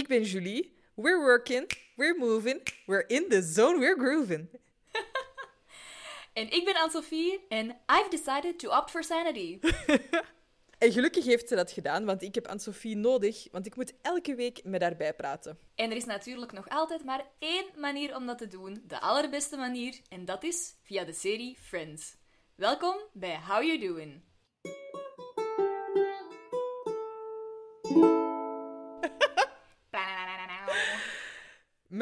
Ik ben Julie. We're working, we're moving, we're in the zone, we're grooving. En ik ben Anne-Sophie en I've decided to opt for sanity. En gelukkig heeft ze dat gedaan, want ik heb Anne-Sophie nodig, want ik moet elke week met haar bijpraten. En er is natuurlijk nog altijd maar één manier om dat te doen, de allerbeste manier, en dat is via de serie Friends. Welkom bij How You Doing.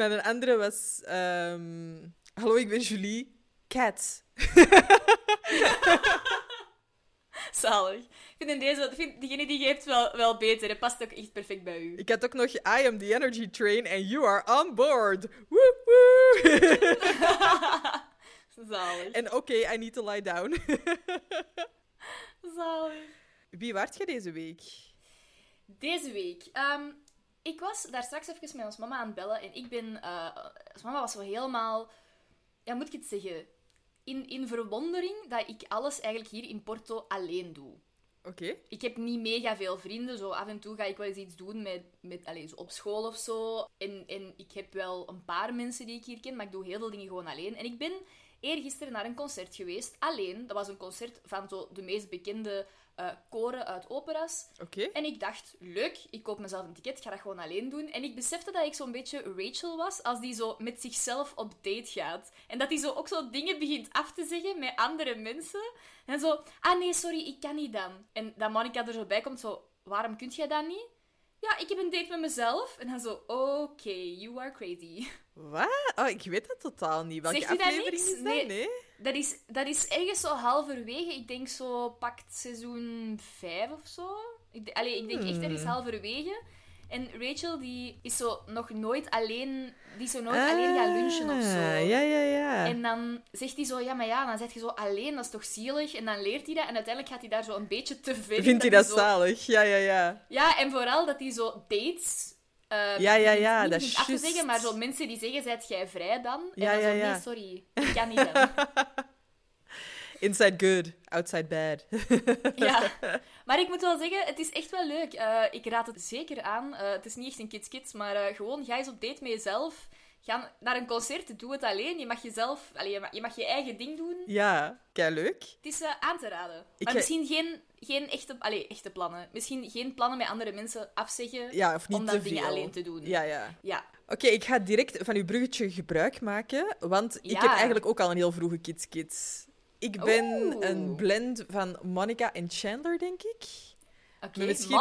Mijn andere was... ehm, Hallo, ik ben Julie. Cat. Zalig. Ik vind in deze, vind diegene die je hebt wel, wel beter. Het past ook echt perfect bij u. Ik had ook nog I am the energy train and you are on board. Woe, woe. Zalig. en oké, I need to lie down. Zalig. Wie waart je deze week? Deze week. ehm, ik was daar straks even met ons mama aan het bellen. En ik ben... eh, ons mama was zo helemaal... Ja, moet ik het zeggen? In, in verwondering dat ik alles eigenlijk hier in Porto alleen doe. Oké. Ik heb niet mega veel vrienden. Zo af en toe ga ik wel eens iets doen met, met allez, zo op school of zo. En, en ik heb wel een paar mensen die ik hier ken, maar ik doe heel veel dingen gewoon alleen. En ik ben eergisteren naar een concert geweest, alleen. Dat was een concert van zo de meest bekende eh, koren uit operas. Oké. En ik dacht, leuk, ik koop mezelf een ticket, ik ga dat gewoon alleen doen. En ik besefte dat ik zo'n beetje Rachel was, als die zo met zichzelf op date gaat. En dat die zo ook zo dingen begint af te zeggen met andere mensen. En zo, ah nee, sorry, ik kan niet dan. En dat Monica er zo bij komt, zo, waarom kunt jij dat niet? Ja, ik heb een date met mezelf. En dan zo, oké, you are crazy. Wat? Oh, ik weet dat totaal niet. Welke Zegt dat aflevering is dat? Nee. Nee. Dat is, dat is ergens zo halverwege. Ik denk zo pakt seizoen 5 of zo. Ik, allee, ik denk echt ergens Hmm. halverwege. En Rachel die is zo nog nooit alleen, die is zo nooit alleen gaan lunchen of zo. Ah, Ja, ja, ja. En dan zegt hij zo, ja, maar ja, dan zet je zo alleen, dat is toch zielig? En dan leert hij dat en uiteindelijk gaat hij daar zo een beetje te in, Vindt hij dat zo- zalig? Ja, ja, ja. Ja, en vooral dat hij zo dates... eh, Ja, ja, ja, niet dat is af te zeggen, maar zo mensen die zeggen, zijt jij vrij dan? En Ja, dan ja, zo, ja. nee, sorry, ik kan niet dan. Inside good, outside bad. Ja, maar ik moet wel zeggen, het is echt wel leuk. Eh, ik raad het zeker aan. Eh, het is niet echt een kids-kids, maar eh, gewoon ga eens op date met jezelf. Ga naar een concert, doe het alleen. Je mag jezelf, allee, je, mag, je mag je eigen ding doen. ja, kei leuk. Het is aan te raden. Ik maar ga- misschien geen, geen echte, allee, echte plannen. Misschien geen plannen met andere mensen afzeggen Ja, of niet om dingen veel. alleen te doen. Ja, ja. Ja. Oké, ik ga direct van uw bruggetje gebruik maken, want ik heb eigenlijk ook al een heel vroege Kids Kids. Ik ben Oeh. een blend van Monica en Chandler, denk ik. Oké, Maar misschien-.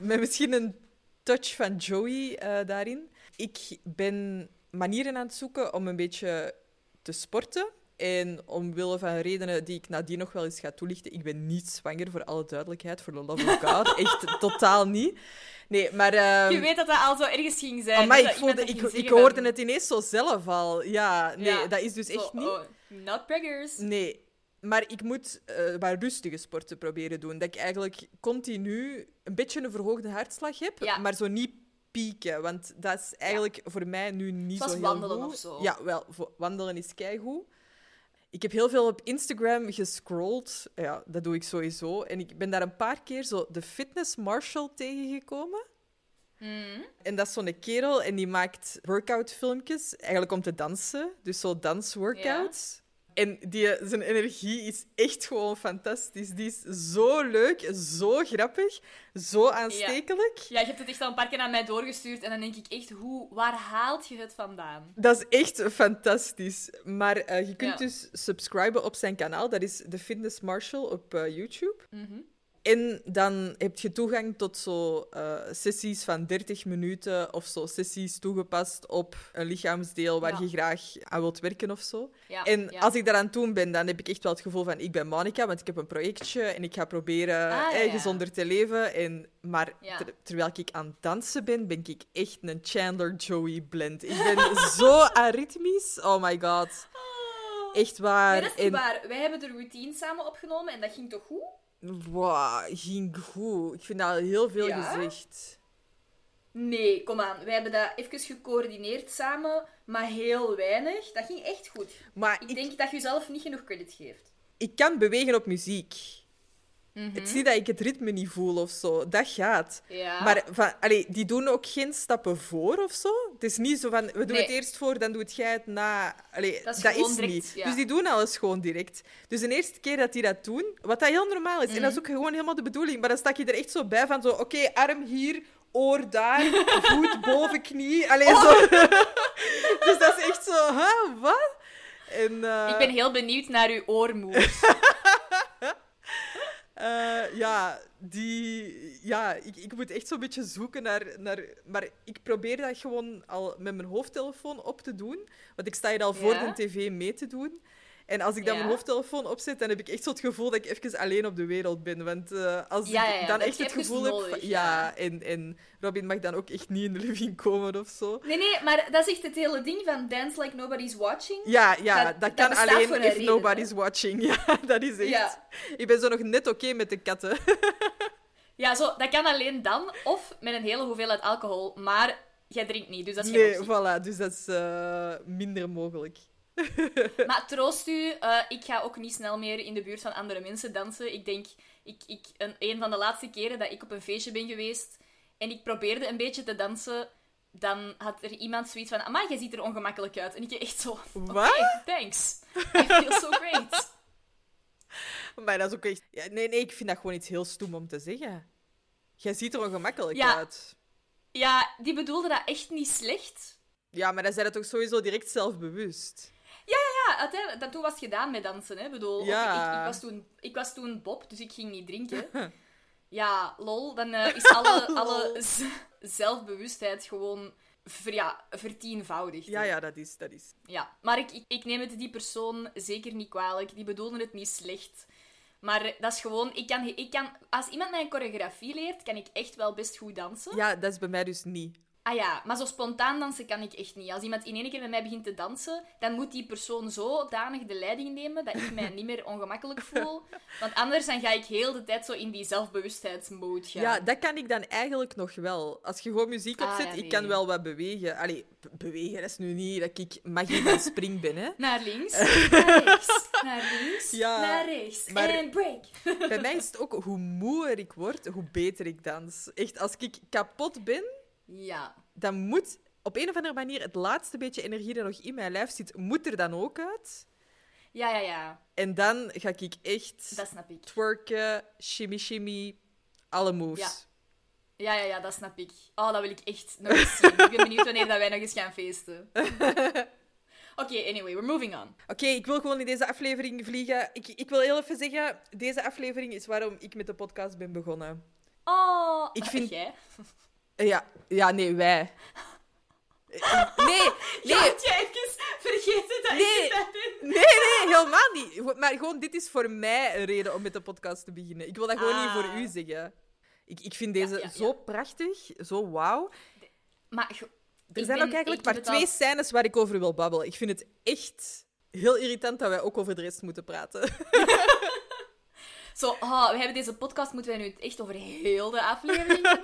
Met misschien een touch van Joey eh, daarin. Ik ben manieren aan het zoeken om een beetje te sporten. En omwille van redenen die ik nadien nog wel eens ga toelichten, ik ben niet zwanger, voor alle duidelijkheid, voor the love of God. Echt totaal niet. Nee, maar... ehm, Je weet dat dat al zo ergens ging zijn. Dat ik, voelde, ik, ik hoorde van- het ineens zo zelf al. Ja, nee, Ja, dat is dus zo, echt niet. oh, not preggers. Nee, maar ik moet eh maar rustige sporten proberen doen. Dat ik eigenlijk continu een beetje een verhoogde hartslag heb, Ja. maar zo niet pieken. Want dat is eigenlijk voor mij nu niet Zoals zo heel wandelen goed. of zo. Ja, wel, wandelen is keigoed. Ik heb heel veel op Instagram gescrolld. Ja, dat doe ik sowieso. En ik ben daar een paar keer zo de Fitness Marshall tegengekomen. Mm. En dat is zo'n kerel en die maakt workout-filmpjes, eigenlijk om te dansen. Dus zo dansworkouts. En die, zijn energie is echt gewoon fantastisch. Die is zo leuk, zo grappig, zo aanstekelijk. Ja, je hebt het echt al een paar keer naar mij doorgestuurd en dan denk ik echt, hoe, waar haalt je het vandaan? Dat is echt fantastisch. Maar eh, je kunt Ja. dus subscriben op zijn kanaal. Dat is The Fitness Marshall op eh, YouTube. Mhm. En dan heb je toegang tot zo eh, sessies van 30 minuten of zo sessies toegepast op een lichaamsdeel waar Ja. je graag aan wilt werken of zo. Ja, en ja. als ik daaraan doen ben, dan heb ik echt wel het gevoel van ik ben Monica, want ik heb een projectje en ik ga proberen Ah, eh, gezonder te leven. En, maar ter- terwijl ik aan het dansen ben, ben ik echt een Chandler Joey blend. Ik ben zo aritmisch. Oh my god. Echt waar. Nee, dat is En- waar. Wij hebben de routine samen opgenomen en dat ging toch goed? Wow, ging goed. Ik vind dat heel veel Ja? gezegd. Nee, kom aan. Wij hebben dat even gecoördineerd samen, maar heel weinig. Dat ging echt goed. Maar Ik ik, denk dat je jezelf niet genoeg credit geeft. ik kan bewegen op muziek. Het is niet dat ik het ritme niet voel of zo. Dat gaat. Ja. Maar van, allee, die doen ook geen stappen voor of zo. Het is niet zo van, we doen Nee. het eerst voor, dan doet jij het na. Allee, Dat is dat gewoon is direct, niet. ja. Dus die doen alles gewoon direct. Dus de eerste keer dat die dat doen, wat dat heel normaal is, en Mhm. dat is ook gewoon helemaal de bedoeling, maar dan stak je er echt zo bij van zo, oké, arm hier, oor daar, voet boven knie. Allee, Oh. zo. dus dat is echt zo, huh, wat? En, eh, Ik ben heel benieuwd naar uw oormoes. Eh, ja, die, ja ik, ik moet echt zo'n beetje zoeken naar, naar... Maar ik probeer dat gewoon al met mijn hoofdtelefoon op te doen. Want ik sta hier al voor de tv mee te doen. En als ik dan Ja? mijn hoofdtelefoon opzet, dan heb ik echt zo het gevoel dat ik even alleen op de wereld ben. Want eh, als Ja, ik ja, dan echt het gevoel heb... van- ja. En, en Robin mag dan ook echt niet in de living komen of zo. Nee, nee, maar dat is echt het hele ding van Dance Like Nobody's Watching. Ja, ja Dat- dat, dat kan alleen if reden, nobody's watching. Ja, dat is echt... Ja. Ik ben zo nog net oké met de katten. Ja, zo, dat kan alleen dan, of met een hele hoeveelheid alcohol, maar jij drinkt niet, dus dat is Nee, optie. voilà. Dus dat is eh, minder mogelijk. Maar troost u, eh, ik ga ook niet snel meer in de buurt van andere mensen dansen. Ik denk, ik, ik, een, een van de laatste keren dat ik op een feestje ben geweest en ik probeerde een beetje te dansen, dan had er iemand zoiets van, amai, jij ziet er ongemakkelijk uit. En ik echt zo, oké, Wat? thanks. I feel so great. Maar dat is ook echt... Ja, nee, nee, ik vind dat gewoon iets heel stoem om te zeggen. Jij ziet er ongemakkelijk Ja. uit. Ja, die bedoelde dat echt niet slecht. Ja, maar dan zijn dat toch sowieso direct zelfbewust. Ja, uiteindelijk, dat toen was het gedaan met dansen. Hè. Ik bedoel, Ja. ik, ik, was toen, ik was toen Bob, dus ik ging niet drinken. Ja, lol, dan eh, is alle, Lol. zelfbewustheid gewoon ver, ja, vertienvoudigd. Ja, ja, dat is... Dat is. Ja, maar ik, ik, ik neem het die persoon zeker niet kwalijk. Die bedoelde het niet slecht. Maar dat is gewoon... Ik kan, ik kan, als iemand mij een choreografie leert, kan ik echt wel best goed dansen. Ja, dat is bij mij dus niet. Ah ja, maar zo spontaan dansen kan ik echt niet. Als iemand in één keer met mij begint te dansen, dan moet die persoon zodanig de leiding nemen dat ik mij niet meer ongemakkelijk voel. Want anders dan ga ik heel de tijd zo in die zelfbewustheidsmode gaan. Ja, dat kan ik dan eigenlijk nog wel. Als je gewoon muziek Ah, opzet, ja, ik kan wel wat bewegen. Allee, be- bewegen, is nu niet dat ik magie van spring ben, hè. Naar links, naar rechts, naar links, Ja, naar rechts. En break. Bij mij is het ook, hoe moeer ik word, hoe beter ik dans. Echt, als ik kapot ben, Ja. dan moet op een of andere manier het laatste beetje energie dat nog in mijn lijf zit, moet er dan ook uit. Ja, ja, ja. En dan ga ik echt Dat snap ik. twerken, shimmy shimmy, alle moves. Ja. Ja, ja, ja, dat snap ik. Oh, dat wil ik echt nog eens zien. Ik ben benieuwd wanneer dat wij nog eens gaan feesten. Oké, anyway, we're moving on. Oké, ik wil gewoon in deze aflevering vliegen. Ik, ik wil heel even zeggen, deze aflevering is waarom ik met de podcast ben begonnen. Oh, Ik vind- Jij? Ja, ja nee, wij. Nee, nee, had jij even vergeten dat Nee. ik dat ben? nee, nee, helemaal niet. Maar gewoon, dit is voor mij een reden om met de podcast te beginnen. Ik wil dat gewoon Ah. niet voor u zeggen. Ik, ik vind deze Ja, ja, zo prachtig, zo wauw. Maar Er zijn ben- ook eigenlijk maar heb het twee al- scènes waar ik over wil babbelen. Ik vind het echt heel irritant dat wij ook over de rest moeten praten. Zo, oh, we hebben deze podcast, moeten wij nu echt over heel de aflevering?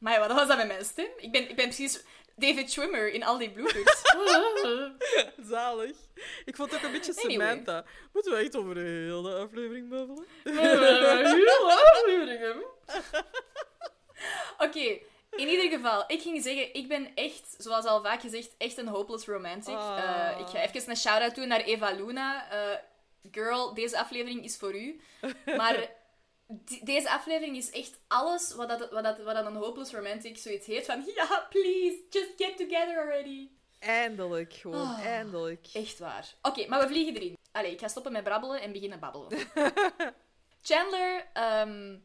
Maar wat was dat met mijn stem? Ik ben, ik ben precies David Schwimmer in al die bloopers. Zalig. Ik vond het ook een beetje Anyway. Samantha. Moeten we echt over de hele aflevering babbelen? Oké, in ieder geval, ik ging zeggen, ik ben echt, zoals al vaak gezegd, echt een hopeless romantic. Ah. Eh, ik ga even een shout-out doen naar Eva Luna. Eh, girl, deze aflevering is voor u. Maar deze aflevering is echt alles wat, dat, wat, dat, wat dat een hopeless romantic zoiets heeft van ja, please, just get together already. Eindelijk, gewoon, Ah. eindelijk. Echt waar. Oké, maar we vliegen erin. Allee, ik ga stoppen met brabbelen en beginnen babbelen. Chandler ehm,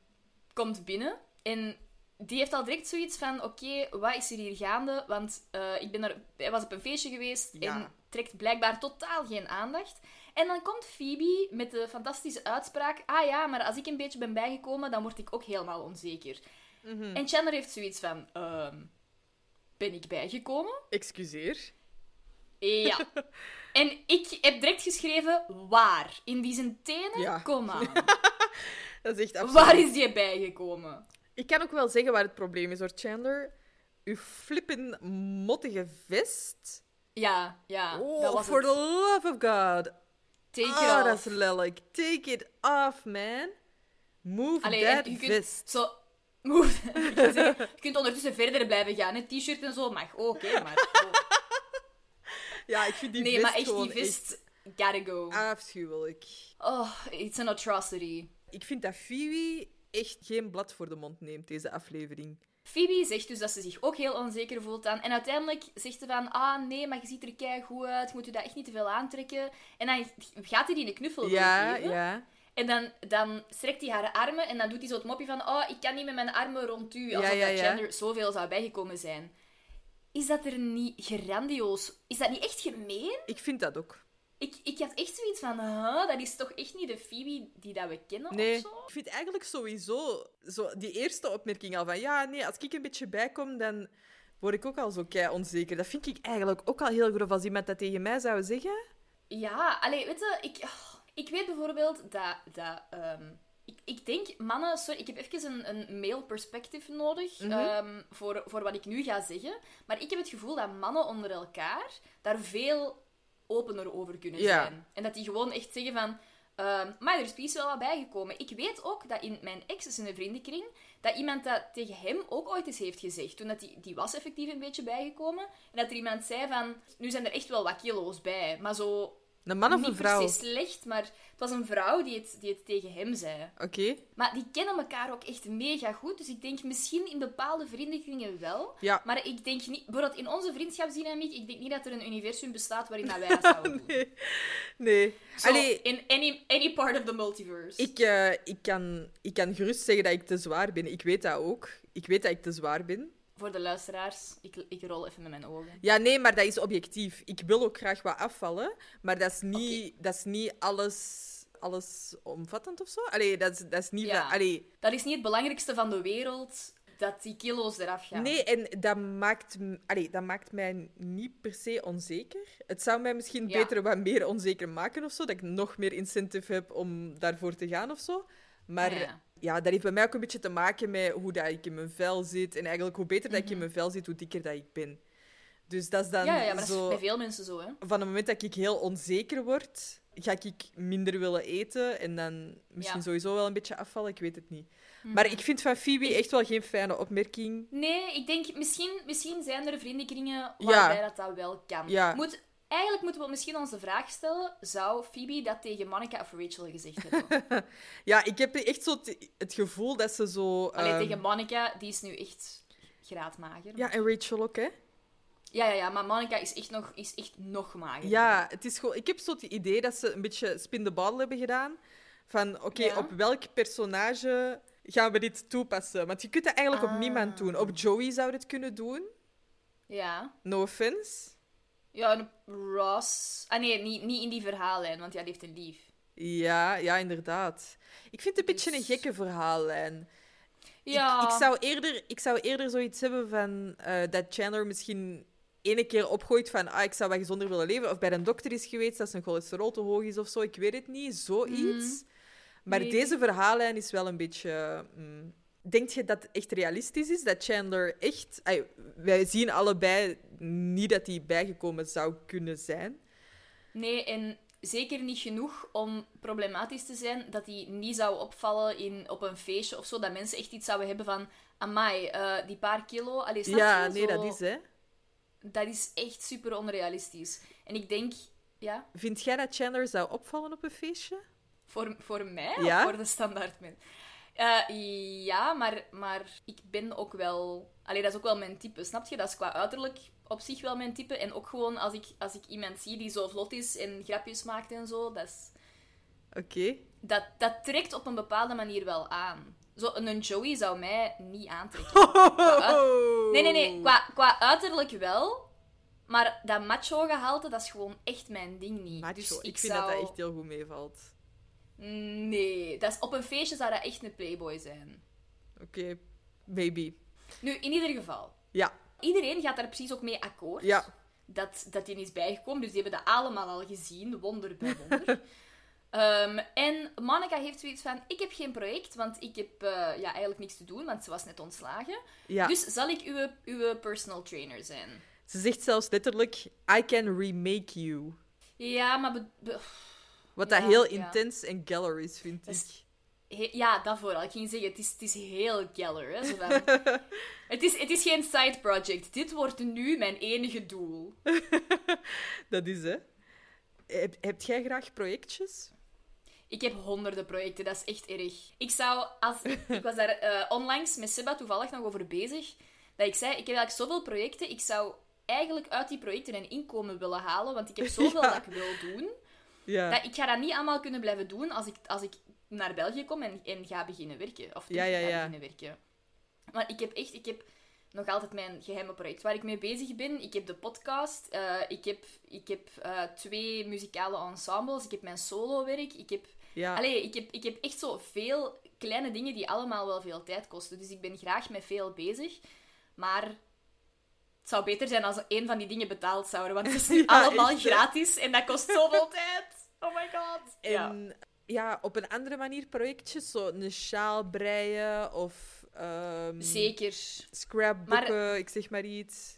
komt binnen en die heeft al direct zoiets van: oké, wat is er hier gaande? Want eh, ik ben er, hij was op een feestje geweest Ja. en trekt blijkbaar totaal geen aandacht. En dan komt Phoebe met de fantastische uitspraak: ah ja, maar als ik een beetje ben bijgekomen, dan word ik ook helemaal onzeker. Mhm. En Chandler heeft zoiets van: ehm, ben ik bijgekomen? Excuseer. Ja. En ik heb direct geschreven waar. In die zijn tenen? Ja. Kom aan. Dat is echt absoluut. Waar is die bijgekomen? Ik kan ook wel zeggen waar het probleem is, hoor, Chandler. Uw flippen mottige vest. Ja, ja. Oh, dat was for het. the love of God. Take it dat off. is lelijk. Take it off, man. Move Allee, that je kunt vest. Zo... Move. Je kunt ondertussen verder blijven gaan. Een t-shirt en zo mag ook, hè. Maar, oh. Ja, ik vind die Nee, vest maar echt, die vest... Gotta go. afschuwelijk. Oh, it's an atrocity. Ik vind dat Phoebe echt geen blad voor de mond neemt, deze aflevering. Phoebe zegt dus dat ze zich ook heel onzeker voelt dan. En uiteindelijk zegt ze van, ah nee, maar je ziet er kei goed uit, moet je dat echt niet te veel aantrekken. En dan gaat hij die een knuffel Ja, geven. ja. En dan, dan strekt hij haar armen en dan doet hij zo het mopje van, oh, ik kan niet met mijn armen rond u. Alsof Ja, ja, dat. Chandler zoveel zou bijgekomen zijn. Is dat er niet grandioos? Is dat niet echt gemeen? Ik vind dat ook. Ik, ik had echt zoiets van, huh, dat is toch echt niet de Phoebe die dat we kennen Nee, of zo? ik vind eigenlijk sowieso zo die eerste opmerking al van ja, nee, als ik een beetje bijkom, dan word ik ook al zo kei onzeker. Dat vind ik eigenlijk ook al heel grof als iemand dat tegen mij zou zeggen. Ja, allee, weet je, ik, oh, ik weet bijvoorbeeld dat... dat ehm, ik, ik denk, mannen... Sorry, ik heb even een, een male perspective nodig Mhm. ehm, voor, voor wat ik nu ga zeggen. Maar ik heb het gevoel dat mannen onder elkaar daar veel opener over kunnen Ja. zijn. En dat die gewoon echt zeggen van... ehm, maar er is precies wel wat bijgekomen. Ik weet ook dat in mijn ex zijn vriendenkring, dat iemand dat tegen hem ook ooit eens heeft gezegd. Toen dat die, die was effectief een beetje bijgekomen. En dat er iemand zei van, nu zijn er echt wel wat kilo's bij. Maar zo Een man of niet een vrouw? per se slecht, maar het was een vrouw die het, die het tegen hem zei. Oké. Maar die kennen elkaar ook echt mega goed. Dus ik denk misschien in bepaalde vriendenkringen wel. Ja. Maar ik denk niet... Bijvoorbeeld in onze vriendschapsdynamiek, ik denk niet dat er een universum bestaat waarin dat wij dat zouden doen. Nee. Nee. Allee, in any, any part of the multiverse. ik, eh, ik, kan, ik kan gerust zeggen dat ik te zwaar ben. Ik weet dat ook. Ik weet dat ik te zwaar ben. Voor de luisteraars, ik, ik rol even met mijn ogen. Ja, nee, maar dat is objectief. Ik wil ook graag wat afvallen, maar dat is niet, dat is niet alles, alles omvattend of zo. Allee, dat is, dat is niet Ja. Allee, Dat is niet het belangrijkste van de wereld, dat die kilo's eraf gaan. Nee, en dat maakt, allee, dat maakt mij niet per se onzeker. Het zou mij misschien Ja. beter wat meer onzeker maken of zo. Dat ik nog meer incentive heb om daarvoor te gaan of zo. Maar Ja, ja, dat heeft bij mij ook een beetje te maken met hoe dat ik in mijn vel zit. En eigenlijk hoe beter dat ik in Mhm. mijn vel zit, hoe dikker dat ik ben. Dus dat is dan Ja, ja, maar dat zo... is bij veel mensen zo, hè. Van het moment dat ik heel onzeker word, ga ik minder willen eten. En dan misschien Ja. sowieso wel een beetje afvallen. Ik weet het niet. Mhm. Maar ik vind van Phoebe echt wel geen fijne opmerking. Nee, ik denk, misschien, misschien zijn er vriendenkringen waarbij dat, dat wel kan. Moet, eigenlijk moeten we misschien onze vraag stellen, zou Phoebe dat tegen Monica of Rachel gezegd hebben? Ja, ik heb echt zo het gevoel dat ze zo... Alleen ehm, tegen Monica, die is nu echt graadmager. Ja, en Rachel ook, hè? ja, ja, ja, maar Monica is echt nog, is echt nog mager. Ja, het is gewoon... Ik heb zo het idee dat ze een beetje spin the bottle hebben gedaan. Van, oké, Ja. op welk personage gaan we dit toepassen? Want je kunt dat eigenlijk op Ah. niemand doen. Op Joey zou je het kunnen doen. Ja. No offense. Ja, en Ross... Ah nee, niet, niet in die verhaallijn, want ja, die heeft een lief. Ja, ja, inderdaad. Ik vind het een beetje Dus- een gekke verhaallijn. Ja. Ik, ik, zou eerder, ik zou eerder zoiets hebben van eh, dat Chandler misschien ene keer opgooit van ah, ik zou wat gezonder willen leven. Of bij een dokter is geweest dat zijn cholesterol te hoog is of zo. Ik weet het niet. Zoiets. Maar Nee. deze verhaallijn is wel een beetje... mm, Denk je dat het echt realistisch is? Dat Chandler echt... wij zien allebei niet dat hij bijgekomen zou kunnen zijn. Nee, en zeker niet genoeg om problematisch te zijn dat hij niet zou opvallen in, op een feestje of zo. Dat mensen echt iets zouden hebben van... Amai, eh, die paar kilo... Allee, ja, nee, Zo- dat is hè. Dat is echt super onrealistisch. En ik denk... Ja, Vind jij dat Chandler zou opvallen op een feestje? voor, voor mij Ja? of voor de standaard Eh, ja, maar, maar ik ben ook wel... Allee, dat is ook wel mijn type, snap je? Dat is qua uiterlijk op zich wel mijn type. En ook gewoon als ik, als ik iemand zie die zo vlot is en grapjes maakt en zo, dat is... Oké. dat, dat trekt op een bepaalde manier wel aan. Zo, een Joey zou mij niet aantrekken. Nee, nee, nee. Qua, qua uiterlijk wel. Maar dat macho-gehalte, dat is gewoon echt mijn ding niet. Macho, Dus ik, ik vind zou... dat dat echt heel goed meevalt. Nee. Dat is, op een feestje zou dat echt een playboy zijn. Oké, maybe. Nu, in ieder geval. Ja, Iedereen gaat daar precies ook mee akkoord. ja. dat, dat die is bijgekomen. Dus die hebben dat allemaal al gezien, wonder bij wonder. Ehm, en Monica heeft zoiets van: Ik heb geen project, want ik heb eh, ja, eigenlijk niks te doen, want ze was net ontslagen. ja. Dus zal ik uw, uw personal trainer zijn? Ze zegt zelfs letterlijk, I can remake you. Ja, maar be- be- Wat dat heel intens en galler is, vind ik. he- ja, dat vooral. Ik ging zeggen, het is, het is heel Geller. Hè? Zo van, het, is, het is geen side project. Dit wordt nu mijn enige doel. Dat is, hè. Heb, heb jij graag projectjes? Ik heb honderden projecten, dat is echt erg. Ik zou, als, ik was daar eh, onlangs met Seba toevallig nog over bezig, dat ik zei, ik heb eigenlijk zoveel projecten, ik zou eigenlijk uit die projecten een inkomen willen halen, want ik heb zoveel Ja. dat ik wil doen, Ja. dat ik ga dat niet allemaal kunnen blijven doen als ik, als ik naar België kom en, en ga beginnen werken. Of terug Ja, ja, ga beginnen werken. Maar ik heb echt, ik heb nog altijd mijn geheime project waar ik mee bezig ben. Ik heb de podcast, eh, ik heb, ik heb eh, twee muzikale ensembles, ik heb mijn solowerk, ik heb ja. Allee, ik heb, ik heb echt zo veel kleine dingen die allemaal wel veel tijd kosten. Dus ik ben graag met veel bezig. Maar het zou beter zijn als een van die dingen betaald zouden. Want het is nu Ja, allemaal echt, gratis en dat kost zoveel tijd. Oh my god. En ja, op een andere manier projectjes, zo een sjaal breien of ehm, Zeker. scrapboeken, ik zeg maar iets.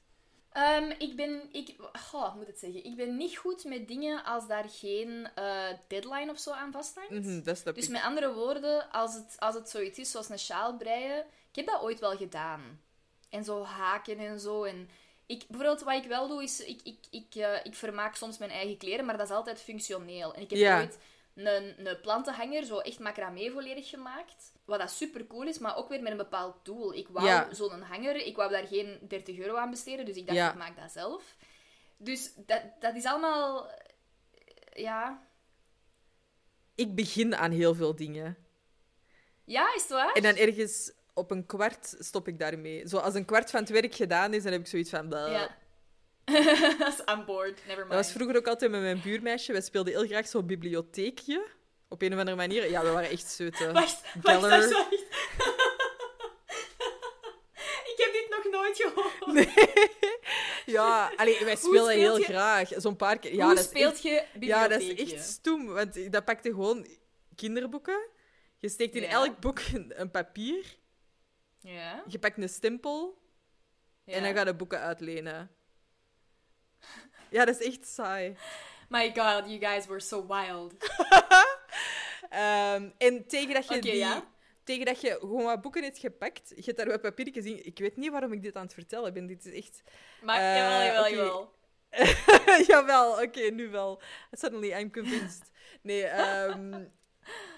Ehm, ik ben... Ik, moet het zeggen? Ik ben niet goed met dingen als daar geen eh, deadline of zo aan vasthangt. Mhm, dat snap Dus ik. met andere woorden, als het, als het zoiets is zoals een sjaal breien, ik heb dat ooit wel gedaan. En zo haken en zo. En ik, bijvoorbeeld, wat ik wel doe, is ik, ik, ik, eh, ik vermaak soms mijn eigen kleren, maar dat is altijd functioneel. En ik heb Ja. ooit een, een plantenhanger, zo echt macramé volledig gemaakt. Wat dat super cool is, maar ook weer met een bepaald doel. Ik wou Ja. zo'n hanger, ik wou daar geen 30 euro aan besteden, dus ik dacht, Ja. ik maak dat zelf. Dus dat, dat is allemaal... eh, Ja... Ik begin aan heel veel dingen. Ja, is het waar? En dan ergens op een kwart stop ik daarmee. Zo als een kwart van het werk gedaan is, dan heb ik zoiets van... Ja. Dat is aan boord, never mind. Dat was vroeger ook altijd met mijn buurmeisje. Wij speelden heel graag zo'n bibliotheekje. Op een of andere manier. Ja, we waren echt zeuten. Wacht, Geller. wacht, wacht. Ik heb dit nog nooit gehoord. Nee. Ja, allee, wij spelen heel je- graag. Zo'n paar keer. Ja, Hoe dat speelt echt- je Ja, dat is bibliotheekje? echt stoem. Want dat pakte gewoon kinderboeken. Je steekt in Ja. elk boek een papier. Ja, Je pakt een stempel. ja. En dan ga je boeken uitlenen. Ja, dat is echt saai. My god, you guys were so wild. Ehm, en tegen dat je die... ja. Tegen dat je gewoon wat boeken hebt gepakt, je hebt daar wat papiertjes in. Ik weet niet waarom ik dit aan het vertellen ben. Dit is echt... Maar jawel, jawel, oké. jawel. Jawel, oké, nu wel. Suddenly I'm convinced. Nee, ehm,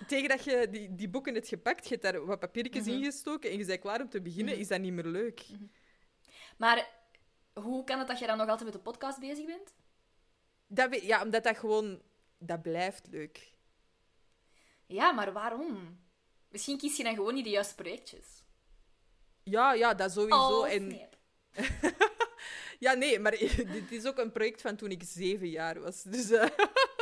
tegen dat je die, die boeken hebt gepakt, je hebt daar wat papiertjes Mhm. in gestoken en je bent klaar om te beginnen, is dat niet meer leuk. Maar hoe kan het dat je dan nog altijd met de podcast bezig bent? Dat ja, omdat dat gewoon... Dat blijft leuk. Ja, maar waarom? Misschien kies je dan gewoon niet de juiste projectjes. Ja, ja, dat sowieso. Oh, en. ja, nee, maar dit is ook een project van toen ik zeven jaar was. Dus eh,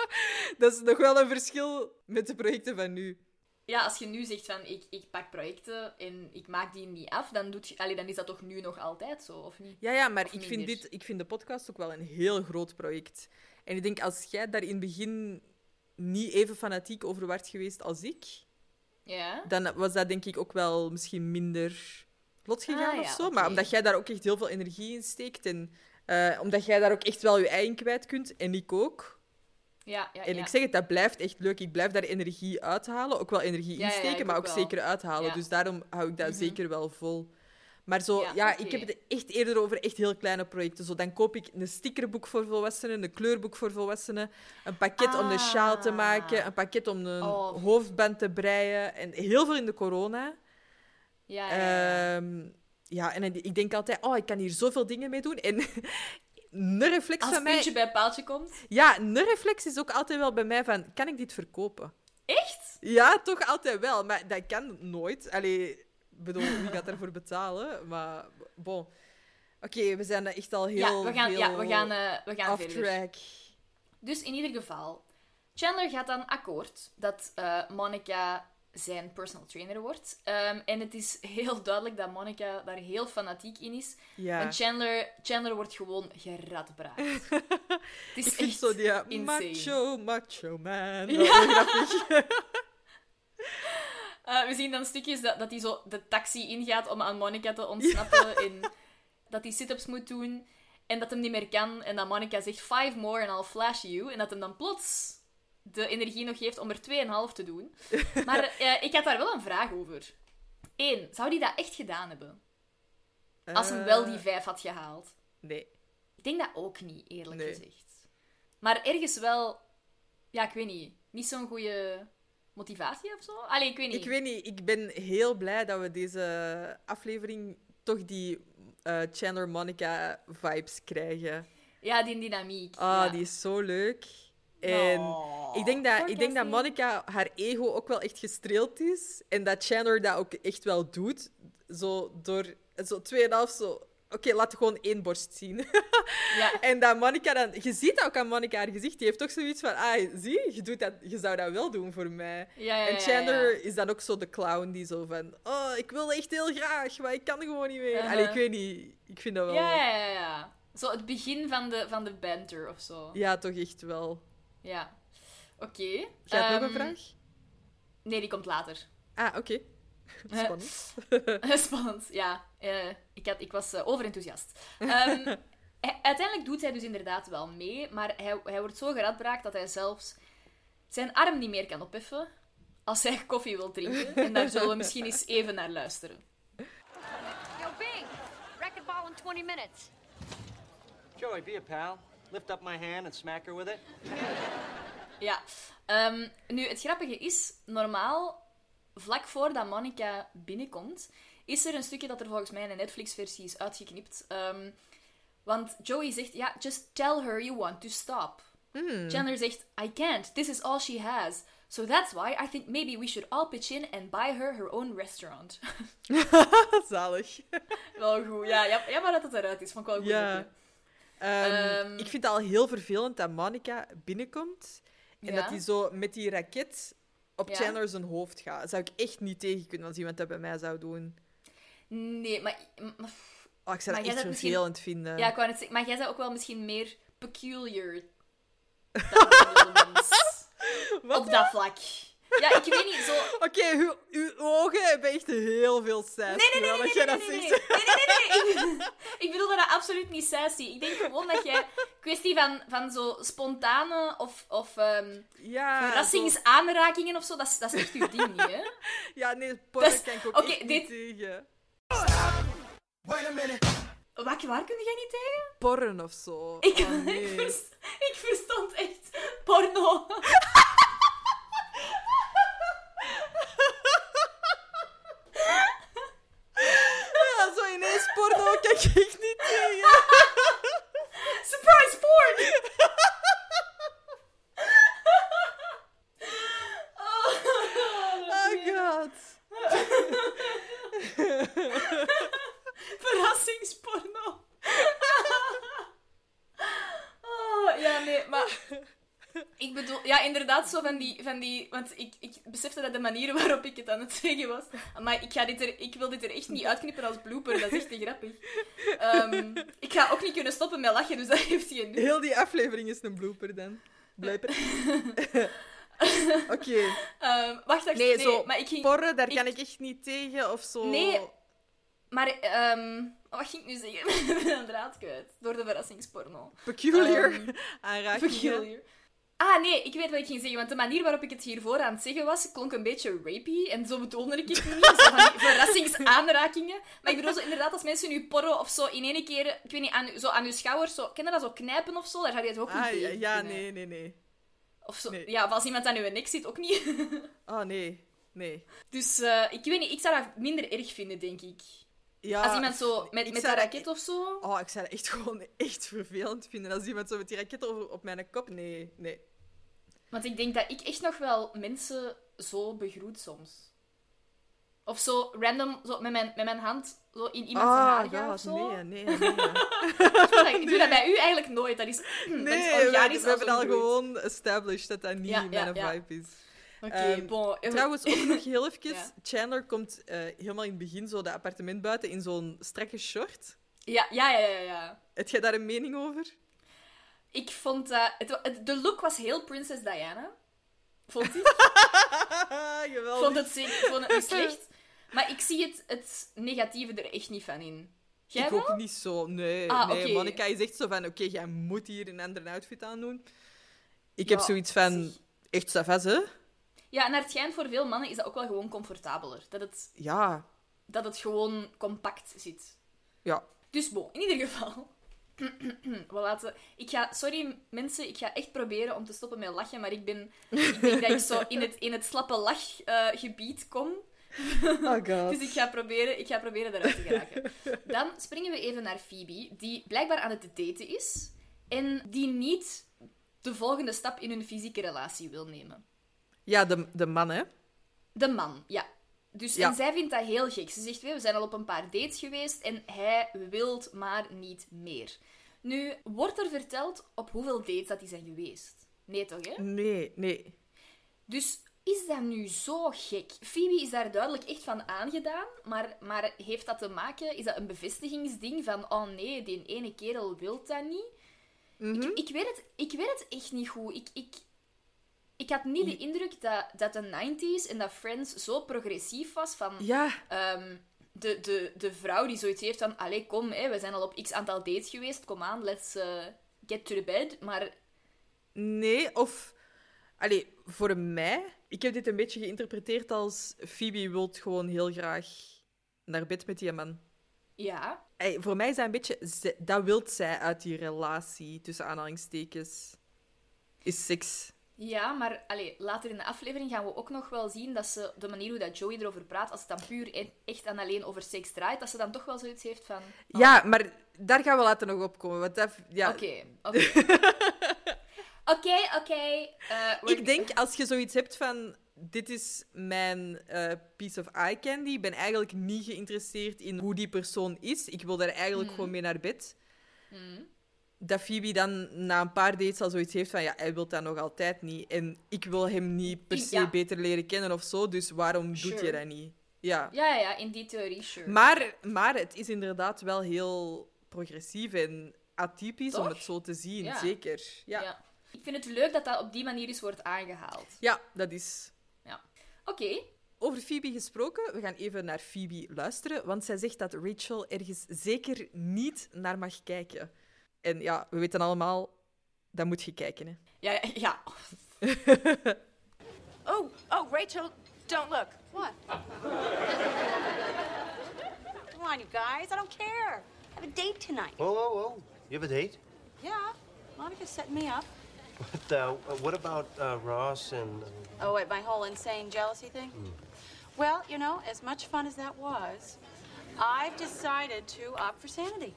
dat is nog wel een verschil met de projecten van nu. Ja, als je nu zegt van ik, ik pak projecten en ik maak die niet af, dan, doet je, allee, dan is dat toch nu nog altijd zo, of niet? Ja, ja, maar Of ik vind, dit, ik vind de podcast ook wel een heel groot project. En ik denk, als jij daar in het begin niet even fanatiek over werd geweest als ik, Ja. dan was dat denk ik ook wel misschien minder vlot gegaan Ah, of ja, zo. Maar omdat jij daar ook echt heel veel energie in steekt en eh, omdat jij daar ook echt wel je eigen kwijt kunt, en ik ook. Ja, ja, En ja. ik zeg het, dat blijft echt leuk. Ik blijf daar energie uithalen. Ook wel energie insteken, maar ook wel. zeker uithalen. Dus daarom hou ik dat Mhm. zeker wel vol. Maar zo, ja, Ja, ik heb het echt eerder over echt heel kleine projecten. Zo, dan koop ik een stickerboek voor volwassenen, een kleurboek voor volwassenen, een pakket om een sjaal te Ah. maken, een pakket om een Oh. hoofdband te breien. En heel veel in de corona. Ja, ja, ja. Ehm, ja, en ik denk altijd, oh, ik kan hier zoveel dingen mee doen. En een reflex Als van mij... puntje bij paaltje komt. Ja, een reflex is ook altijd wel bij mij van, kan ik dit verkopen? Echt? Ja, toch altijd wel. Maar dat kan nooit. Allee, bedoel, wie gaat daarvoor betalen? Maar, bon. Oké, we zijn echt al heel ja, we gaan, ja, we gaan, eh, we gaan off track. Dus in ieder geval, Chandler gaat dan akkoord dat eh, Monica zijn personal trainer wordt. Ehm, en het is heel duidelijk dat Monica daar heel fanatiek in is. Ja. Want Chandler, Chandler wordt gewoon geradbraakt. het is Ik echt zo die insane. macho, macho man. Ja. Eh, we zien dan stukjes dat, dat hij zo de taxi ingaat om aan Monica te ontsnappen. En dat hij sit-ups moet doen. En dat hem niet meer kan. En dat Monica zegt, five more and I'll flash you. En dat hem dan plots de energie nog heeft om er 2,5 te doen. Maar eh, ik had daar wel een vraag over. Eén, zou die dat echt gedaan hebben? Als hem wel die Eh, 5 had gehaald. Nee. Ik denk dat ook niet, eerlijk Nee. gezegd. Maar ergens wel... Ja, ik weet niet. Niet zo'n goede motivatie of zo? Allee, ik weet niet. Ik weet niet, ik ben heel blij dat we deze aflevering toch die eh, Chandler Monica vibes krijgen. Ja, die dynamiek. Ah, ja. die is zo leuk. En Oh, ik denk, dat, ik denk dat. Monica haar ego ook wel echt gestreeld is. En dat Chandler dat ook echt wel doet. Zo door zo 2,5 zo. Oké, laat gewoon één borst zien. Ja, en dat Monica dan... Je ziet dat ook aan Monica haar gezicht. Die heeft toch zoiets van... Ah, zie, je, doet dat, je zou dat wel doen voor mij. ja, ja, ja, En Chandler is dan ook zo de clown die zo van... Oh, ik wil echt heel graag, maar ik kan gewoon niet meer. Uh-huh. Allee, ik weet niet. Ik vind dat wel... Ja, ja, ja, ja. Zo het begin van de, van de banter of zo. Ja, toch echt wel. Ja. Oké. Jij hebt nog een Ehm, vraag? Nee, die komt later. Ah, oké. Spannend. Spannend, ja. Eh, ik, had, ik was eh, overenthousiast. Ehm, uiteindelijk doet hij dus inderdaad wel mee, maar hij, hij wordt zo geradbraakt dat hij zelfs zijn arm niet meer kan opheffen als hij koffie wil drinken. En daar zullen we misschien eens even naar luisteren. Yo, Bing, racquetball in 20 minutes. Joey, be a pal. Lift up my hand and smack her with it. Ja. Ehm, nu, het grappige is, normaal, vlak voordat Monica binnenkomt, is er een stukje dat er volgens mij in de Netflix-versie is uitgeknipt. Ehm, want Joey zegt, ja, just tell her you want to stop. Chandler zegt, I can't. This is all she has. So that's why I think maybe we should all pitch in and buy her her own restaurant. Zalig. wel goed. Ja, ja, jammer dat het eruit is. Vond ik wel goed. Ja. Ehm, Ehm. ik vind het al heel vervelend dat Monica binnenkomt en Ja. dat hij zo met die raket op Ja. Chandler zijn hoofd gaat. Dat zou ik echt niet tegen kunnen als iemand dat bij mij zou doen. Nee, maar... maar- Oh, ik zou Maar dat echt misschien- vervelend vinden. Ja, ik wou net zeggen, maar jij zou ook wel misschien meer peculiar dan? Op dat vlak. Ja, ik weet niet, zo... Oké, uw, uw ogen hebben echt heel veel cijfers. Nee, nee, nee, nee, nee, dat nee, nee, zegt. nee, nee, nee. Ik, bedoel dat absoluut niet sassy. Ik denk gewoon dat jij... Kwestie van, van zo spontane of, of ehm, Ja, zo- verrassingsaanrakingen of zo, dat is, dat is echt uw ding niet, hè? Ja, nee, is- kan ik ook oké, echt niet dit- tegen. Wat, waar kun jij niet tegen? Porren of zo. Ik, Oh, nee. ik, verst- ik verstond echt porno. Ja, zo ineens porno kan ik echt niet tegen. Surprise porn! Oh god. Verrassingsporno. oh, ja, nee, maar... Ik bedoel, ja, inderdaad, zo van die... Van die want ik, ik besefte dat de manier waarop ik het aan het zeggen was. Maar ik, ga dit er, ik wil dit er echt niet uitknippen als blooper, dat is echt te grappig. Ehm, ik ga ook niet kunnen stoppen met lachen, dus dat heeft hij nu. Heel die aflevering is een blooper dan. Blooper. Oké. Ehm, wacht, wacht. Nee, zo maar ik ging... porren, daar ik- kan ik echt niet tegen. Of zo. Nee. Maar, ehm, wat ging ik nu zeggen? Ik ben een draad kwijt. Door de verrassingsporno. Peculiar Ehm, aanrakingen. Peculiar. Ah, nee, ik weet wat ik ging zeggen. Want de manier waarop ik het hiervoor aan het zeggen was, klonk een beetje rapey. En zo bedoelde ik het niet. Zo van die verrassingsaanrakingen. Maar ik bedoel zo inderdaad, als mensen nu porren of zo in één keer, ik weet niet, aan, zo aan uw schouders, zo, ken je dat, zo knijpen of zo? Daar zou je het ook niet Ah, ja, tegen ja, kunnen. nee, nee, nee. Of zo, Nee. Ja, of als iemand aan uw nek zit, ook niet. Oh, nee. Nee. Dus eh, ik weet niet, ik zou dat minder erg vinden, denk ik. Ja, Als iemand zo met, met een dat- raket of zo. Oh, ik zou dat echt gewoon echt vervelend vinden. Als iemand zo met die raket over, op mijn kop... Nee, nee. Want ik denk dat ik echt nog wel mensen zo begroet soms. Of zo random, zo met mijn, met mijn hand zo in iemand zijn haar ga of zo. nee, nee, nee. Ik doe dat, ik doe dat bij u eigenlijk nooit. Dat is, dat is Nee, we, hebben al gewoon established dat dat niet ja, mijn ja. vibe is. Oké, Ehm, bon. eh, Trouwens, ook nog heel even. Ja. Chandler komt eh, helemaal in het begin zo dat appartement buiten in zo'n strakke short. Ja, ja, ja, ja, ja. Heb jij daar een mening over? Ik vond dat... Het- de look was heel Princess Diana. Vond ik. Geweldig. vond het, zeker, ik vond het niet slecht. Maar ik zie het, het negatieve er echt niet van in. Jij ik wel? ook niet zo. Nee, Ah, nee. oké. Monica is echt zo van: oké, jij moet hier een andere outfit aan doen. Ik Ja, heb zoiets van. Echt savas, hè? Ja, en naar het schijnt voor veel mannen is dat ook wel gewoon comfortabeler. Dat het, Ja. dat het gewoon compact zit. Ja. Dus bon, in ieder geval. We laten... Ik ga... Sorry mensen, ik ga echt proberen om te stoppen met lachen, maar ik ben... Ik denk dat ik zo in het, in het slappe lachgebied kom. Oh god. Dus ik ga, proberen, ik ga proberen eruit te geraken. Dan springen we even naar Phoebe, die blijkbaar aan het daten is. En die niet de volgende stap in hun fysieke relatie wil nemen. Ja, de, de man, hè? De man, ja. Dus, Ja. En zij vindt dat heel gek. Ze zegt, we zijn al op een paar dates geweest en hij wilt maar niet meer. Nu, wordt er verteld op hoeveel dates dat die zijn geweest? Nee toch, hè? Nee, nee. Dus is dat nu zo gek? Phoebe is daar duidelijk echt van aangedaan, maar, maar heeft dat te maken... Is dat een bevestigingsding van, oh nee, die ene kerel wil dat niet? Mhm. ik, ik, weet het, ik weet het echt niet goed. Ik, ik, ik had niet de indruk dat, dat de 90s en dat Friends zo progressief was van... Ja, Ehm, de, de, de vrouw die zoiets heeft van... Allee, kom, hè, we zijn al op x aantal dates geweest. Kom aan, let's eh, get to the bed. Maar nee. Of... Allee, voor mij... Ik heb dit een beetje geïnterpreteerd als... Phoebe wil gewoon heel graag naar bed met die man. ja, voor mij is dat een beetje... Dat wilt zij uit die relatie, tussen aanhalingstekens. Is seks. Ja maar allee, later in de aflevering gaan we ook nog wel zien dat ze... De manier hoe dat Joey erover praat, als het dan puur en- echt en alleen over seks draait, dat ze dan toch wel zoiets heeft van... oh, Ja, maar daar gaan we later nog op komen. Oké, oké. Oké, oké. eh, Ik denk, als je zoiets hebt van... Dit is mijn eh, piece of eye candy. Ik ben eigenlijk niet geïnteresseerd in hoe die persoon is. Ik wil daar eigenlijk gewoon mee naar bed. Dat Phoebe dan na een paar dates al zoiets heeft van... Ja, hij wil dat nog altijd niet. En ik wil hem niet per se Ja. beter leren kennen of zo. Dus waarom doet je dat niet? Ja. Ja, ja, in die theorie, sure. Maar, maar het is inderdaad wel heel progressief en atypisch om het zo te zien. Ja. Zeker. Ja. Ja. Ik vind het leuk dat dat op die manier eens wordt aangehaald. ja, dat is... Ja. Oké. Over Phoebe gesproken, we gaan even naar Phoebe luisteren, want zij zegt dat Rachel ergens zeker niet naar mag kijken. En ja, we weten allemaal, dat moet je kijken. Hè. Ja, ja, ja. Oh, oh, Rachel, don't look. What? Come on, you guys. I don't care. I have a date tonight. Whoa, whoa, whoa. You have a date? Yeah, Monica's setting me up. But, uh, what about uh, Ross and. Uh, Oh, wait, my whole insane jealousy thing? Well, you know, as much fun as that was, I've decided to opt for sanity.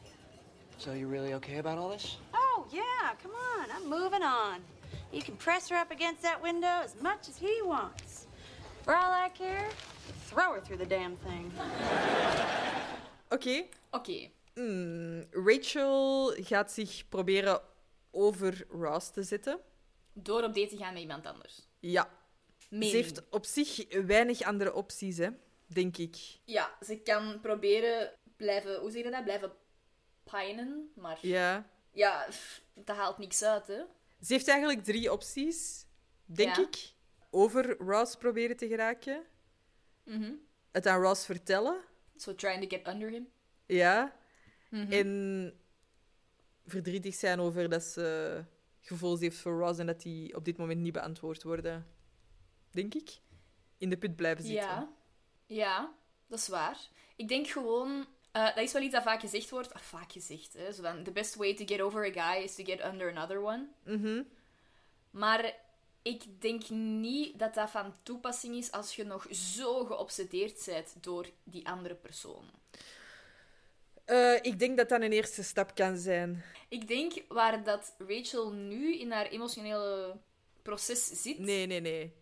So you're really okay about all this? Oh, yeah, come on. I'm moving on. You can press her up against that window as much as he wants. For all I care, throw her through the damn thing. Oké, Oké. hmm, Rachel gaat zich proberen over Ross te zetten. Door op date te gaan met iemand anders. Ja, Mening. ze heeft op zich weinig andere opties, hè, denk ik. Ja, ze kan proberen blijven... Hoe zeg je dat? Blijven maar... Ja. Ja, pff, dat haalt niks uit, hè. Ze heeft eigenlijk drie opties, denk Ja. ik. Over Ross proberen te geraken. Mhm. Het aan Ross vertellen. So trying to get under him. Ja. Mhm. En verdrietig zijn over dat ze gevoelens heeft voor Ross en dat die op dit moment niet beantwoord worden. Denk ik. In de put blijven zitten. Ja. Ja, dat is waar. Ik denk gewoon... eh, dat is wel iets dat vaak gezegd wordt. Ah, vaak gezegd, hè. Zo van, the best way to get over a guy is to get under another one. Mhm. Maar ik denk niet dat dat van toepassing is als je nog zo geobsedeerd bent door die andere persoon. Eh, ik denk dat dat een eerste stap kan zijn. Ik denk waar dat Rachel nu in haar emotionele proces zit, Nee, nee, nee.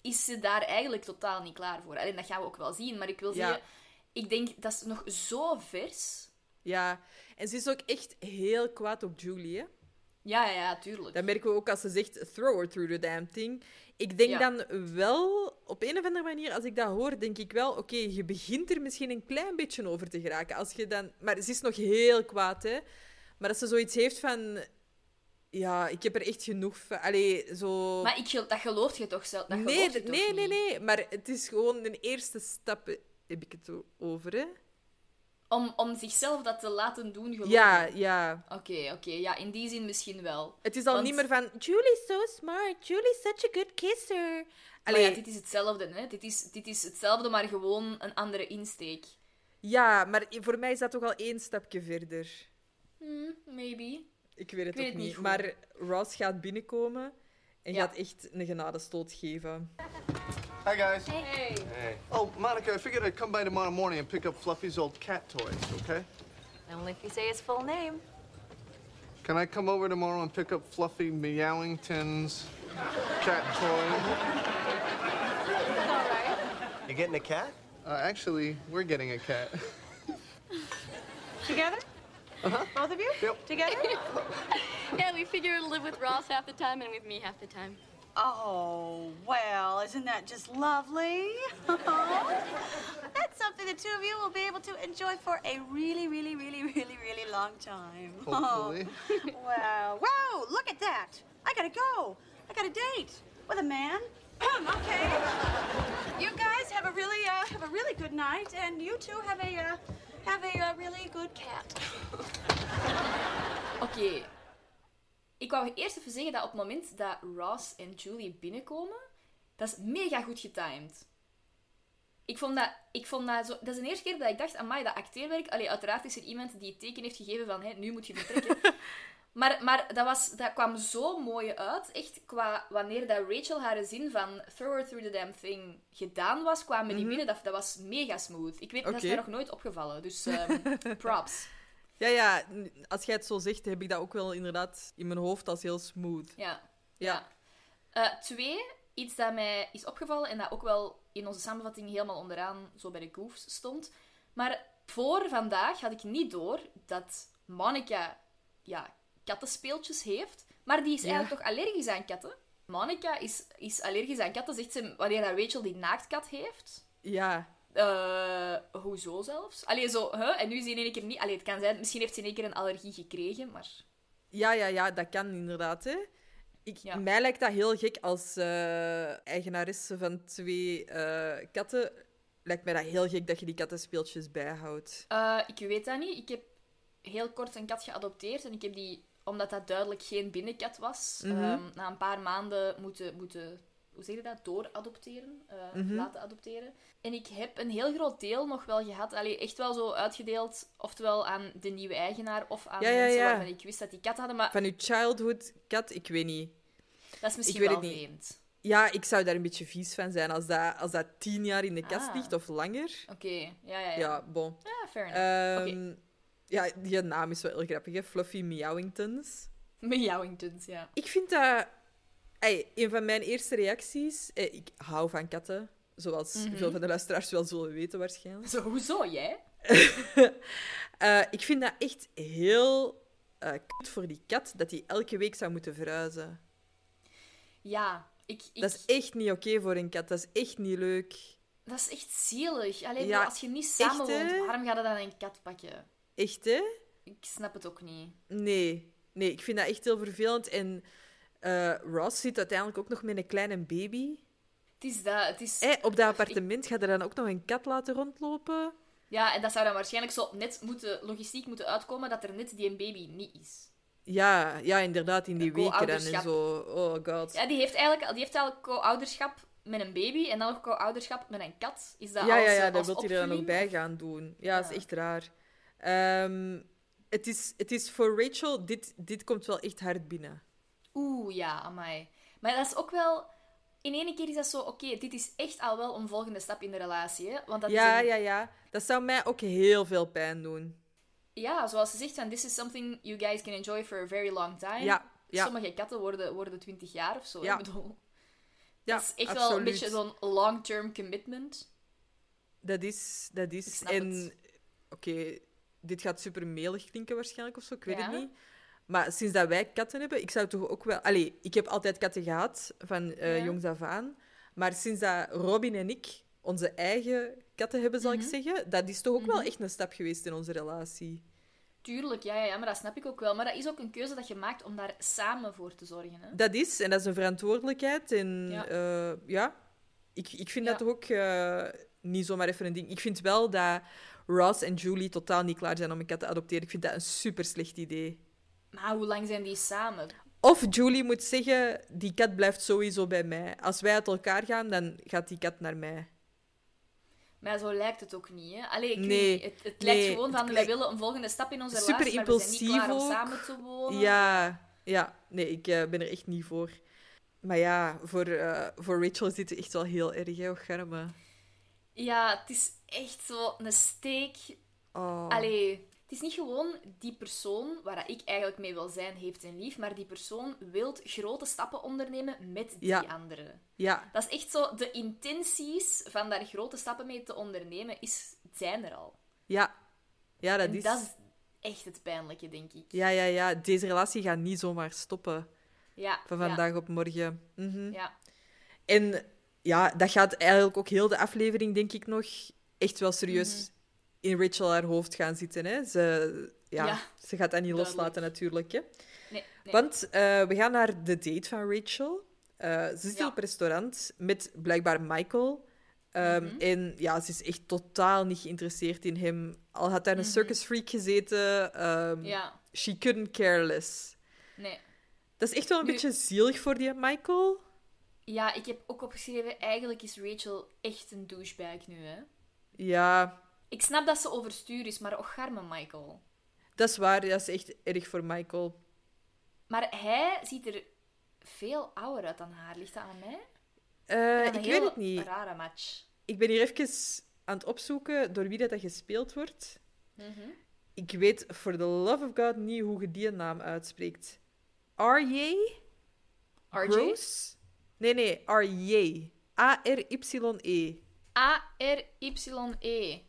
is ze daar eigenlijk totaal niet klaar voor. Alleen dat gaan we ook wel zien, maar ik wil Ja. Ik denk dat is nog zo vers. Ja. En ze is ook echt heel kwaad op Julie, hè. Ja, ja, ja, tuurlijk. Dat merken we ook als ze zegt, throw her through the damn thing. Ik denk Ja. dan wel, op een of andere manier, als ik dat hoor, denk ik wel, oké, je begint er misschien een klein beetje over te geraken. Als je dan... Maar ze is nog heel kwaad, hè. Maar als ze zoiets heeft van... Ja, ik heb er echt genoeg van. Allee, zo... Maar ik, dat gelooft je toch zelf? Dat nee, geloof je toch nee, nee, nee. Maar het is gewoon een eerste stap, heb ik het over, hè. Om, om zichzelf dat te laten doen geloven. Ja, ja. Oké, oké. Ja, in die zin misschien wel. Het is al Want- niet meer van... Julie's so smart. Julie's such a good kisser. Maar Allee, ja, dit is hetzelfde, hè. Dit is, dit is hetzelfde, maar gewoon een andere insteek. ja, maar voor mij is dat toch al één stapje verder. Hmm, maybe. Ik weet het weet ook het niet. maar Ross gaat binnenkomen en Ja. gaat echt een genadestoot geven. Hi, guys. Hey. Hey. Oh, Monica, I figured I'd come by tomorrow morning and pick up Fluffy's old cat toys, okay? Only if you say his full name. Can I come over tomorrow and pick up Fluffy Meowington's cat toys? You getting a cat? Uh, actually, we're getting a cat. Together? Uh-huh. Both of you? Yep. Together? Yeah, we figure it'll live with Ross half the time and with me half the time. Oh, well, isn't that just lovely? That's something the two of you will be able to enjoy for a really, really, really, really, really long time. Hopefully. Wow. Whoa, look at that. I gotta go. I got a date with a man. okay. You guys have a really, uh, have a really good night, and you two have a, uh, have a uh, really good cat. Oké. Ik wou eerst even zeggen dat op het moment dat Ross en Julie binnenkomen, dat is mega goed getimed. Ik vond dat, ik vond dat zo... Dat is de eerste keer dat ik dacht, amai, dat acteerwerk... Allee, uiteraard is er iemand die het teken heeft gegeven van, hé, nu moet je vertrekken. maar maar dat, was, dat kwam zo mooi uit. Echt, qua wanneer dat Rachel haar zin van throw her through the damn thing gedaan was, kwamen die binnen. Dat, dat was mega smooth. Ik weet, dat is mij nog nooit opgevallen. Dus ehm, props. Ja, ja, als jij het zo zegt, heb ik dat ook wel inderdaad in mijn hoofd als heel smooth. Ja. Ja. Eh, twee, iets dat mij is opgevallen en dat ook wel in onze samenvatting helemaal onderaan zo bij de goofs stond. Maar voor vandaag had ik niet door dat Monica ja, kattenspeeltjes heeft, maar die is Ja. eigenlijk toch allergisch aan katten. Monica is, is allergisch aan katten, zegt ze wanneer Rachel die naaktkat heeft. Ja, Eh, hoezo zelfs? Allee, zo, huh? En nu is die in één keer niet... Allee, het kan zijn, misschien heeft ze in één keer een allergie gekregen, maar... ja, ja, ja dat kan inderdaad. Hè. Ik, Ja. Mij lijkt dat heel gek als eh eigenaresse van twee eh, katten. Lijkt mij dat heel gek dat je die kattenspeeltjes bijhoudt. Ik weet dat niet. Ik heb heel kort een kat geadopteerd en ik heb die, omdat dat duidelijk geen binnenkat was, Mhm. ehm, na een paar maanden moeten, moeten hoe zeg je dat, dooradopteren, eh, Mhm. laten adopteren. En ik heb een heel groot deel nog wel gehad, Allee, echt wel zo uitgedeeld, oftewel aan de nieuwe eigenaar of aan Ja, mensen ja. waarvan ik wist dat die kat hadden, maar Van je childhood kat, ik weet niet. dat is misschien wel vreemd. Ja, ik zou daar een beetje vies van zijn als dat, als dat tien jaar in de kast Ah. ligt of langer. Oké, ja, ja, ja. Ja, bon. Ja, fair enough. Ehm, Ja, die naam is wel heel grappig, hè? Fluffy Meowingtons. Meowingtons, ja. Ik vind dat... Een van mijn eerste reacties... eh, ik hou van katten, zoals Mhm. veel van de luisteraars wel zullen weten waarschijnlijk. Zo, hoezo jij? Eh, ik vind dat echt heel eh kut voor die kat, dat hij elke week zou moeten verhuizen. Ja, ik... ik Dat is echt niet oké voor een kat. Dat is echt niet leuk. Dat is echt zielig. Alleen Ja, als je niet samen woont, waarom ga je dan een kat pakken? Echt, hè? Ik snap het ook niet. Nee. Nee, ik vind dat echt heel vervelend. En eh, Ross zit uiteindelijk ook nog met een kleine baby. Het is dat. Het is... Eh, op dat appartement gaat er dan ook nog een kat laten rondlopen. Ja, en dat zou dan waarschijnlijk zo net moeten, logistiek moeten uitkomen dat er net die een baby niet is. Ja, ja, inderdaad, in die weken dan en zo. Oh god. Ja, die heeft eigenlijk, die heeft eigenlijk co-ouderschap met een baby en dan nog co-ouderschap met een kat. Is dat ja, als, ja, eh, ja, dat wil hij er dan ook bij gaan doen. Ja, dat is echt raar. Ehm, het, is, het is voor Rachel, dit, dit komt wel echt hard binnen. Oeh, ja, amai. Maar dat is ook wel... In één keer is dat zo, oké, dit is echt al wel een volgende stap in de relatie, hè? Want dat Ja, is een- ja, ja. Dat zou mij ook heel veel pijn doen. Ja, zoals ze zegt, van, this is something you guys can enjoy for a very long time. Ja, ja. Sommige katten worden, worden 20 jaar of zo. Ja. Ik bedoel, Ja, dat is echt absoluut. wel een beetje zo'n long-term commitment. Dat is, dat is. En oké, dit gaat super melig klinken waarschijnlijk of zo, ik weet het niet. Maar sinds dat wij katten hebben, ik zou toch ook wel. Allee, ik heb altijd katten gehad van eh Ja. jongs af aan. Maar sinds dat Robin en ik onze eigen katten hebben, zal Mhm. ik zeggen, dat is toch ook wel echt een stap geweest in onze relatie. Tuurlijk, ja, ja, ja, maar dat snap ik ook wel. Maar dat is ook een keuze dat je maakt om daar samen voor te zorgen. Hè? Dat is, en dat is een verantwoordelijkheid. En Ja. ja, ja ik, ik vind Ja. dat toch ook eh, niet zomaar even een ding. Ik vind wel dat Ross en Julie totaal niet klaar zijn om een kat te adopteren. Ik vind dat een super slecht idee. Maar hoe lang zijn die samen? Of Julie moet zeggen, die kat blijft sowieso bij mij. Als wij uit elkaar gaan, dan gaat die kat naar mij. Maar zo lijkt het ook niet, hè? Allee, ik Nee, niet, het, het lijkt nee, gewoon van, wij willen een volgende stap in onze Super relatie, maar we zijn niet om samen te wonen. Ja, ja. Nee, ik eh, ben er echt niet voor. Maar ja, voor, eh, voor Rachel is dit echt wel heel erg, hè, och, garme. Ja, het is echt zo een steek. Oh. Allee, het is niet gewoon die persoon waar ik eigenlijk mee wil zijn, heeft een lief, maar die persoon wil grote stappen ondernemen met die Ja. andere. Ja, Dat is echt zo, de intenties van daar grote stappen mee te ondernemen, is, zijn er al. ja. Ja, dat en is... dat is echt het pijnlijke, denk ik. Ja, ja, ja. Deze relatie gaat niet zomaar stoppen Ja, van ja, vandaag op morgen. Mhm. Ja. En ja, dat gaat eigenlijk ook heel de aflevering, denk ik nog, echt wel serieus Mhm. In Rachel haar hoofd gaan zitten. Hè? Ze, ja, Ja, ze gaat dat niet duidelijk. loslaten, natuurlijk. Hè? Nee, nee. Want eh, we gaan naar de date van Rachel. Eh, ze zit Ja. op een restaurant met blijkbaar Michael. Ehm, Mhm. En ja, ze is echt totaal niet geïnteresseerd in hem. Al had daar een Mhm. circus freak gezeten, ehm, Ja, she couldn't care less. nee. Dat is echt wel een Nu- beetje zielig voor die Michael. Ja, ik heb ook opgeschreven, eigenlijk is Rachel echt een douchebag nu, hè. Ja, Ik snap dat ze overstuur is, maar och, arme Michael. dat is waar. Dat is echt erg voor Michael. Maar hij ziet er veel ouder uit dan haar. Ligt dat aan mij? Eh, ik een weet het niet. rare match. Ik ben hier even aan het opzoeken door wie dat, dat gespeeld wordt. Mhm. Ik weet for the love of God niet hoe je die naam uitspreekt. R.J. RJ? Nee, nee, R.J. A-R-Y-E. A-R-Y-E.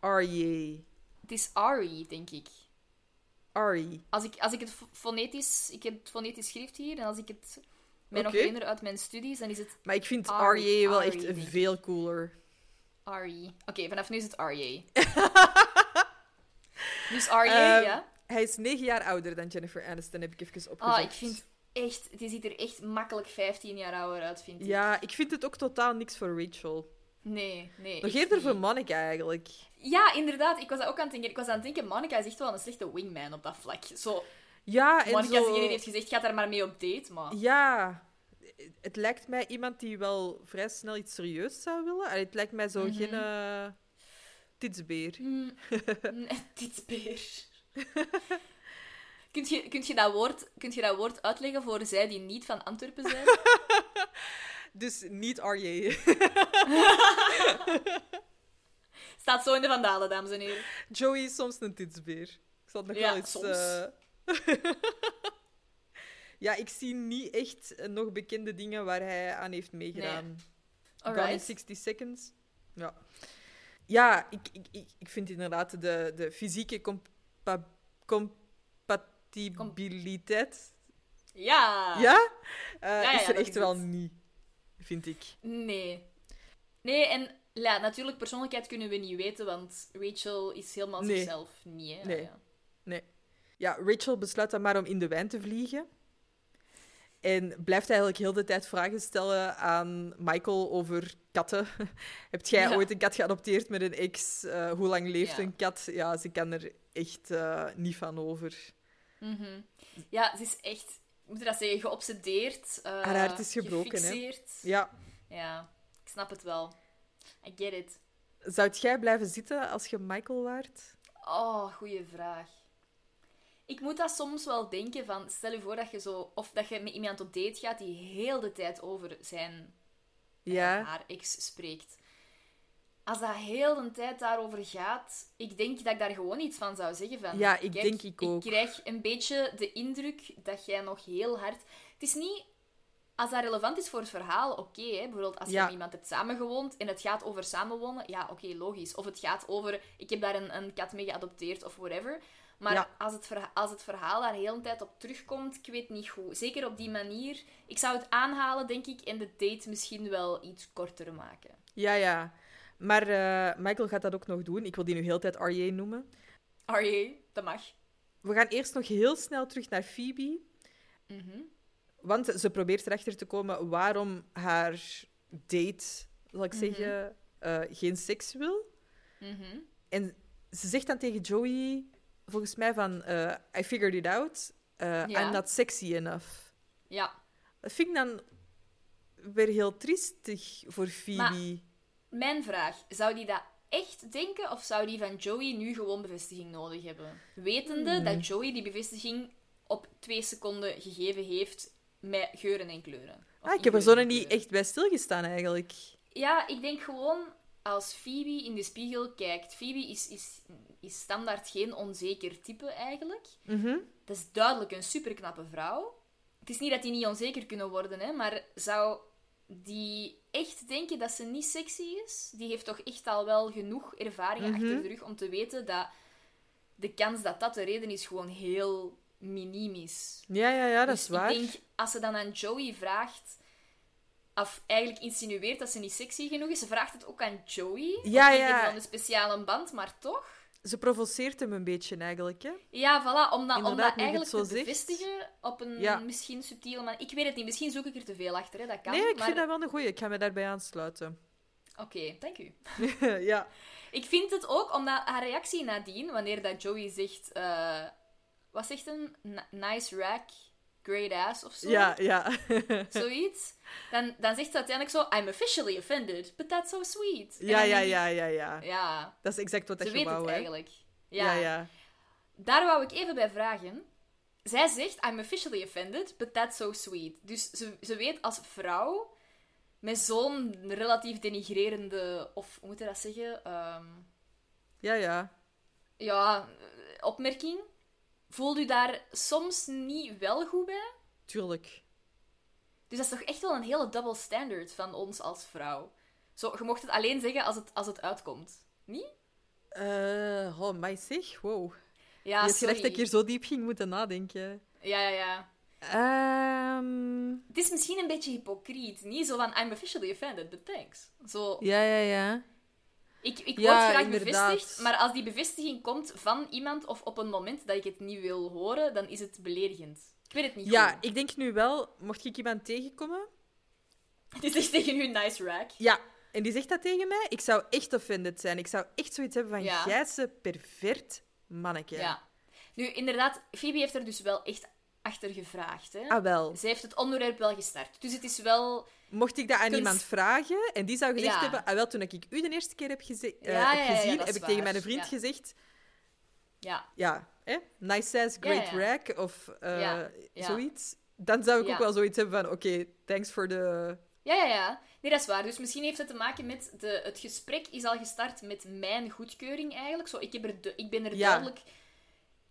R.J. het is Ari, denk ik. Ari. Als ik, als ik het fo- fonetisch... Ik heb het fonetisch schrift hier. En als ik het mij nog herinner uit mijn studies, dan is het Maar ik vind R.J. wel echt veel cooler. Ari. Oké, vanaf nu is het RJ. dus RJ, Ehm, ja. Hij is negen jaar ouder dan Jennifer Aniston, heb ik even opgezocht. Ah, ik vind echt... Die ziet er echt makkelijk 15 jaar ouder uit, vind ik. Ja, ik vind het ook totaal niks voor Rachel. Nee, nee. Nog eerder voor Monica, eigenlijk. Ja, inderdaad. Ik was dat ook aan het denken. Ik was aan het denken, Monica is echt wel een slechte wingman op dat vlak. Zo, Ja, en Monica zo... heeft gezegd, ga daar maar mee op date, maar... Ja, het lijkt mij iemand die wel vrij snel iets serieus zou willen. Allee, het lijkt mij zo Mhm. geen uh, titsbeer. Hmm, nee, titsbeer. kunt, je, kunt, je dat woord, kunt je dat woord uitleggen voor zij die niet van Antwerpen zijn? Dus niet RJ. Staat zo in de vandalen, dames en heren. Joey is soms een titsbeer. Ik zal het nog Ja, wel eens... eh, ja, ik zie niet echt eh, nog bekende dingen waar hij aan heeft meegedaan. Gone in Alright. 60 Seconds. Ja. Ja, ik, ik, ik, ik vind inderdaad de, de fysieke compa compatibiliteit... Ja. Ja? Eh, ja, is er echt wel niet, vind ik. Nee. Nee, en ja, natuurlijk, persoonlijkheid kunnen we niet weten, want Rachel is helemaal Nee. zichzelf niet. Hè? Nee. Ah, ja. Nee. Ja, Rachel besluit dan maar om in de wijn te vliegen. En blijft eigenlijk heel de tijd vragen stellen aan Michael over katten. Heb jij Ja. ooit een kat geadopteerd met een ex? Eh, hoe lang leeft Ja. een kat? Ja, ze kan er echt eh, niet van over. Mhm. Ja, ze is echt, moet je dat zeggen, geobsedeerd. eh, Haar hart is gebroken, hè? gefixeerd. Ja. Ja, ik snap het wel. I get it. Zou jij blijven zitten als je Michael waart? Oh, goede vraag. Ik moet dat soms wel denken van, stel je voor dat je zo, of dat je met iemand op date gaat die heel de tijd over zijn eh, Ja. haar ex spreekt. Als dat heel de tijd daarover gaat, ik denk dat ik daar gewoon iets van zou zeggen van. Ja, ik kijk, denk ik ook. Ik krijg een beetje de indruk dat jij nog heel hard... Het is niet... Als dat relevant is voor het verhaal, oké. Bijvoorbeeld als je Ja. met iemand hebt samengewoond en het gaat over samenwonen, ja, oké, logisch. Of het gaat over, ik heb daar een, een kat mee geadopteerd of whatever. Maar Ja. als, het verha- als het verhaal daar heel de tijd op terugkomt, ik weet niet goed. Zeker op die manier. Ik zou het aanhalen, denk ik, en de date misschien wel iets korter maken. Ja, ja. Maar eh, Michael gaat dat ook nog doen. Ik wil die nu heel de tijd RJ noemen. RJ, dat mag. We gaan eerst nog heel snel terug naar Phoebe. Mhm. Want ze probeert erachter te komen waarom haar date, zal ik Mhm. zeggen, eh, geen seks wil. En ze zegt dan tegen Joey, volgens mij van, eh, I figured it out, Ja. I'm not sexy enough. Ja. Dat vind ik dan weer heel triestig voor Phoebe. Mijn vraag, zou die dat echt denken of zou die van Joey nu gewoon bevestiging nodig hebben? Wetende Hmm. dat Joey die bevestiging op twee seconden gegeven heeft met geuren en kleuren. Ah, ik heb er zo niet echt bij stilgestaan, eigenlijk. Ja, ik denk gewoon als Phoebe in de spiegel kijkt. Phoebe is, is, is standaard geen onzeker type eigenlijk. Mhm. Dat is duidelijk een superknappe vrouw. Het is niet dat die niet onzeker kunnen worden, hè, maar zou die echt denken dat ze niet sexy is? Die heeft toch echt al wel genoeg ervaringen Mhm. achter de rug om te weten dat de kans dat dat de reden is gewoon heel miniem is. Ja, ja, ja, dat Dus is waar. Ik denk, als ze dan aan Joey vraagt, of eigenlijk insinueert dat ze niet sexy genoeg is, ze vraagt het ook aan Joey. Ja, ja. Die heeft dan een speciale band, maar toch. Ze provoceert hem een beetje, eigenlijk. Hè? Ja, voilà, om dat, om dat eigenlijk te zegt. bevestigen op een Ja. misschien subtiele manier. Ik weet het niet, misschien zoek ik er te veel achter, hè. dat kan. nee, ik maar... vind dat wel een goeie. Ik ga me daarbij aansluiten. Oké, dank u. ja. Ik vind het ook, omdat haar reactie nadien, wanneer dat Joey zegt... eh, wat zegt hem? N- nice rack, great ass, of zo? Ja, ja. Zoiets. Dan, dan zegt ze uiteindelijk zo... I'm officially offended, but that's so sweet. Ja, ja, ik, ja, ja, ja. Ja, Dat is exact wat ze je weet wou, het hè. eigenlijk. Ja, ja. Daar wou ik even bij vragen. Zij zegt, I'm officially offended, but that's so sweet. Dus ze, ze weet als vrouw, met zo'n relatief denigrerende, of hoe moet je dat zeggen? Ehm, Ja, ja. ja, eh, opmerking. Voelt u daar soms niet wel goed bij? Tuurlijk. Dus dat is toch echt wel een hele double standard van ons als vrouw. Zo, je mocht het alleen zeggen als het, als het uitkomt. Niet? Eh oh, my zeg. Wow. Ja, je hebt dat ik hier zo diep ging moeten nadenken. Ja, ja, ja. Ehm, Het is misschien een beetje hypocriet. Niet zo van, I'm officially offended, but thanks. Zo, ja, ja, ja. Ik, ik Ja, word graag inderdaad. bevestigd, maar als die bevestiging komt van iemand of op een moment dat ik het niet wil horen, dan is het beledigend. Ik weet het niet Ja, goed. ik denk nu wel, mocht ik iemand tegenkomen... Is echt tegen u nice rack. Ja, en die zegt dat tegen mij, ik zou echt offended zijn. Ik zou echt zoiets hebben van, Ja. jij ze pervert manneke. Ja. Nu, inderdaad, Phoebe heeft er dus wel echt achter gevraagd. Hè? Ah, wel. Zij heeft het onderwerp wel gestart. Dus het is wel... Mocht ik dat aan Kunst- iemand vragen en die zou gezegd Ja. hebben, ah, wel, toen ik u de eerste keer heb, geze- eh, Ja, heb gezien, heb ik tegen mijn vriend gezegd, Ja. ja, hè? nice ass, great rack of eh, zoiets. Dan zou ik ook wel zoiets hebben van, oké, thanks voor de... Ja, ja, ja. Nee, dat is waar. Dus misschien heeft het te maken met... De, het gesprek is al gestart met mijn goedkeuring eigenlijk. Zo, ik, heb er ik ben er duidelijk...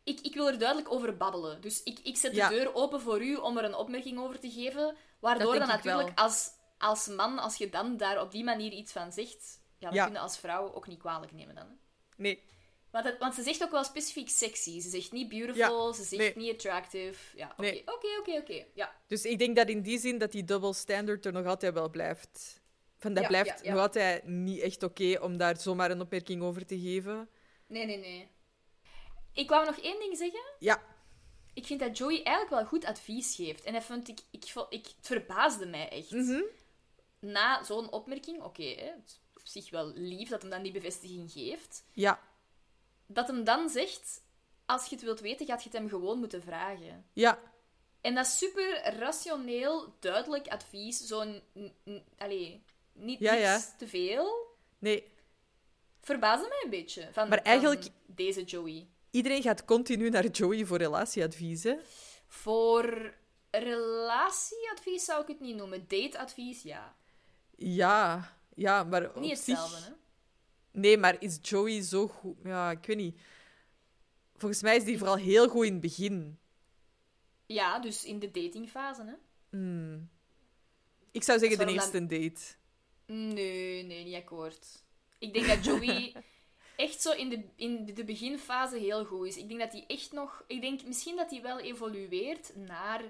Ik, ik wil er duidelijk over babbelen. Dus ik, ik zet de deur open voor u om er een opmerking over te geven. Waardoor dan natuurlijk als, als man, als je dan daar op die manier iets van zegt... Ja, dat Ja. kun je als vrouw ook niet kwalijk nemen dan. Hè? Nee, Want, het- want ze zegt ook wel specifiek sexy. Ze zegt niet beautiful, Ja. ze zegt Nee. niet attractive. Ja, oké, oké, oké, oké. Ja. dus ik denk dat in die zin dat die double standard er nog altijd wel blijft. Van, dat Ja, blijft nog altijd niet echt oké om daar zomaar een opmerking over te geven. Nee, nee, nee. Ik wou nog één ding zeggen. Ja, Ik vind dat Joey eigenlijk wel goed advies geeft. En dat vond ik, ik, ik, het verbaasde mij echt. Mhm. Na zo'n opmerking, oké, het is op zich wel lief dat hem dan die bevestiging geeft. ja, Dat hem dan zegt, als je het wilt weten, gaat je het hem gewoon moeten vragen. ja. En dat is super rationeel, duidelijk advies. Zo'n, allee, niet Ja, niks ja. te veel. Nee, Verbaasde mij een beetje. Van, Maar eigenlijk- van deze Joey. Iedereen gaat continu naar Joey voor relatieadvies, hè? Voor relatieadvies zou ik het niet noemen. Dateadvies, ja. Ja, ja, maar op Niet hetzelfde, zich... hè? Nee, maar is Joey zo goed? Ja, ik weet niet. Volgens mij is die vooral heel goed in het begin. Ja, dus in de datingfase, hè? Ik zou zeggen de eerste date. Nee, nee, niet akkoord. Ik denk dat Joey echt zo in de, in de beginfase heel goed is. Ik denk dat hij echt nog... Ik denk misschien dat hij wel evolueert naar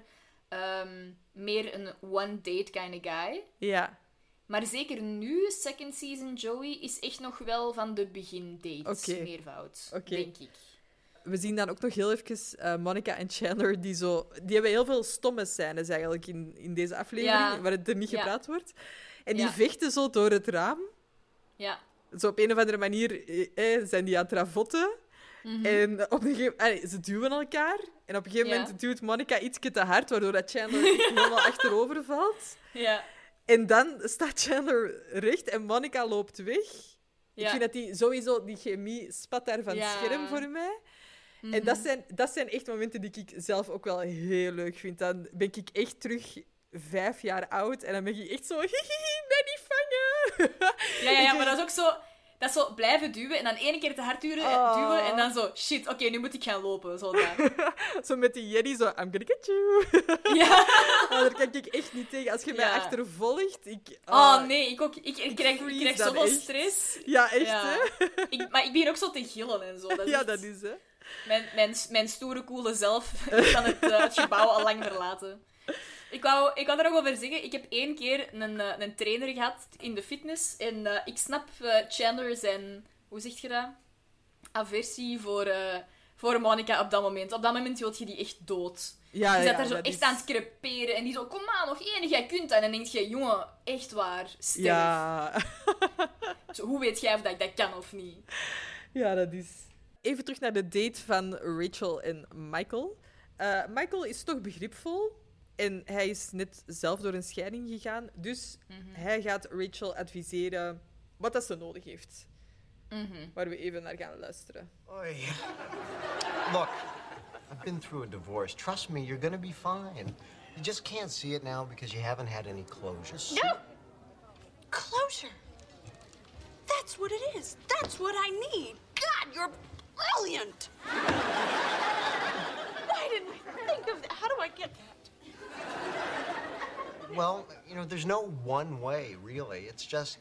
ehm, meer een one-date kind of guy. Ja, Maar zeker nu, second season Joey, is echt nog wel van de begin-dates Oké. meervoud, Oké. denk ik. we zien dan ook nog heel even eh, Monica en Chandler, die zo... Die hebben heel veel stomme scènes eigenlijk in, in deze aflevering, Ja. waar het er niet Ja. gepraat wordt. En die Ja. vechten zo door het raam. Ja. Zo op een of andere manier eh, eh, zijn die aan het ravotten. En op een gegeven ze duwen elkaar. En op een gegeven Ja. moment duwt Monica iets te hard, waardoor dat Chandler helemaal achterover valt. Ja. En dan staat Chandler recht en Monica loopt weg. Ik vind dat die sowieso, die chemie spat daar van het scherm voor mij. Mhm. En dat zijn, dat zijn echt momenten die ik zelf ook wel heel leuk vind. Dan ben ik echt terug vijf jaar oud en dan ben ik echt zo... Hihi, mij niet vangen! Ja, ja, ja, maar dat is ook zo... Dat is zo blijven duwen en dan één keer te hard duwen, Oh. duwen en dan zo... Shit, oké, nu moet ik gaan lopen. Zo. Zo met die Jenny, zo... I'm gonna get you. Ja. Oh, daar kan ik echt niet tegen. Als je mij achtervolgt, ik... Oh nee, ik ook. Ik, ik krijg, ik krijg zoveel echt. stress. Ja, echt, Ja. hè? Ik, maar ik begin ook zo te gillen en zo. Dat Ja, echt- dat is, hè. Mijn, mijn, mijn stoere, coole zelf kan het, eh, het gebouw al lang verlaten. Ik wou, ik wou er nog over zeggen. Ik heb één keer een, eh, een trainer gehad in de fitness. En eh, ik snap eh, Chandler zijn... Hoe zeg je dat? Aversie voor, voor Monica op dat moment. Op dat moment wil je die echt dood. Ja, Je ja, zat daar zo echt is- aan het creperen. En die zo, kom maar, nog één, jij kunt dat. En dan denk je, jongen, echt waar, sterf. Ja. Zo, hoe weet jij of dat ik dat kan of niet? ja, dat is... Even terug naar de date van Rachel en Michael. Michael is toch begripvol. En hij is net zelf door een scheiding gegaan. Dus hij gaat Rachel adviseren wat dat ze nodig heeft. Waar we even naar gaan luisteren. Oy. Look, I've been through a divorce. Trust me, you're gonna be fine. You just can't see it now because you haven't had any closure. No! Closure! That's what it is. That's what I need. God, you're brilliant! Why didn't I think of that? How do I get that? Well, you know, there's no one way, really. It's just,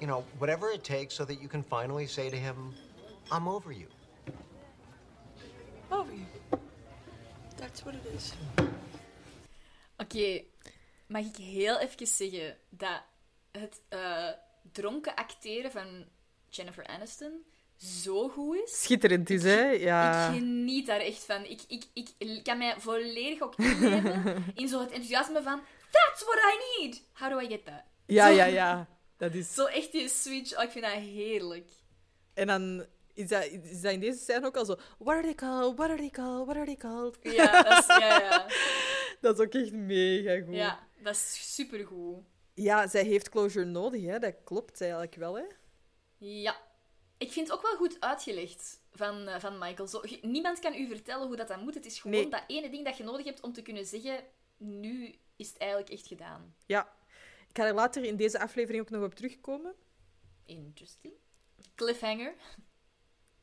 you know, whatever it takes so that you can finally say to him, I'm over you. Over you. That's what it is. Oké, mag ik heel even zeggen dat het eh, dronken acteren van Jennifer Aniston zo goed is? Schitterend is, hè? Ja. Ik geniet daar echt van. Ik, ik, ik kan mij volledig ook inleven in zo het enthousiasme van That's what I need! How do I get that? Ja, Zo- ja, ja. Dat is... Zo echt die switch. Oh, ik vind dat heerlijk. En dan is dat, is dat in deze scène ook al zo... What are they called? What are they called? What are they called? Ja, dat is, ja, ja. Dat is ook echt mega goed. ja, dat is supergoed. Ja, zij heeft closure nodig, hè. Dat klopt eigenlijk wel, hè. Ja. Ik vind het ook wel goed uitgelegd van, eh, van Michael. Zo, je- niemand kan u vertellen hoe dat dan moet. Het is gewoon Nee. dat ene ding dat je nodig hebt om te kunnen zeggen... Nu is het eigenlijk echt gedaan. Ja. Ik ga er later in deze aflevering ook nog op terugkomen. Interesting. Cliffhanger.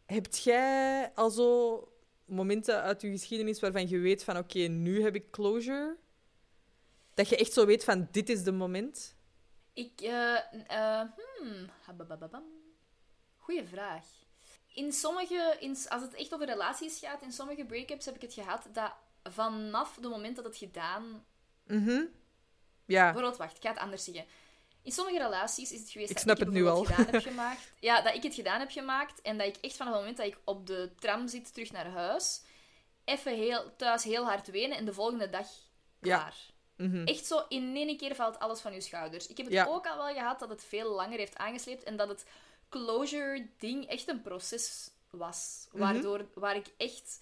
Hebt jij al zo momenten uit je geschiedenis waarvan je weet van oké, nu heb ik closure? Dat je echt zo weet van dit is de moment? Ik, eh hmm, hababababam. Goeie vraag. In sommige, in, als het echt over relaties gaat, in sommige break-ups heb ik het gehad dat vanaf het moment dat het gedaan... Mhm. Ja. Bijvoorbeeld, wacht, ik ga het anders zeggen. In sommige relaties is het geweest Ik dat ik het nu al. gedaan heb gemaakt. Ja, dat ik het gedaan heb gemaakt en dat ik echt vanaf het moment dat ik op de tram zit terug naar huis, even heel, thuis heel hard wenen en de volgende dag Ja. klaar. Mhm. Echt zo, in één keer valt alles van je schouders. Ik heb het Ja. ook al wel gehad dat het veel langer heeft aangesleept en dat het closure-ding echt een proces was. Mhm. Waardoor, waar ik echt...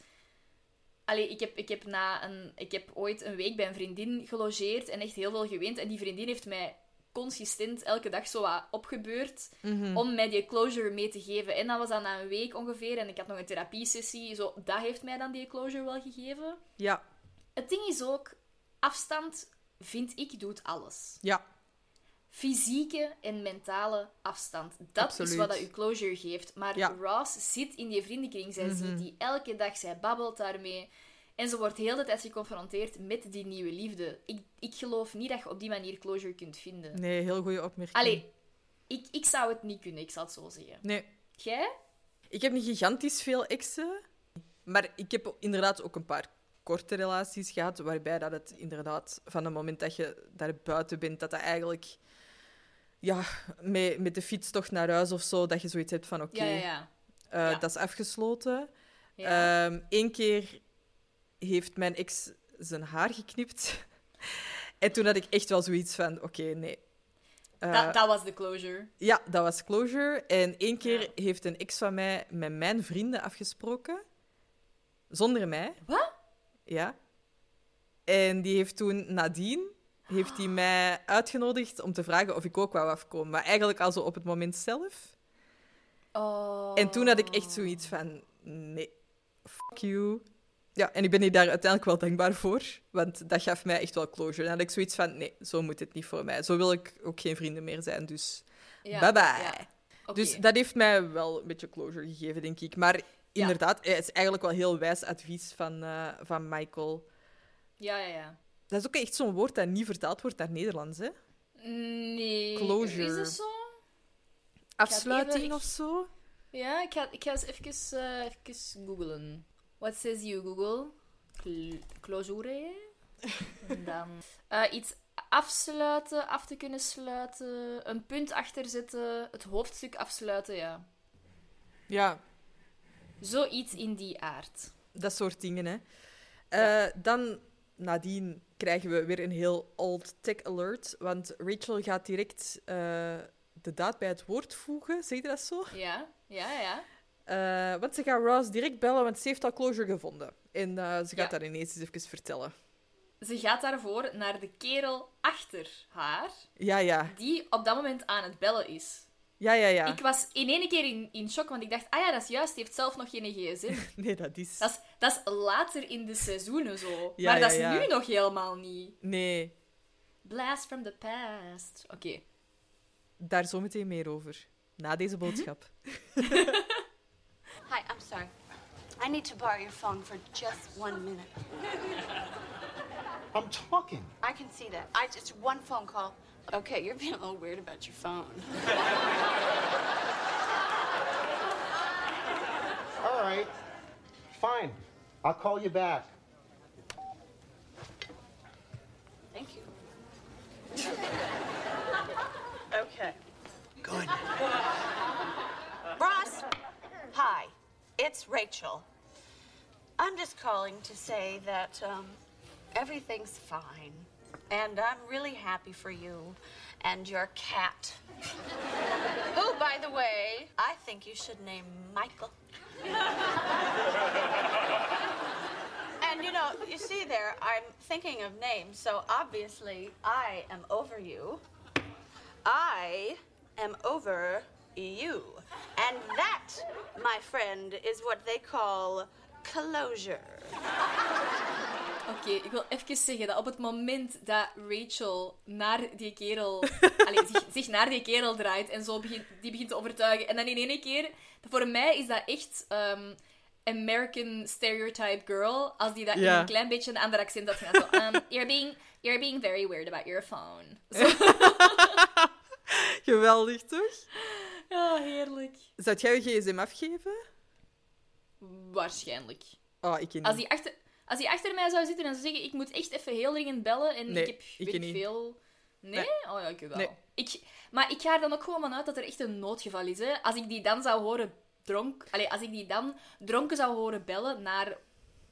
Allee, ik heb, ik, heb na een, ik heb ooit een week bij een vriendin gelogeerd en echt heel veel geweend. En die vriendin heeft mij consistent elke dag zo wat opgebeurd Mhm. om mij die closure mee te geven. En dat was dan na een week ongeveer. En ik had nog een therapiesessie. Zo, dat heeft mij dan die closure wel gegeven. Ja. Het ding is ook, afstand, vind ik, doet alles. Ja. Fysieke en mentale afstand. Dat is wat dat u closure geeft. Maar Ja. Ross zit in die vriendenkring. Zij Mhm. ziet die elke dag, zij babbelt daarmee. En ze wordt heel de tijd geconfronteerd met die nieuwe liefde. Ik, ik geloof niet dat je op die manier closure kunt vinden. Nee, heel goede opmerking. Allee, ik, ik zou het niet kunnen, ik zal het zo zeggen. Nee. Jij? Ik heb niet gigantisch veel exen, maar ik heb inderdaad ook een paar korte relaties gehad, waarbij dat het inderdaad van het moment dat je daar buiten bent, dat dat eigenlijk ja, met, met de fiets toch naar huis of zo, dat je zoiets hebt van oké, Ja, ja, ja. eh, dat is afgesloten. Eén keer heeft mijn ex zijn haar geknipt. en toen had ik echt wel zoiets van oké, nee. Eh, dat, dat was de closure. Ja, dat was closure. En één keer heeft een ex van mij met mijn vrienden afgesproken. Zonder mij. Wat? Ja. En die heeft toen nadien heeft hij mij uitgenodigd om te vragen of ik ook wou afkomen. Maar eigenlijk al zo op het moment zelf. Oh. En toen had ik echt zoiets van... Nee, fuck you. Ja, en ik ben hier daar uiteindelijk wel dankbaar voor. Want dat gaf mij echt wel closure. Dan had ik zoiets van... Nee, zo moet het niet voor mij. Zo wil ik ook geen vrienden meer zijn. Dus Ja, bye bye. ja. Dus dat heeft mij wel een beetje closure gegeven, denk ik. Maar inderdaad, het is eigenlijk wel heel wijs advies van, eh, van Michael. Ja, ja, ja. Dat is ook echt zo'n woord dat niet vertaald wordt naar Nederlands, hè? Nee. Closure. Is dat zo? Afsluiting even- of zo? Ja, ik ga, ik ga eens even, eh even googlen. What says you, Google? Cl- closure? En dan... eh, iets afsluiten, af te kunnen sluiten, een punt achterzetten, het hoofdstuk afsluiten, ja. Ja, Zoiets in die aard. dat soort dingen, hè. Eh, Dan, nadien, krijgen we weer een heel old tech alert. Want Rachel gaat direct eh, de daad bij het woord voegen. Zeg je dat zo? Ja, ja, ja. Eh, want ze gaat Ross direct bellen, want ze heeft al closure gevonden. En eh, ze gaat Ja. dat ineens eens even vertellen. Ze gaat daarvoor naar de kerel achter haar, Ja, ja. die op dat moment aan het bellen is. Ja, ja, ja. Ik was in één keer in, in shock, want ik dacht, ah ja, dat is juist, die heeft zelf nog geen gsm. Nee, dat is... Dat is, dat is later in de seizoenen zo. Ja, maar dat ja, is ja. nu nog helemaal niet. Nee, Blast from the past. Oké. daar zometeen meer over. Na deze boodschap. Hi, I'm sorry. I need to borrow your phone for just one minute. I'm talking. I can see that. I just one phone call. Okay, you're being a little weird about your phone. All right. Fine. I'll call you back. Thank you. okay. Good. Ross, hi. It's Rachel. I'm just calling to say that um, everything's fine. And I'm really happy for you and your cat. Who, by the way, I think you should name Michael. and you know, you see there, I'm thinking of names, so obviously I am over you. I am over you. And that, my friend, is what they call closure. Oké, ik wil even zeggen dat op het moment dat Rachel naar die kerel... allee, zich, zich naar die kerel draait en zo begint, die begint te overtuigen. En dan in één keer... Voor mij is dat echt... ehm, American stereotype girl, als die dat in een klein beetje een ander accent had gedaan. Zo, um, you're, being, you're being very weird about your phone. Geweldig, toch? Ja, heerlijk. Zou jij je gsm afgeven? Waarschijnlijk. Oh, ik niet. Als hij achter, als hij achter mij zou zitten en zou zeggen, ik moet echt even heel dringend bellen en Nee, ik heb ik weet niet. veel... Nee? Nee. Oh ja, ik wel. Nee. Ik, maar ik ga er dan ook gewoon vanuit dat er echt een noodgeval is. Hè. Als ik die dan zou horen dronk... Allee, als ik die dan dronken zou horen bellen naar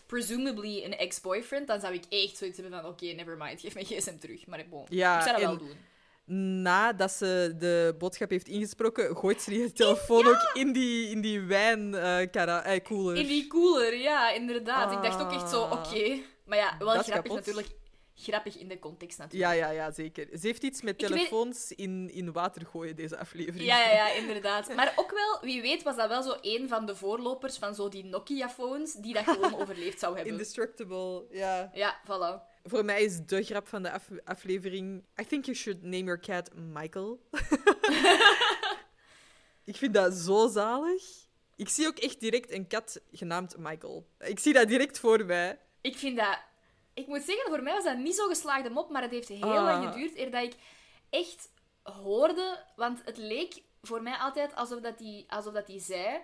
presumably een ex-boyfriend, dan zou ik echt zoiets hebben van, oké, never mind, geef mijn gsm terug. Maar bon, Ja, ik zou dat en- wel doen. Nadat ze de boodschap heeft ingesproken, gooit ze die telefoon ook in die, in die wijnkoeler. In die cooler, ja, inderdaad. Ik dacht ook echt zo, Ah. oké. Maar ja, wel Dat grappig natuurlijk. Grappig in de context natuurlijk. Ja, ja, ja, zeker. Ze heeft iets met weet- telefoons in, in water gooien, deze aflevering. Ja, ja, ja, inderdaad. Maar ook wel, wie weet, was dat wel zo een van de voorlopers van zo die Nokia-phones die dat gewoon overleefd zou hebben. Indestructible, ja. Ja, voilà. Voor mij is de grap van de af- aflevering... I think you should name your cat Michael. ik vind dat zo zalig. Ik zie ook echt direct een kat genaamd Michael. Ik zie dat direct voor mij. Ik vind dat... Ik moet zeggen, voor mij was dat niet zo geslaagde mop, maar het heeft heel Ah. lang geduurd eer dat ik echt hoorde... Want het leek voor mij altijd alsof dat die, alsof dat die zei...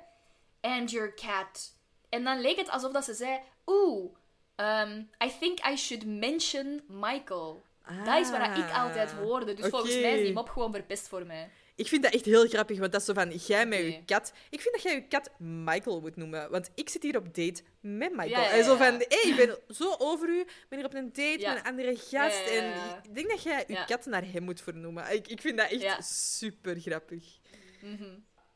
And your cat. En dan leek het alsof dat ze zei... Oeh, um, I think I should mention Michael. Dat is wat ik altijd hoorde. Dus volgens mij is die mop gewoon verpest voor mij. Ik vind dat echt heel grappig, want dat is zo van, jij met Oké. je kat... Ik vind dat jij je kat Michael moet noemen, want ik zit hier op date met Michael. Ja, ja, En zo van, hé, ik ben zo over u, ik ben hier op een date met een andere gast. En ik denk dat jij je kat naar hem moet vernoemen. Ik, ik vind dat echt. Mhm. super grappig.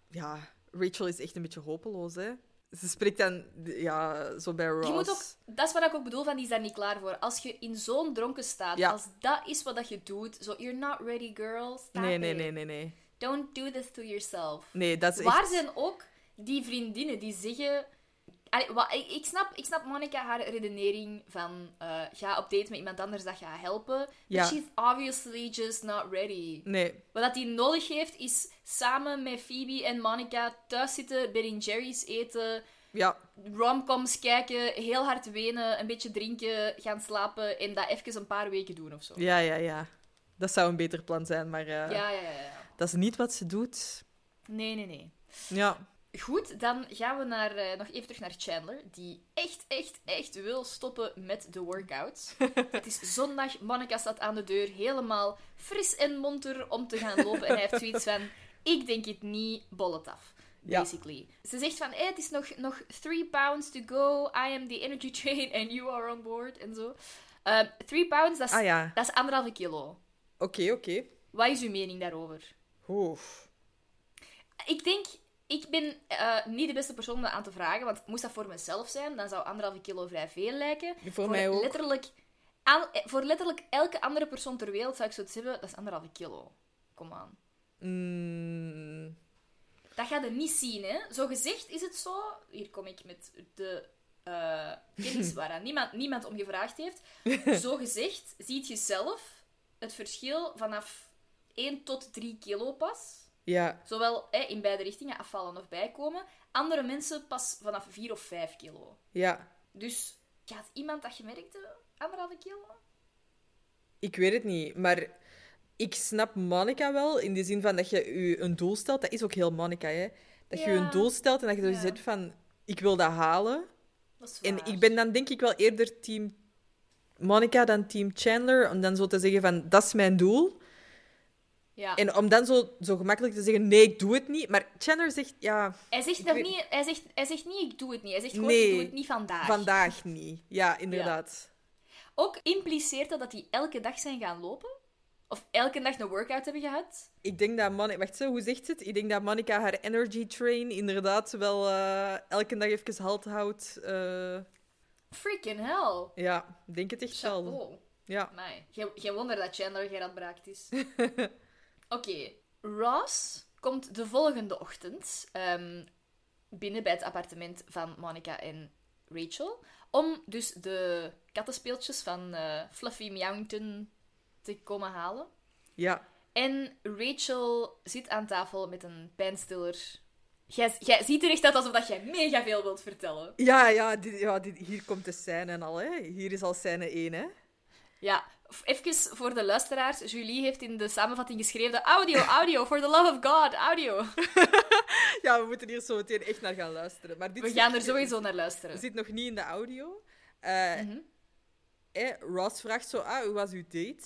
Ja, Rachel is echt een beetje hopeloos, hè. Ze spreekt dan ja, zo bij Ross. Je moet ook, dat is wat ik ook bedoel van, die is daar niet klaar voor. Als je in zo'n dronken staat, Ja. als dat is wat dat je doet, zo, you're not ready, girl, stop Nee, nee, nee, nee, nee. Don't do this to yourself. Nee, dat is Waar echt... zijn ook die vriendinnen die zeggen... Allee, wat, ik, ik, snap, ik snap Monica haar redenering van eh, ga op date met iemand anders dat gaat helpen. Ja. She's obviously just not ready. Nee, Wat dat hij nodig heeft, is samen met Phoebe en Monica thuis zitten, Ben Jerry's eten, ja, romcoms kijken, heel hard wenen, een beetje drinken, gaan slapen en dat even een paar weken doen of zo. ja, ja, ja. Dat zou een beter plan zijn, maar eh, ja, ja, ja. ja. dat is niet wat ze doet. Nee, nee, nee. Ja, Goed, dan gaan we naar, eh, nog even terug naar Chandler, die echt, echt, echt wil stoppen met de workouts. het is zondag, Monica staat aan de deur, helemaal fris en monter om te gaan lopen. En hij heeft zoiets van, ik denk het niet, bollet af. Ja. Basically. Ze zegt van, hey, het is nog, nog three pounds to go, I am the energy train and you are on board, en zo. Eh, three pounds, dat is, Ah ja. dat is anderhalve kilo. oké, oké. Wat is uw mening daarover? Oef. Ik denk, ik ben eh, niet de beste persoon om dat aan te vragen, want moest dat voor mezelf zijn, dan zou anderhalve kilo vrij veel lijken. Voor mij ook. Letterlijk, aan- eh, voor letterlijk elke andere persoon ter wereld zou ik zoiets hebben, dat is anderhalve kilo. Kom aan. Mm, Dat ga je niet zien, hè. Zo gezegd is het zo. Hier kom ik met de eh kennis waaraan niemand, niemand om gevraagd heeft. Zo gezegd ziet je zelf het verschil vanaf 1 tot 3 kilo pas. Ja, Zowel hè, in beide richtingen afvallen of bijkomen. Andere mensen pas vanaf 4 of 5 kilo. ja. Dus gaat iemand dat gemerkt hebben? Anderhalve kilo? Ik weet het niet, maar ik snap Monica wel in de zin van dat je je een doel stelt. Dat is ook heel Monica, hè? Dat je je Ja. een doel stelt en dat je Ja. dus zegt van, ik wil dat halen. Dat is En ik ben dan denk ik wel eerder team Monica dan team Chandler, om dan zo te zeggen van, dat is mijn doel. Ja. En om dan zo, zo gemakkelijk te zeggen, nee, ik doe het niet. Maar Chandler zegt, ja, Hij zegt nog weet- niet, hij zegt, hij zegt niet, ik doe het niet. Hij zegt gewoon, Nee. ik doe het niet vandaag. vandaag niet. Ja, inderdaad. Ook impliceert dat dat die elke dag zijn gaan lopen? Of elke dag een workout hebben gehad? Ik denk dat Monica... Wacht, zo, hoe zegt het? Ik denk dat Monica haar energy train inderdaad wel eh, elke dag even halt houdt. eh, Freaking hell. ja, denk het echt wel. Chapeau. Ja. Geen, geen wonder dat Chandler geradbraakt is. Oké, Ross komt de volgende ochtend ehm, binnen bij het appartement van Monica en Rachel. Om dus de kattenspeeltjes van eh, Fluffy Meowington te komen halen. Ja. En Rachel zit aan tafel met een pijnstiller. Jij, jij ziet er echt uit alsof dat jij mega veel wilt vertellen. Ja, ja, dit, ja dit, hier komt de scène al, hè. Hier is al scène 1, hè. Ja, even voor de luisteraars. Julie heeft in de samenvatting geschreven... Audio, audio, for the love of God, audio. Ja, we moeten hier zo meteen echt naar gaan luisteren. Maar dit We gaan er sowieso naar luisteren. zit nog niet in de audio. Eh, Mhm. eh, Ross vraagt zo, ah, hoe was uw date?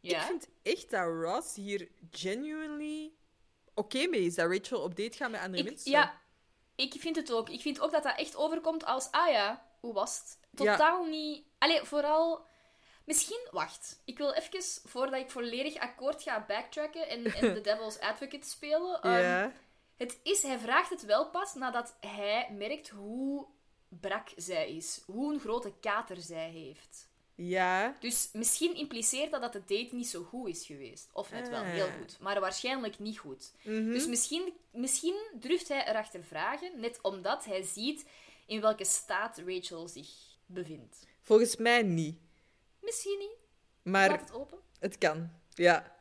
Ik vind echt dat Ross hier genuinely oké mee is. Dat Rachel op date gaat met andere Ik, mensen. ja, ik vind het ook. Ik vind ook dat dat echt overkomt als... Ah ja, hoe was het? Ja. Totaal niet... Allee, vooral... Misschien... Wacht. Ik wil even, voordat ik volledig akkoord ga backtracken en, en de Devil's Advocate spelen... ehm, Ja. Het is, hij vraagt het wel pas nadat hij merkt hoe brak zij is. Hoe een grote kater zij heeft. Ja. Dus misschien impliceert dat dat de date niet zo goed is geweest. Of net wel Ah. heel goed, maar waarschijnlijk niet goed. Mhm. Dus misschien, misschien durft hij erachter vragen, net omdat hij ziet in welke staat Rachel zich bevindt. Volgens mij niet. Misschien niet. Maar Laat het open. het kan. Ja.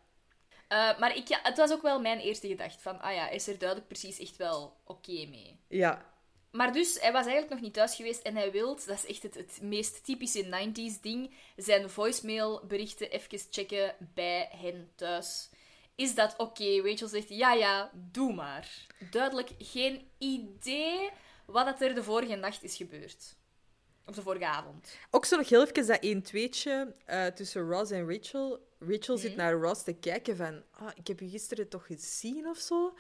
Eh, maar ik, ja, het was ook wel mijn eerste gedachte van, ah ja, is er duidelijk precies echt wel oké mee. Ja. Maar dus, hij was eigenlijk nog niet thuis geweest en hij wil, dat is echt het, het meest typische 90s ding, zijn voicemailberichten even checken bij hen thuis. Is dat oké? Rachel zegt, ja ja, doe maar. Duidelijk geen idee wat er de vorige nacht is gebeurd. Op de vorige avond. Ook zo nog heel even dat 1 tweetje eh tussen Ross en Rachel. Rachel zit naar Ross te kijken van... Ah, ik heb je gisteren toch gezien of zo?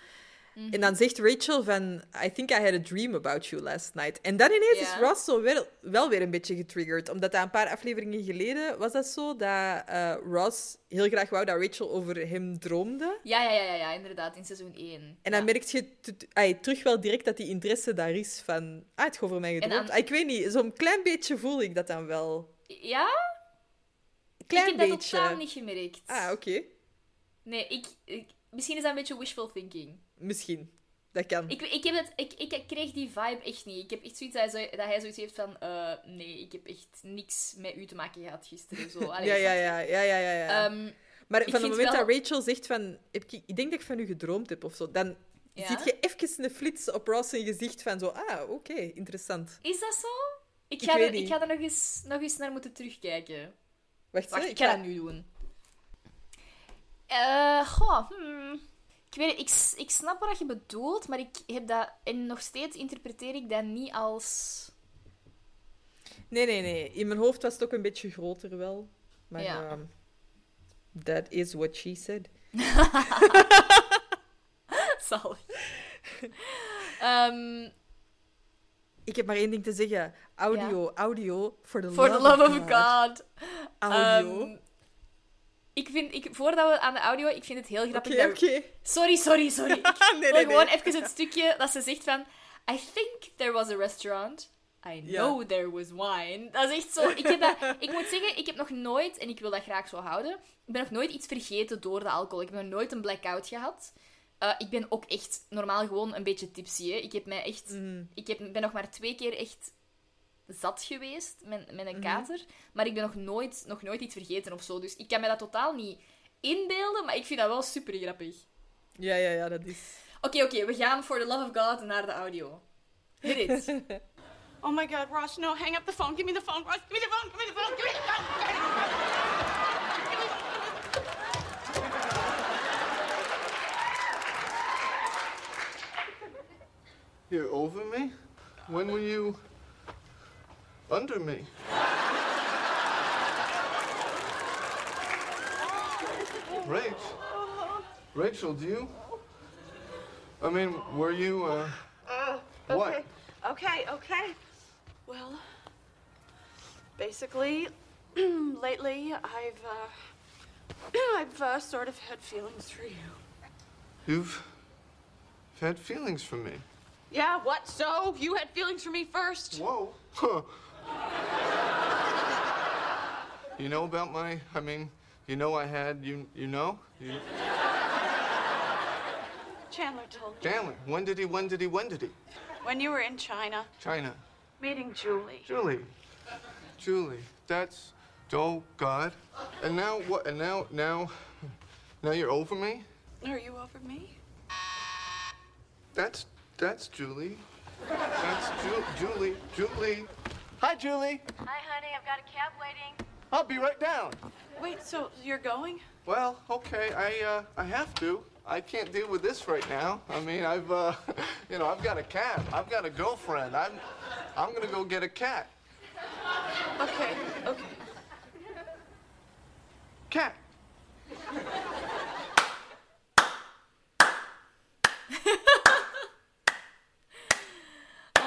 En dan zegt Rachel van... I think I had a dream about you last night. En dan ineens is. Ross zo wel, wel weer een beetje getriggerd. Omdat dat een paar afleveringen geleden was dat zo, dat eh, Ross heel graag wou dat Rachel over hem droomde. Ja, ja, ja, ja, ja inderdaad, in seizoen 1. En dan merk je t- terug wel direct dat die interesse daar is van... Ah, het gaat over mij gedroomd. dan- ik weet niet, zo'n klein beetje voel ik dat dan wel. Ja? Klein ik heb dat beetje. totaal niet gemerkt. Ah, oké. Nee, ik, ik... Misschien is dat een beetje wishful thinking. Misschien. Dat kan. Ik, ik, heb het, ik, ik kreeg die vibe echt niet. Ik heb echt zoiets dat hij, zo- dat hij zoiets heeft van... eh, nee, ik heb echt niks met u te maken gehad gisteren. Zo. Allee, ja, ja, ja, ja, ja, ja. ja. Ehm, maar ik van het moment wel- dat Rachel zegt van... Heb ik, ik denk dat ik van u gedroomd heb of zo, dan Ja? ziet je even een flits op Ross zijn gezicht van zo... Ah, oké, interessant. Is dat zo? Ik ga, er, ik ga er nog eens, nog eens naar moeten terugkijken. Wacht, Wacht, ik ga dat nu doen. Eh, goh, hmm. Ik weet ik, ik snap wat je bedoelt, maar ik heb dat... En nog steeds interpreteer ik dat niet als... Nee, nee, nee. In mijn hoofd was het ook een beetje groter wel. Maar Ja. ehm, that is what she said. Zalig. Ehm, Ik heb maar één ding te zeggen. Audio, audio, for the for love, the love of. God. Audio. Ehm, ik vind, ik, voordat we aan de audio, ik vind het heel grappig Oké, dat... oké. Sorry, sorry, sorry. Ik Nee, wil nee, gewoon nee. even het stukje dat ze zegt van... I think there was a restaurant. I Ja. know there was wine. Dat is echt zo... Ik, heb dat, ik moet zeggen, ik heb nog nooit, en ik wil dat graag zo houden, ik ben nog nooit iets vergeten door de alcohol. Ik heb nog nooit een blackout gehad. Eh, ik ben ook echt normaal gewoon een beetje tipsy. Hè. Ik, heb mij echt, Mhm. ik heb, ben nog maar twee keer echt zat geweest met, met Mhm. een kater. Maar ik ben nog nooit, nog nooit iets vergeten of zo. Dus ik kan me dat totaal niet inbeelden, maar ik vind dat wel super grappig. Ja, ja, ja, dat is... Oké, oké, we gaan for the love of God naar de audio. Hit it. Oh my God, Ross, no, hang up the phone. Give me the phone, Ross. Give me the phone. Give me the phone. Give me the phone. Give me the phone. Give me the phone. You're over me? When were you under me? Rach, Rachel, do you? I mean, were you, uh, what? Okay, okay. Well, basically, lately I've uh, I've uh, sort of had feelings for you. You've had feelings for me. Yeah, what? So you had feelings for me first? Whoa. Huh. You know about my, I mean, you know I had, you, you know? You, Chandler told me Chandler, when did he, when did he, when did he? when you were in China China. meeting Julie. Julie. Julie. That's, oh God. And now what, and now, now, now you're over me? Are you over me? That's, that's Julie. That's Ju- Julie. Julie. Hi, Julie. Hi, honey. I've got a cab waiting. I'll be right down. Wait, so you're going? Well, okay, I uh, I have to. I can't deal with this right now. I mean, I've uh, you know, I've got a cat. I've got a girlfriend. I'm I'm gonna go get a cat. Okay, okay. Cat.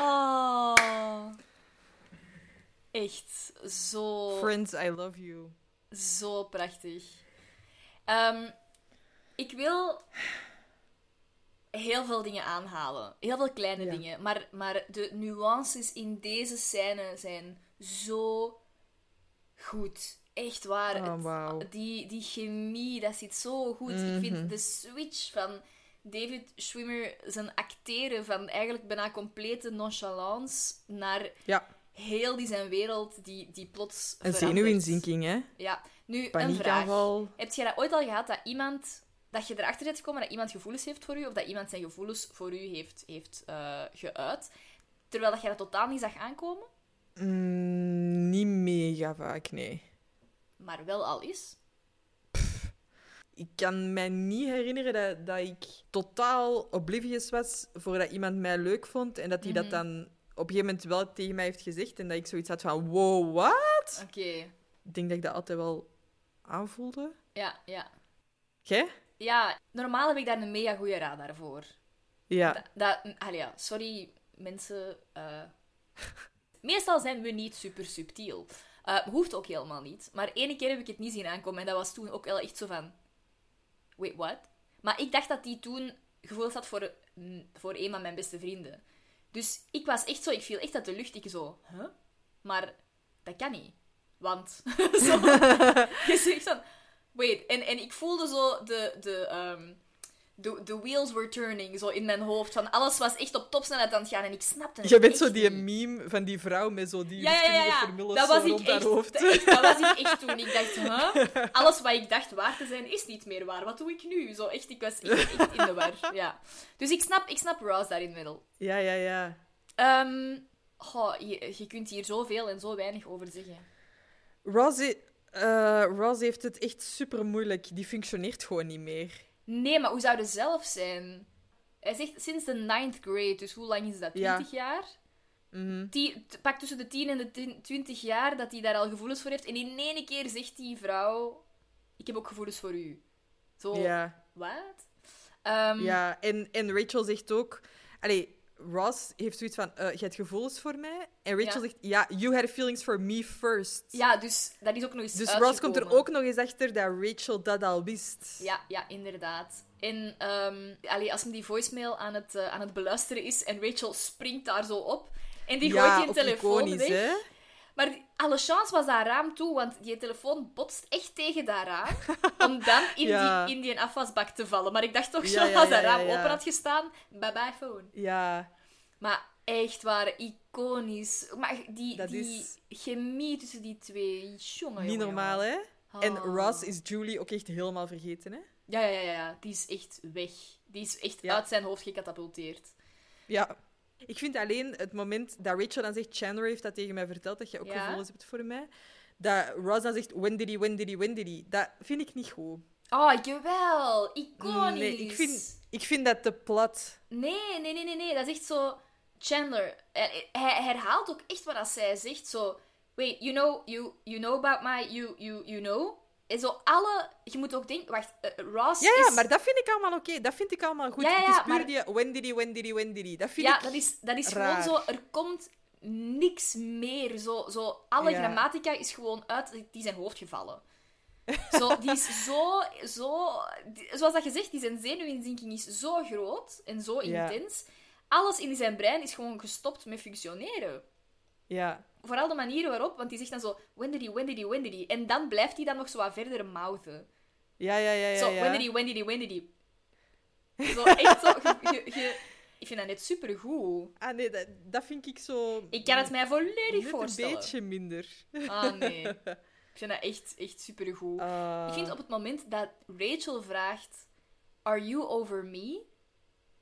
Oh. Echt zo, Friends, I love you. zo prachtig. Ehm, ik wil heel veel dingen aanhalen. Heel veel kleine Ja. dingen. Maar, maar de nuances in deze scène zijn zo goed. Echt waar. Oh, Het- die, die chemie, dat zit zo goed. Ik vind de switch van David Schwimmer, zijn acteren van eigenlijk bijna complete nonchalance naar Ja, heel die zijn wereld die, die plots een verandert. zenuwinzinking, hè? Ja. Nu, een vraag. Heb jij dat ooit al gehad, dat iemand... Dat je erachter bent gekomen dat iemand gevoelens heeft voor u, of dat iemand zijn gevoelens voor u heeft, heeft eh, geuit, terwijl dat jij dat totaal niet zag aankomen, Mm, niet mega vaak, nee. maar wel al is? Ik kan mij niet herinneren dat, dat ik totaal oblivious was voordat iemand mij leuk vond en dat hij Mhm. dat dan op een gegeven moment wel tegen mij heeft gezegd en dat ik zoiets had van, wow, wat? Oké. Ik denk dat ik dat altijd wel aanvoelde. Ja, ja. Jij? Ja, normaal heb ik daar een mega goede radar voor. Ja. Dat, dat, allee, ja, sorry mensen. eh. meestal zijn we niet super subtiel. Eh, hoeft ook helemaal niet. Maar ene keer heb ik het niet zien aankomen en dat was toen ook wel echt zo van. Wait, what? Maar ik dacht dat die toen gevoeld had voor, mm, voor een van mijn beste vrienden. Dus ik was echt zo, ik viel echt uit de lucht. Ik zo, huh? Maar dat kan niet. Want, zo, je zegt van, wait. En, en ik voelde zo de, de, ehm, de, de wheels were turning, zo in mijn hoofd. Van alles was echt op topsnelheid aan het gaan en ik snapte het Jij bent zo die niet. meme van die vrouw met zo die Ja, ja, ja, Dat was ik echt, hoofd. dat, echt- dat was ik echt toen. Ik dacht, huh? Alles wat ik dacht waar te zijn, is niet meer waar. Wat doe ik nu? Zo echt, ik was echt, echt in de war. Ja. Dus ik snap, ik snap Ross daarin middel. Ja, ja, ja. Goh, je, je kunt hier zoveel en zo weinig over zeggen. Ross, i- eh, heeft het echt super moeilijk. Die functioneert gewoon niet meer. Nee, maar hoe zou het zelf zijn? Hij zegt sinds de ninth grade, dus hoe lang is dat? Ja. 20 jaar? Mhm. Die, t- pak tussen de 10 en de 10 20 jaar dat hij daar al gevoelens voor heeft. En in één keer zegt die vrouw: Ik heb ook gevoelens voor u. Zo, Ja. wat? Ehm, Ja, en, en Rachel zegt ook... Allee, Ross heeft zoiets van, eh je hebt gevoelens voor mij? En Rachel Ja. zegt, ja, you had feelings for me first. Ja, dus dat is ook nog eens Dus Ross komt er ook nog eens achter dat Rachel dat al wist. Ja, ja, inderdaad. En allee, als hem die voicemail aan het, eh, aan het beluisteren is en Rachel springt daar zo op en die Ja, gooit die ook telefoon iconisch, weg. hè? Maar alle chance was daar raam toe, want die telefoon botst echt tegen dat raam. om dan in, Ja. die, in die afwasbak te vallen. Maar ik dacht toch zo, als dat raam open had gestaan, bye bye phone. Ja, Maar echt waar, iconisch. Maar die, Dat die is- chemie tussen die twee, jongen, niet normaal, hè? En Ah. Ross is Julie ook echt helemaal vergeten, hè? Ja, ja, ja, ja, ja, die is echt weg. Die is echt Ja. uit zijn hoofd gecatapulteerd. Ja. Ik vind alleen het moment dat Rachel dan zegt, Chandler heeft dat tegen mij verteld, dat je ook Ja. gevoelens hebt voor mij. Dat Ross dan zegt, when did he, when did he, when did he. Dat vind ik niet goed. Oh, jawel. Iconisch. Nee, ik vind, ik vind dat te plat. Nee, nee, nee, nee, nee. Dat is echt zo... Chandler, hij, herhaalt ook echt wat als zij zegt. Zo, wait, you know, you, you know about my, you, you, you know? En zo alle... Je moet ook denken... Wacht, eh, Ross Ja, ja, is... maar dat vind ik allemaal oké. Dat vind ik allemaal goed. Ja, ja, het is ja, puur maar- die when did he. Dat vind Ja, ik... dat is, dat is raar. gewoon zo... Er komt niks meer. Zo, zo, alle grammatica is gewoon uit die zijn hoofd gevallen. Zo, die is zo, zo... die- zoals dat je zegt, die zijn zenuwinzinking is zo groot en zo intens. Alles in zijn brein is gewoon gestopt met functioneren. Ja. Vooral de manier waarop, want die zegt dan zo... When did he, when did he, when did he? En dan blijft hij dan nog zo wat verder mouthen. Ja, ja, ja, ja. Zo, ja. when did he, when did he, when did he? Zo, echt zo... je- je- ik vind dat net supergoed. Ah, nee, dat, dat vind ik zo... Ik kan het mij volledig net een voorstellen. beetje minder. Ah, nee. Ik vind dat echt, echt supergoed. Ah. Ik vind op het moment dat Rachel vraagt... Are you over me?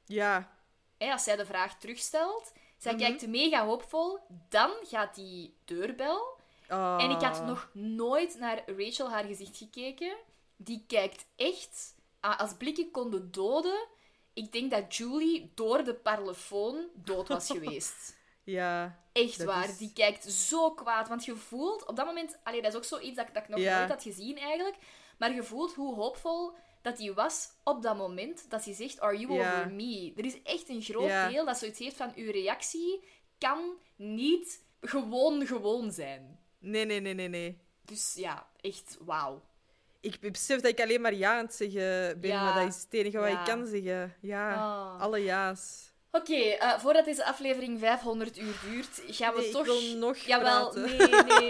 Ja. Hè, als zij de vraag terugstelt. Zij Mhm. kijkt mega hoopvol. Dan gaat die deurbel. Ah. En ik had nog nooit naar Rachel haar gezicht gekeken. Die kijkt echt... ah, Als blikken konden doden... Ik denk dat Julie door de parlofoon dood was geweest. Ja. Echt waar, is- die kijkt zo kwaad. Want je voelt op dat moment... Allee, dat is ook zoiets dat, dat ik nog Ja. nooit had gezien eigenlijk. Maar je voelt hoe hoopvol dat hij was op dat moment dat hij zegt... Are you over me? Er is echt een groot deel dat zoiets heeft van... Uw reactie kan niet gewoon gewoon zijn. Nee, nee, nee, nee, nee. Dus ja, echt wauw. Ik besef dat ik alleen maar ja aan het zeggen ben, Ja. maar dat is het enige wat Ja. ik kan zeggen. Ja, Ah. alle ja's. Oké, eh, voordat deze aflevering 500 uur duurt, gaan we Nee, ik toch... wil nog Jawel, praten. nee, nee.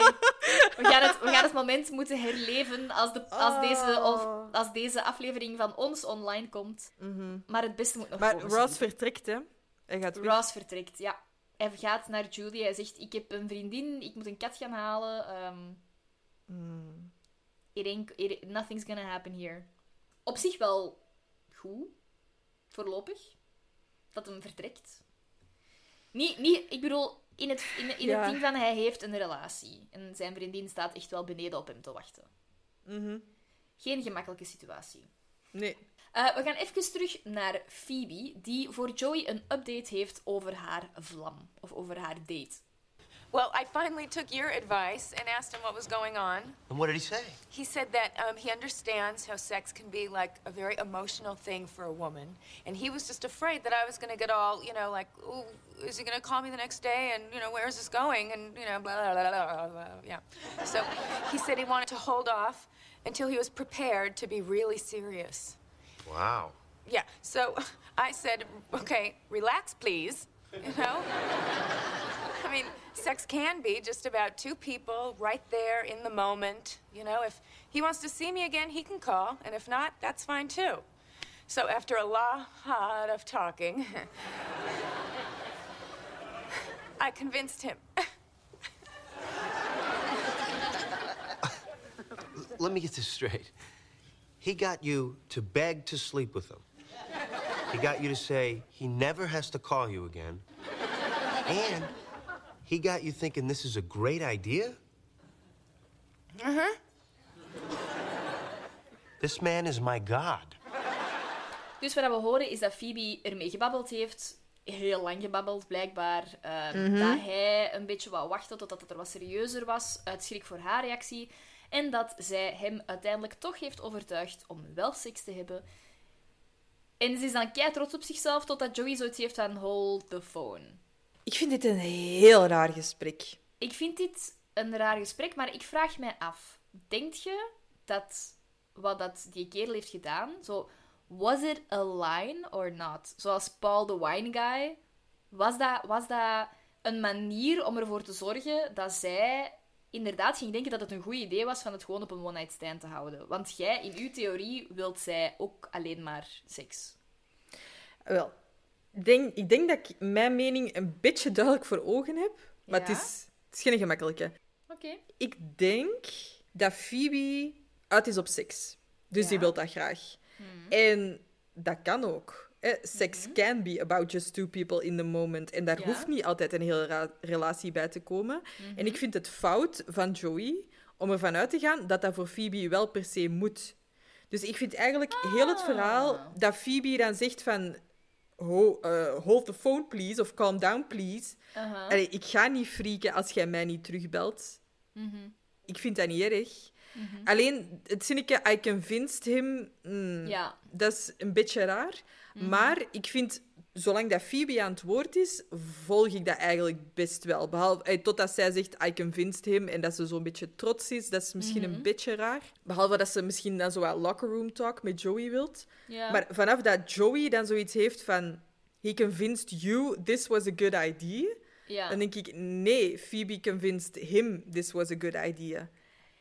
We gaan, het, we gaan het moment moeten herleven als, de, als, deze, of, als deze aflevering van ons online komt. Mhm. Maar het beste moet nog Maar komen. Ross Steve. vertrekt, hè. Hij gaat weg. Ross vertrekt, ja. Hij gaat naar Julie. Hij zegt, ik heb een vriendin, ik moet een kat gaan halen. ehm, Mm. it ain't- it- nothing's gonna happen here. Op zich wel goed, voorlopig, dat hem vertrekt. Niet, niet ik bedoel, in het, in, in Ja. het ding van hij heeft een relatie. En zijn vriendin staat echt wel beneden op hem te wachten. Mhm. Geen gemakkelijke situatie. Nee. Eh, we gaan even terug naar Phoebe, die voor Joey een update heeft over haar vlam. Of over haar date. Well, I finally took your advice and asked him what was going on. And what did he say? He said that um, he understands how sex can be like a very emotional thing for a woman. And he was just afraid that I was going to get all, you know, like, ooh, is he going to call me the next day? And, you know, where's this going? And, you know, blah, blah, blah, blah. Yeah. So he said he wanted to hold off until he was prepared to be really serious. Wow. Yeah. So I said, okay, relax, please. You know? I mean, sex can be just about two people right there in the moment. You know, if he wants to see me again, he can call. And if not, that's fine too. So after a lot of talking, I convinced him. Let me get this straight. He got you to beg to sleep with him. He got you to say he never has to call you again. And he got you thinking this is a great idea? Uh-huh. This man is my God. Dus wat we horen is dat Phoebe ermee gebabbeld heeft. Heel lang gebabbeld, blijkbaar. Mhm. Dat hij een beetje wou wachten totdat het er wat serieuzer was, uit schrik voor haar reactie. En dat zij hem uiteindelijk toch heeft overtuigd om wel seks te hebben. En ze is dan kei trots op zichzelf, totdat Joey zoiets heeft van hold the phone. Ik vind dit een heel raar gesprek. Ik vind dit een raar gesprek, maar ik vraag mij af. Denk je dat wat dat die kerel heeft gedaan, zo, was it a line or not? Zoals Paul the Wine Guy, was dat, was dat een manier om ervoor te zorgen dat zij inderdaad ging denken dat het een goed idee was van het gewoon op een one-night stand te houden? Want jij, in uw theorie, wilt zij ook alleen maar seks. Wel, ik denk, ik denk dat ik mijn mening een beetje duidelijk voor ogen heb. Maar Ja? het, is, het is geen gemakkelijke. Oké. Ik denk dat Phoebe uit is op seks. Dus die wil dat graag. En dat kan ook. Sex can be about just two people in the moment. En daar Ja. hoeft niet altijd een hele relatie bij te komen. En ik vind het fout van Joey om ervan uit te gaan dat dat voor Phoebe wel per se moet. Dus ik vind eigenlijk heel het verhaal dat Phoebe dan zegt van... Ho, eh, hold the phone, please. Of calm down, please. Allee, ik ga niet frieken als jij mij niet terugbelt. Ik vind dat niet erg. Alleen het zinnetje I convinced him, mm, Ja. dat is een beetje raar. Maar ik vind, zolang dat Phoebe aan het woord is, volg ik dat eigenlijk best wel. Behalve, eh, totdat zij zegt I convinced him en dat ze zo'n beetje trots is, dat is misschien een beetje raar. Behalve dat ze misschien dan zo wat locker room talk met Joey wilt. Maar vanaf dat Joey dan zoiets heeft van he convinced you this was a good idea, ja. dan denk ik, nee, Phoebe convinced him this was a good idea.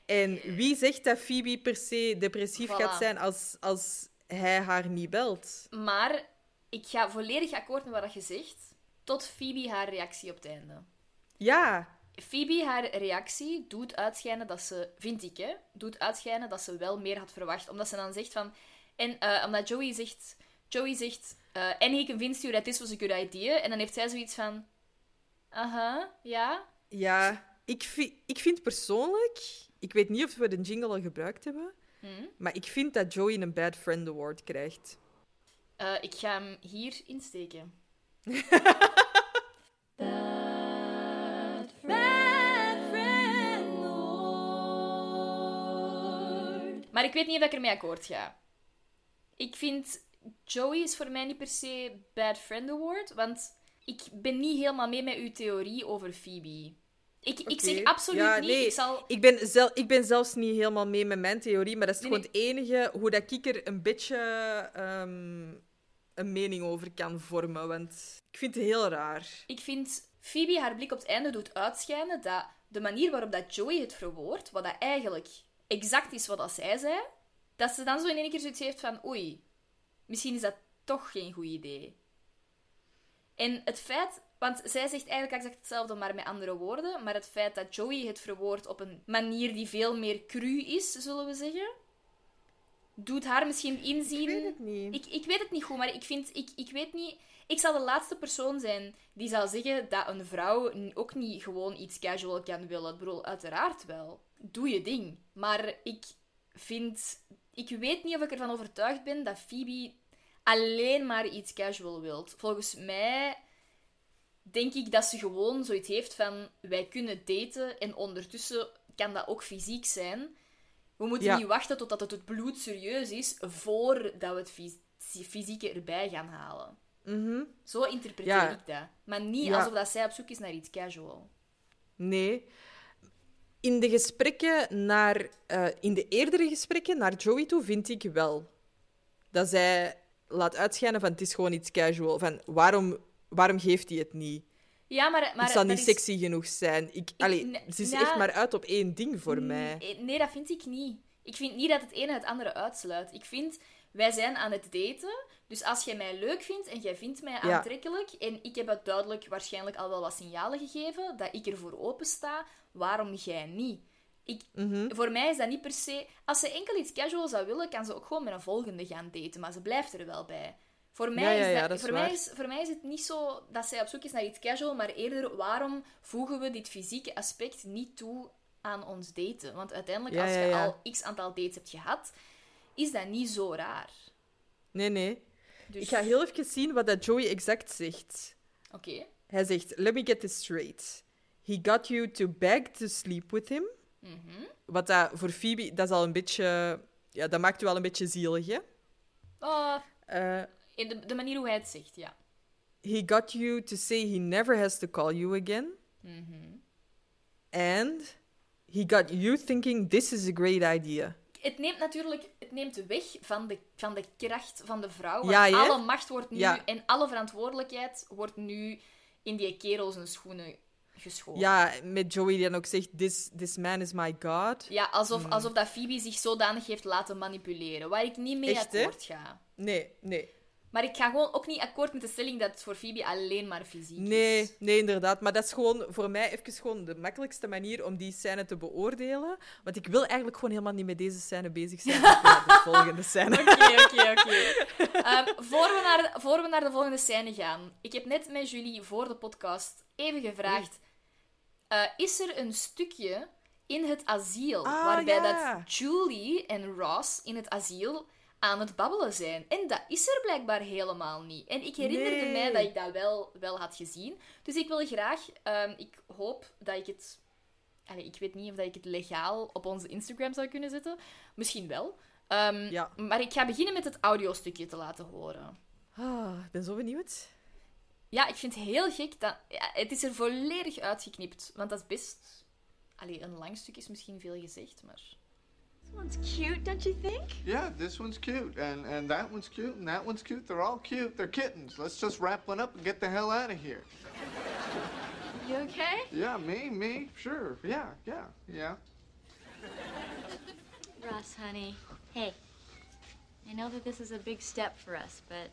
En wie zegt dat Phoebe per se depressief Voilà. gaat zijn als, als hij haar niet belt? Maar ik ga volledig akkoord met wat je zegt, tot Phoebe haar reactie op het einde. Ja, Phoebe, haar reactie doet uitschijnen dat ze, vind ik, hè, doet uitschijnen dat ze wel meer had verwacht. Omdat ze dan zegt van... En eh, omdat Joey zegt... Joey zegt... eh and he convinced you that this was a good idea. En dan heeft zij zoiets van... Aha, ja. ja. Ik, ik vind persoonlijk... Ik weet niet of we de jingle al gebruikt hebben, maar ik vind dat Joey een Bad Friend Award krijgt. Eh, ik ga hem hier insteken. Maar ik weet niet of ik ermee akkoord ga. Ik vind Joey is voor mij niet per se Bad Friend Award, want ik ben niet helemaal mee met uw theorie over Phoebe. Ik, ik zeg absoluut Ja, niet. nee, Ik zal... ik, ben zel- ik ben zelfs niet helemaal mee met mijn theorie, maar dat is Nee, gewoon het enige hoe dat ik er een beetje ehm, een mening over kan vormen. Want ik vind het heel raar. Ik vind Phoebe haar blik op het einde doet uitschijnen dat de manier waarop dat Joey het verwoordt, wat dat eigenlijk exact is wat dat zij zei, dat ze dan zo in één keer zoiets heeft van oei, misschien is dat toch geen goed idee. En het feit, want zij zegt eigenlijk exact hetzelfde, maar met andere woorden, maar het feit dat Joey het verwoordt op een manier die veel meer cru is, zullen we zeggen, doet haar misschien inzien... Ik weet het niet. Ik, ik weet het niet goed, maar ik vind... Ik, ik weet niet... Ik zal de laatste persoon zijn die zal zeggen dat een vrouw ook niet gewoon iets casual kan willen. Ik bedoel, uiteraard wel. Doe je ding. Maar ik vind... Ik weet niet of ik ervan overtuigd ben dat Phoebe alleen maar iets casual wilt. Volgens mij denk ik dat ze gewoon zoiets heeft van... Wij kunnen daten en ondertussen kan dat ook fysiek zijn. We moeten Ja. niet wachten totdat het het bloed serieus is voordat we het fys- fysieke erbij gaan halen. Mhm. Zo interpreteer Ja. ik dat. Maar niet Ja. alsof dat zij op zoek is naar iets casual. Nee. In de gesprekken naar... eh, in de eerdere gesprekken naar Joey toe vind ik wel dat zij laat uitschijnen van het is gewoon iets casual. Van waarom, waarom geeft hij het niet? Ja, maar... maar het zal niet is- sexy genoeg zijn. Ik, allee, ze is ja. echt maar uit op één ding voor Mm, mij. eh, Nee, dat vind ik niet. Ik vind niet dat het ene het andere uitsluit. Ik vind, wij zijn aan het daten. Dus als jij mij leuk vindt en jij vindt mij Ja. aantrekkelijk... En ik heb het duidelijk waarschijnlijk al wel wat signalen gegeven dat ik ervoor open sta, waarom jij niet? Ik, Mhm. Voor mij is dat niet per se... Als ze enkel iets casual zou willen, kan ze ook gewoon met een volgende gaan daten. Maar ze blijft er wel bij. Voor mij, Ja, ja, is, ja, dat, is voor, mij is, voor mij is het niet zo dat zij op zoek is naar iets casual, maar eerder waarom voegen we dit fysieke aspect niet toe aan ons daten? Want uiteindelijk, als je al x aantal dates hebt gehad, is dat niet zo raar. Nee, nee. Dus- Ik ga heel even zien wat dat Joey exact zegt. Oké. Hij zegt, let me get this straight. He got you to beg to sleep with him. Mhm. Wat dat voor Phoebe, dat is al een beetje... Ja, dat maakt u al een beetje zielig, hè? Oh, Eh, in de, de manier hoe hij het zegt, ja. he got you to say he never has to call you again. Mhm. And he got you thinking this is a great idea. Het neemt natuurlijk het neemt weg van de, van de kracht van de vrouw. Want Ja, alle macht wordt nu Ja. en alle verantwoordelijkheid wordt nu in die kerel zijn schoenen geschoven. Ja, met Joey die dan ook zegt, this, this man is my god. Ja, alsof, Hmm. alsof dat Phoebe zich zodanig heeft laten manipuleren. Waar ik niet mee Echt, hè? akkoord ga. Nee, nee. Maar ik ga gewoon ook niet akkoord met de stelling dat het voor Phoebe alleen maar fysiek is. Nee, nee, inderdaad. Maar dat is gewoon voor mij even gewoon de makkelijkste manier om die scène te beoordelen. Want ik wil eigenlijk gewoon helemaal niet met deze scène bezig zijn. De volgende scène. Oké, oké, oké. Ehm, voor we naar de- volgende scène gaan. Ik heb net met Julie voor de podcast even gevraagd... eh, is er een stukje in het asiel Ah, waarbij ja. dat Julie en Ross in het asiel aan het babbelen zijn? En dat is er blijkbaar helemaal niet. En ik herinnerde Nee. mij dat ik dat wel, wel had gezien. Dus ik wil graag... ehm, ik hoop dat ik het... Allee, ik weet niet of dat ik het legaal op onze Instagram zou kunnen zetten. Misschien wel. Ehm, Ja. Maar ik ga beginnen met het audiostukje te laten horen. Ah, ik ben zo benieuwd. Ja, ik vind het heel gek dat... Ja, het is er volledig uitgeknipt. Want dat is best... Allee, een lang stuk is misschien veel gezegd, maar... This one's cute, don't you think? Yeah, this one's cute, and and that one's cute, and that one's cute. They're all cute. They're kittens. Let's just wrap one up and get the hell out of here. You okay? Yeah, me, me, sure. Yeah, yeah, yeah. Russ, honey. Hey, I know that this is a big step for us, but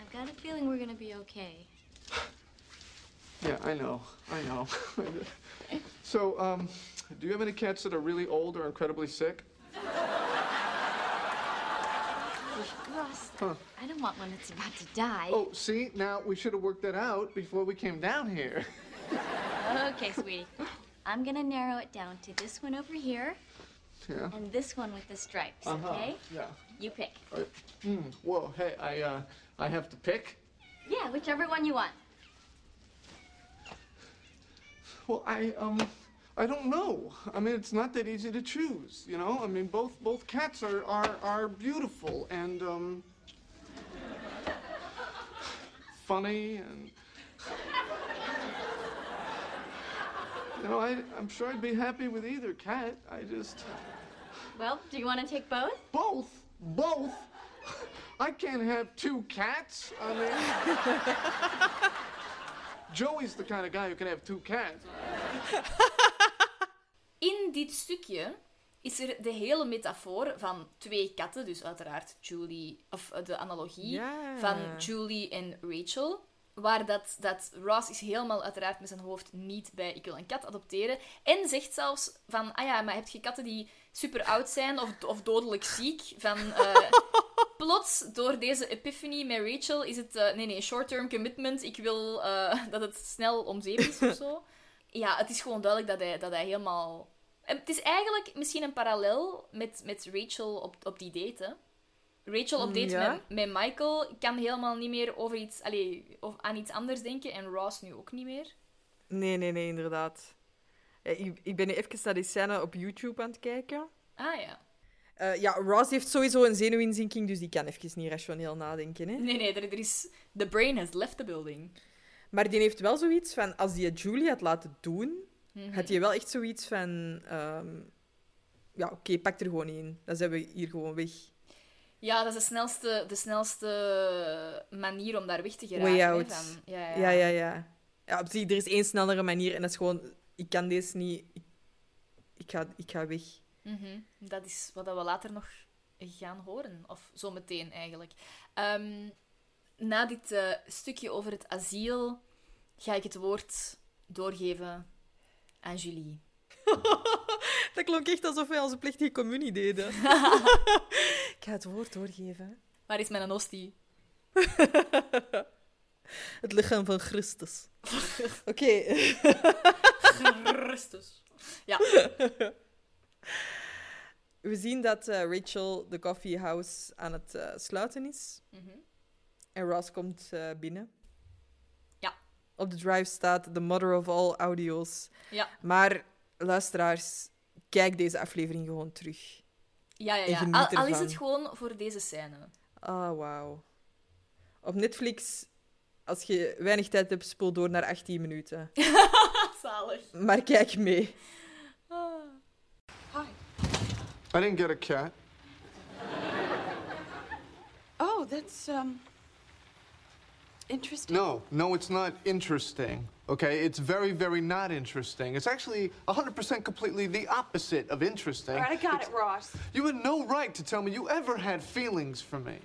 I've got a feeling we're gonna be okay. Yeah, I know, I know. so, um, do you have any cats that are really old or incredibly sick? Russ, Huh. I don't want one that's about to die. Oh, see, now we should have worked that out before we came down here. Okay, sweetie. I'm gonna narrow it down to this one over here Yeah. and this one with the stripes, Uh-huh, okay? Yeah. You pick. Uh, hmm. Whoa. Hey, I uh, I have to pick. Yeah, whichever one you want. Well, I um, I don't know. I mean, it's not that easy to choose. You know. I mean, both both cats are are are beautiful and um, funny and. You know, I, I'm sure I'd be happy with either cat. I just. Well, do you want to take both? Both? Both? I can't have two cats. I mean. Joey's the kind of guy who can have two cats. In dit stukje is er de hele metafoor van twee katten, dus uiteraard Julie, of eh, de analogie van Julie en Rachel. Waar dat, dat Ross is helemaal uiteraard met zijn hoofd niet bij ik wil een kat adopteren. En zegt zelfs van, ah ja, maar heb je katten die super oud zijn of, of dodelijk ziek? Van, eh, plots, door deze epiphany met Rachel, is het, eh, nee nee, short-term commitment. Ik wil dat het snel om zeep is of zo. Ja, het is gewoon duidelijk dat hij, dat hij helemaal het is eigenlijk misschien een parallel met, met Rachel op, op die date. Hè? Rachel op Mm, date ja. met, met Michael kan helemaal niet meer over iets, allee, of aan iets anders denken. En Ross nu ook niet meer. Nee, nee, nee, inderdaad. Ja, ik, ik ben nu even naar die scène op YouTube aan het kijken. Ah ja. Eh, ja, Ross heeft sowieso een zenuwinzinking, dus die kan even niet rationeel nadenken. Hè? Nee, nee, er, er is... The brain has left the building. Maar die heeft wel zoiets van, als die het Julie had laten doen, Mhm. had hij wel echt zoiets van... ehm, ja, oké, pak er gewoon in. Dan zijn we hier gewoon weg. Ja, dat is de snelste, de snelste manier om daar weg te geraken. Way out. van- ja, ja. Ja, ja, ja. ja op zich, er is één snellere manier en dat is gewoon... Ik kan deze niet... Ik, ik, ga, ik ga weg. Mhm. Dat is wat we later nog gaan horen. Of zo meteen eigenlijk. Ehm, na dit eh, stukje over het asiel ga ik het woord doorgeven aan Julie. Dat klonk echt alsof wij onze plechtige communie deden. ik ga het woord doorgeven. Waar is mijn hostie? Het lichaam van Christus. Oké. Christus. Ja. We zien dat eh, Rachel de coffeehouse aan het eh, sluiten is. Mhm. En Ross komt eh, binnen. Ja. Op de drive staat The Mother of All Audio's. Ja. Maar luisteraars, kijk deze aflevering gewoon terug. Ja, ja, ja. Al, al is het gewoon voor deze scène. Ah, wauw. Op Netflix, als je weinig tijd hebt, spoel door naar 18 minuten. Zalig. Maar kijk mee. I didn't get a cat. Oh, that's, um, interesting. No, no, it's not interesting. Okay, it's very, very not interesting. It's actually 100% completely the opposite of interesting. All right, I got It's- it, Ross. You had no right to tell me you ever had feelings for me.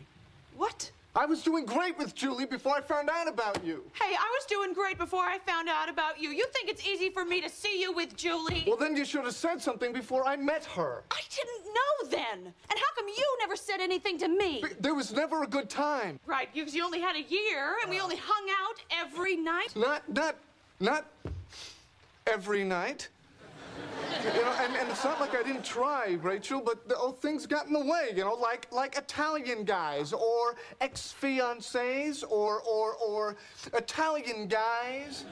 What? I was doing great with Julie before I found out about you. Hey, I was doing great before I found out about you. You think it's easy for me to see you with Julie? Well, then you should have said something before I met her. I didn't know then. And how come you never said anything to me? There was never a good time. Right, because you only had a year and we only hung out every night. Not, not, not every night. You know, and, and it's not like I didn't try, Rachel, but the, oh, things got in the way, you know, like like Italian guys or ex-fiancés or or or Italian guys.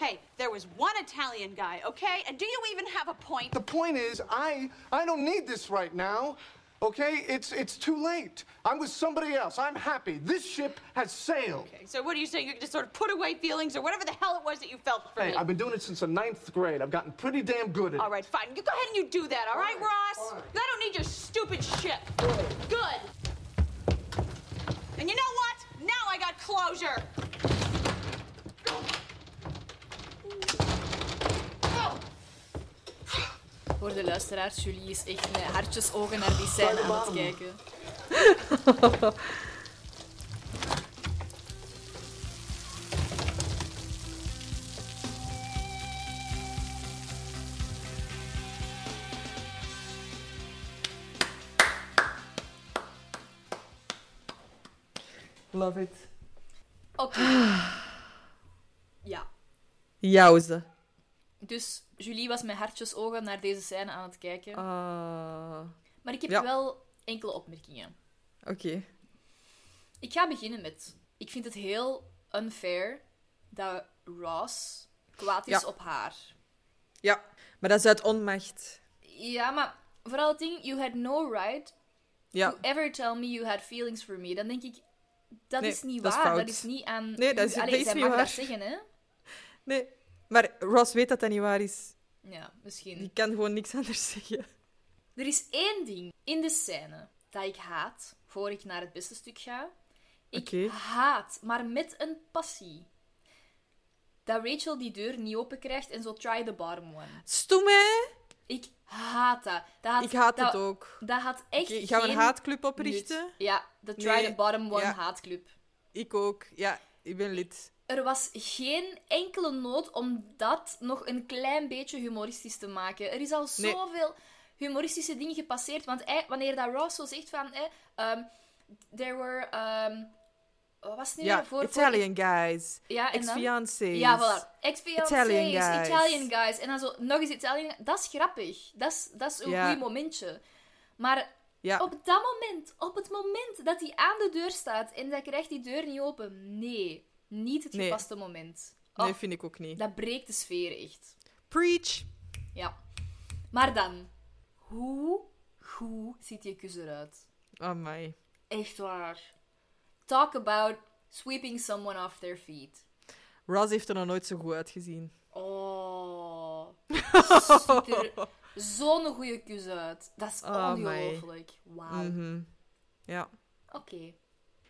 Hey, there was one Italian guy, okay? And do you even have a point? The point is, I I don't need this right now. Okay, it's it's too late. I'm with somebody else. I'm happy. This ship has sailed. Okay, so what are you saying? You can just sort of put away feelings or whatever the hell it was that you felt for Hey, me? I've been doing it since the ninth grade. I've gotten pretty damn good at All it. right, fine. You go ahead and you do that, all right, Ross? I don't need your stupid shit. Good. And you know what? Now I got closure. Voor de luisteraars, Julie is echt met hartjesogen naar die scène aan het kijken. Love it. Oké. Ja. Jouwze. Dus Julie was met hartjesogen naar deze scène aan het kijken. Ah, Maar ik heb ja. wel enkele opmerkingen. Oké. Ik ga beginnen met... Ik vind het heel unfair dat Ross kwaad is Ja. op haar. Ja, maar dat is uit onmacht. Ja, maar vooral het ding... You had no right Ja. to ever tell me you had feelings for me. Dan denk ik... Dat Nee, is niet dat waar. dat is niet aan... Nee, dat is- Allee, dat is zij niet waar. dat zeggen, hè? Nee, maar Ross weet dat dat niet waar is. Ja, misschien. Die kan gewoon niks anders zeggen. Er is één ding in de scène dat ik haat, voor ik naar het beste stuk ga. Ik haat, maar met een passie, dat Rachel die deur niet open krijgt en zo try the bottom one. Stoem, hè? Ik haat dat. dat had, Ik haat dat, het ook. Dat had echt gaan we een haatclub oprichten? nut. Ja, de try Nee, the bottom one ja. haatclub. Ik ook. Ja, ik ben lid. Er was geen enkele nood om dat nog een klein beetje humoristisch te maken. Er is al Nee. zoveel humoristische dingen gepasseerd. Want wanneer dat Ross zo zegt van... Eh, um, there were... um, Wat was het nu Ja, voor- Italian guys. Ja? Ex-fiancés. Ja, voilà. Ex-fiancés, Italian guys. Italian guys. En dan zo nog eens Italian Dat is grappig. Dat is, dat is een Ja. goed momentje. Maar Ja. op dat moment, op het moment dat hij aan de deur staat en hij krijgt die deur niet open, nee. Niet het Nee. gepaste moment. Nee, Oh, vind ik ook niet. Dat breekt de sfeer echt. Preach. Ja. Maar dan, hoe goed ziet die kus eruit? Amai. Echt waar. Talk about sweeping someone off their feet. Ross heeft er nog nooit zo goed uitgezien. Oh. Ziet er zo'n goede kus uit. Dat is Oh, ongelooflijk. Wauw. Mhm. Ja. Oké.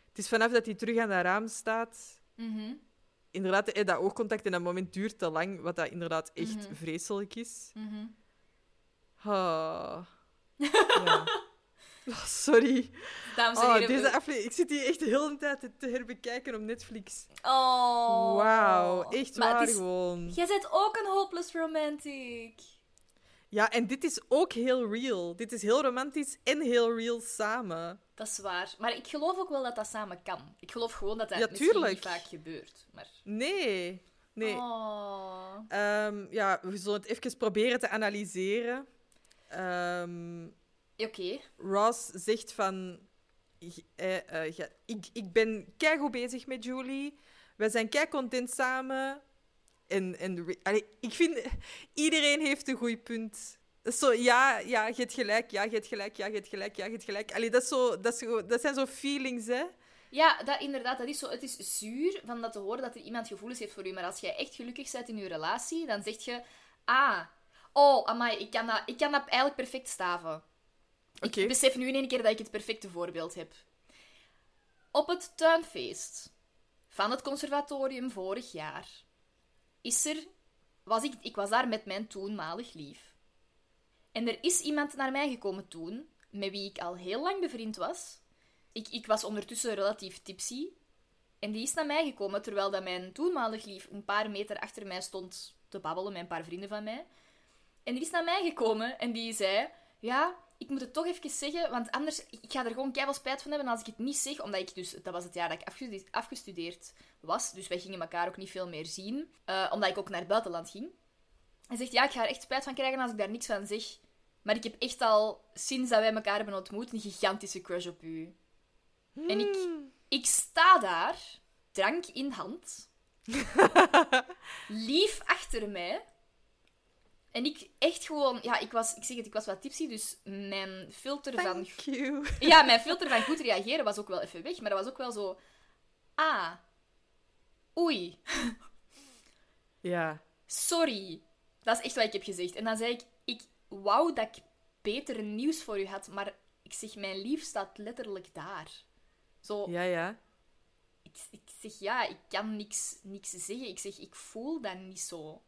Het is vanaf dat hij terug aan dat raam staat. Mhm. Inderdaad, eh, dat oogcontact in dat moment duurt te lang, wat dat inderdaad echt Mhm. vreselijk is. Mhm. Ah. Ja. Oh, sorry. Dames en Oh, heren, deze aflevering, ik zit hier echt de hele tijd te- herbekijken op Netflix. Oh. Wauw, echt Maar waar is- gewoon. Jij bent ook een hopeless romantic. Ja, en dit is ook heel real. Dit is heel romantisch en heel real samen. Dat is waar. Maar ik geloof ook wel dat dat samen kan. Ik geloof gewoon dat dat Ja, misschien niet vaak gebeurt. Maar... Nee. Nee. Oh. Ehm, ja, we zullen het even proberen te analyseren. Ehm, Oké. Ross zegt van... eh, eh, ja, ik, ik ben keigoed bezig met Julie. Wij zijn kei content samen. En, en allee, ik vind... Iedereen heeft een goed punt. Zo, ja, ja, je hebt gelijk, ja, je hebt gelijk, ja, je hebt gelijk, ja, je hebt gelijk. Allee, dat, is zo, dat, is zo, dat zijn zo feelings, hè. Ja, dat, inderdaad, dat is zo. Het is zuur van dat te horen dat er iemand gevoelens heeft voor u. Maar als jij echt gelukkig bent in je relatie, dan zeg je... Ah, oh, amai, ik kan dat, ik kan dat eigenlijk perfect staven. Ik besef nu in één keer dat ik het perfecte voorbeeld heb. Op het tuinfeest van het conservatorium vorig jaar is er... Was ik, ik was daar met mijn toenmalig lief. En er is iemand naar mij gekomen toen, met wie ik al heel lang bevriend was. Ik, ik was ondertussen relatief tipsy. En die is naar mij gekomen terwijl dat mijn toenmalig lief een paar meter achter mij stond te babbelen met een paar vrienden van mij. En die is naar mij gekomen en die zei: Ja, ik moet het toch even zeggen, want anders ik ga er gewoon keihard spijt van hebben als ik het niet zeg. Omdat ik dus, dat was het jaar dat ik afgestudeerd, afgestudeerd was, dus wij gingen elkaar ook niet veel meer zien, eh, omdat ik ook naar het buitenland ging. Hij zegt: Ja, ik ga er echt spijt van krijgen als ik daar niks van zeg. Maar ik heb echt al, sinds dat wij elkaar hebben ontmoet, een gigantische crush op u. En ik, ik sta daar, drank in hand, lief achter mij. En ik echt gewoon, ja, ik was, ik zeg het, ik was wat tipsy, dus mijn filter van... You. Ja, mijn filter van goed reageren was ook wel even weg, maar dat was ook wel zo... Ah, oei, Ja. sorry. Dat is echt wat ik heb gezegd. En dan zei ik, ik wou dat ik beter nieuws voor u had, maar ik zeg, mijn lief staat letterlijk daar. Zo, Ja, ja. ik, ik zeg, ja, ik kan niks, niks zeggen. Ik zeg, ik voel dat niet zo.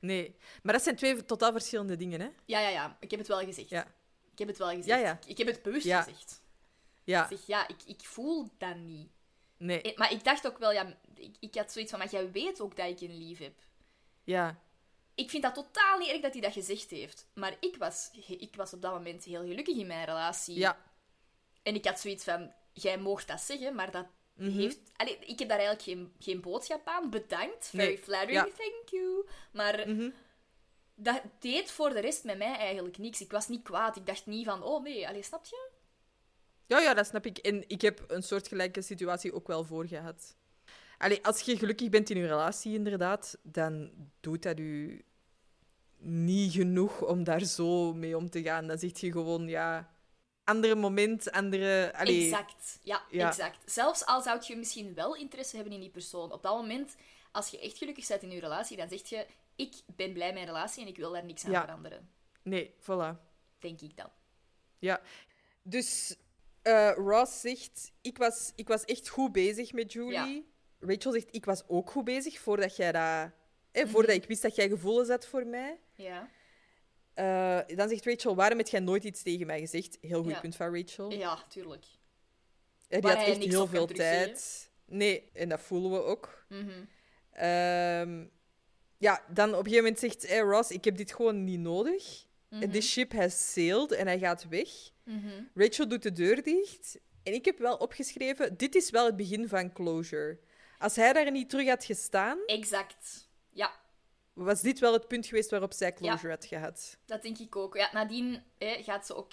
Nee. Maar dat zijn twee totaal verschillende dingen, hè. Ja, ja, ja. Ik heb het wel gezegd. Ja. Ik heb het wel gezegd. Ja, ja. Ik, heb het bewust Ja. gezegd. Ja. Ik zeg, ja, ik, ik voel dat niet. Nee. Maar ik dacht ook wel, ja, ik, ik had zoiets van, maar jij weet ook dat ik een lief heb. Ja. Ik vind dat totaal niet erg dat hij dat gezegd heeft. Maar ik was, ik was op dat moment heel gelukkig in mijn relatie. Ja. En ik had zoiets van, jij moogt dat zeggen, maar dat Mhm. heeft... Allee, ik heb daar eigenlijk geen, geen boodschap aan. Bedankt. Very Nee. flattering. Ja. Thank you. Maar Mhm. dat deed voor de rest met mij eigenlijk niks. Ik was niet kwaad. Ik dacht niet van, oh nee, allee, snap je? Ja, ja, dat snap ik. En ik heb een soortgelijke situatie ook wel voor gehad. Allee, als je gelukkig bent in je relatie, inderdaad, dan doet dat u niet genoeg om daar zo mee om te gaan. Dan zeg je gewoon, ja, andere moment, andere... Allee, Exact. Ja, Ja. exact. Zelfs al zou je misschien wel interesse hebben in die persoon. Op dat moment, als je echt gelukkig bent in je relatie, dan zeg je, ik ben blij met mijn relatie en ik wil daar niks aan Ja. veranderen. Nee, voilà. Denk ik dan. Ja. Dus eh, Ross zegt, ik was, ik was echt goed bezig met Julie. Rachel zegt, ik was ook goed bezig voordat jij dat... Eh, voordat ik wist dat jij gevoelens had voor mij. Ja. Eh, dan zegt Rachel, waarom heb jij nooit iets tegen mij gezegd? Heel goed Ja. punt van Rachel. Ja, tuurlijk. Eh, die had echt heel veel tijd. Nee, en dat voelen we ook. Mhm. Ehm, ja, dan op een gegeven moment zegt eh, Ross, ik heb dit gewoon niet nodig. The ship has sailed en hij gaat weg. Mhm. Rachel doet de deur dicht En ik heb wel opgeschreven, dit is wel het begin van closure. Als hij daar niet terug had gestaan, Exact. Ja, was dit wel het punt geweest waarop zij closure had gehad. dat denk ik ook. Ja, nadien hè, gaat ze ook...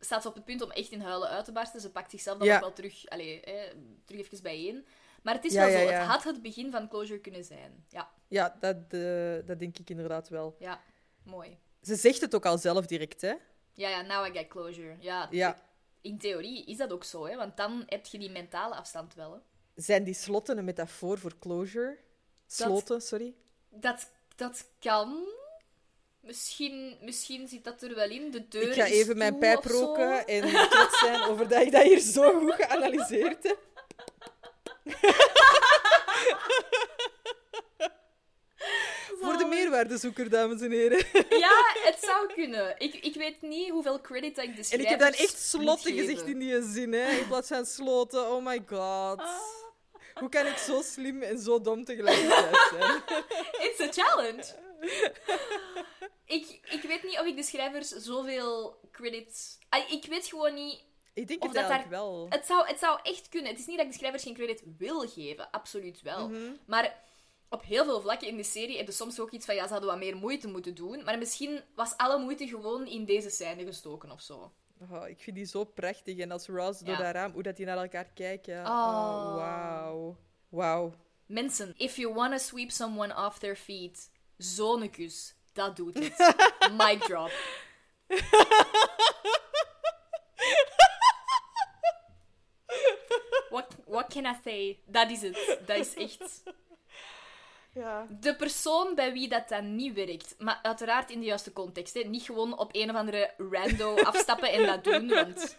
Staat ze op het punt om echt in huilen uit te barsten. Ze pakt zichzelf dan Ja. ook wel terug, allee, hè, terug even bijeen. Maar het is Ja, wel ja, zo. Het had het begin van closure kunnen zijn. Ja, Ja, dat, eh, dat denk ik inderdaad wel. ja. Mooi. Ze zegt het ook al zelf direct, hè? Ja, ja, now I get closure. Ja, Ja. in theorie is dat ook zo, hè. Want dan heb je die mentale afstand wel, hè. Zijn die slotten een metafoor voor closure? Sloten, sorry. Dat, dat kan. Misschien, misschien zit dat er wel in. De deur Ik ga even mijn pijp roken en trots zijn over dat ik dat hier zo goed geanalyseerd heb. Voor de meerwaardezoeker, dames en heren. Ja, het zou kunnen. Ik, ik weet niet hoeveel credit dat ik de En ik heb dan echt slotten gezegd geven. in die zin, hè? In plaats van sloten. Oh my god. Hoe kan ik zo slim en zo dom tegelijkertijd zijn? It's a challenge. ik, ik weet niet of ik de schrijvers zoveel credit... Ah, Ik weet gewoon niet... Ik denk of het dat daar... wel. Het zou, het zou echt kunnen. Het is niet dat ik de schrijvers geen credit wil geven. Absoluut wel. Mhm. Maar op heel veel vlakken in de serie heb je soms ook iets van... Ja, ze hadden wat meer moeite moeten doen. Maar misschien was alle moeite gewoon in deze scène gestoken of zo. Oh, ik vind die zo prachtig. En als Ross door dat raam, hoe dat die naar elkaar kijken. Oh. Oh, wauw. Wauw. Mensen, if you wanna sweep someone off their feet, zo'n kus, dat doet het. Mic drop. What, what can I say? Dat is het. Dat is echt... Ja. De persoon bij wie dat dan niet werkt, maar uiteraard in de juiste context. Hè. Niet gewoon op een of andere rando afstappen en dat doen, want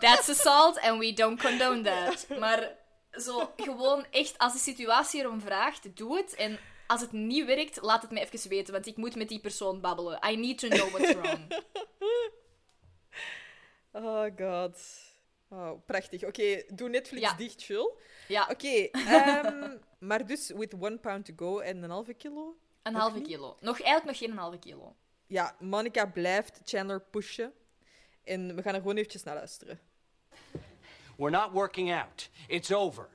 that's assault and we don't condone that. Maar zo gewoon echt, als de situatie erom vraagt, doe het. En als het niet werkt, laat het me even weten, want ik moet met die persoon babbelen. I need to know what's wrong. Oh god. Oh, prachtig. Oké, doe Netflix Ja. dicht, Jules. Ja, Oké, ehm, maar dus with one pound to go en een halve kilo? een halve niet? kilo. Nog, eigenlijk nog geen halve kilo. Ja, Monica blijft Chandler pushen. En we gaan er gewoon eventjes naar luisteren. We're not working out. It's over.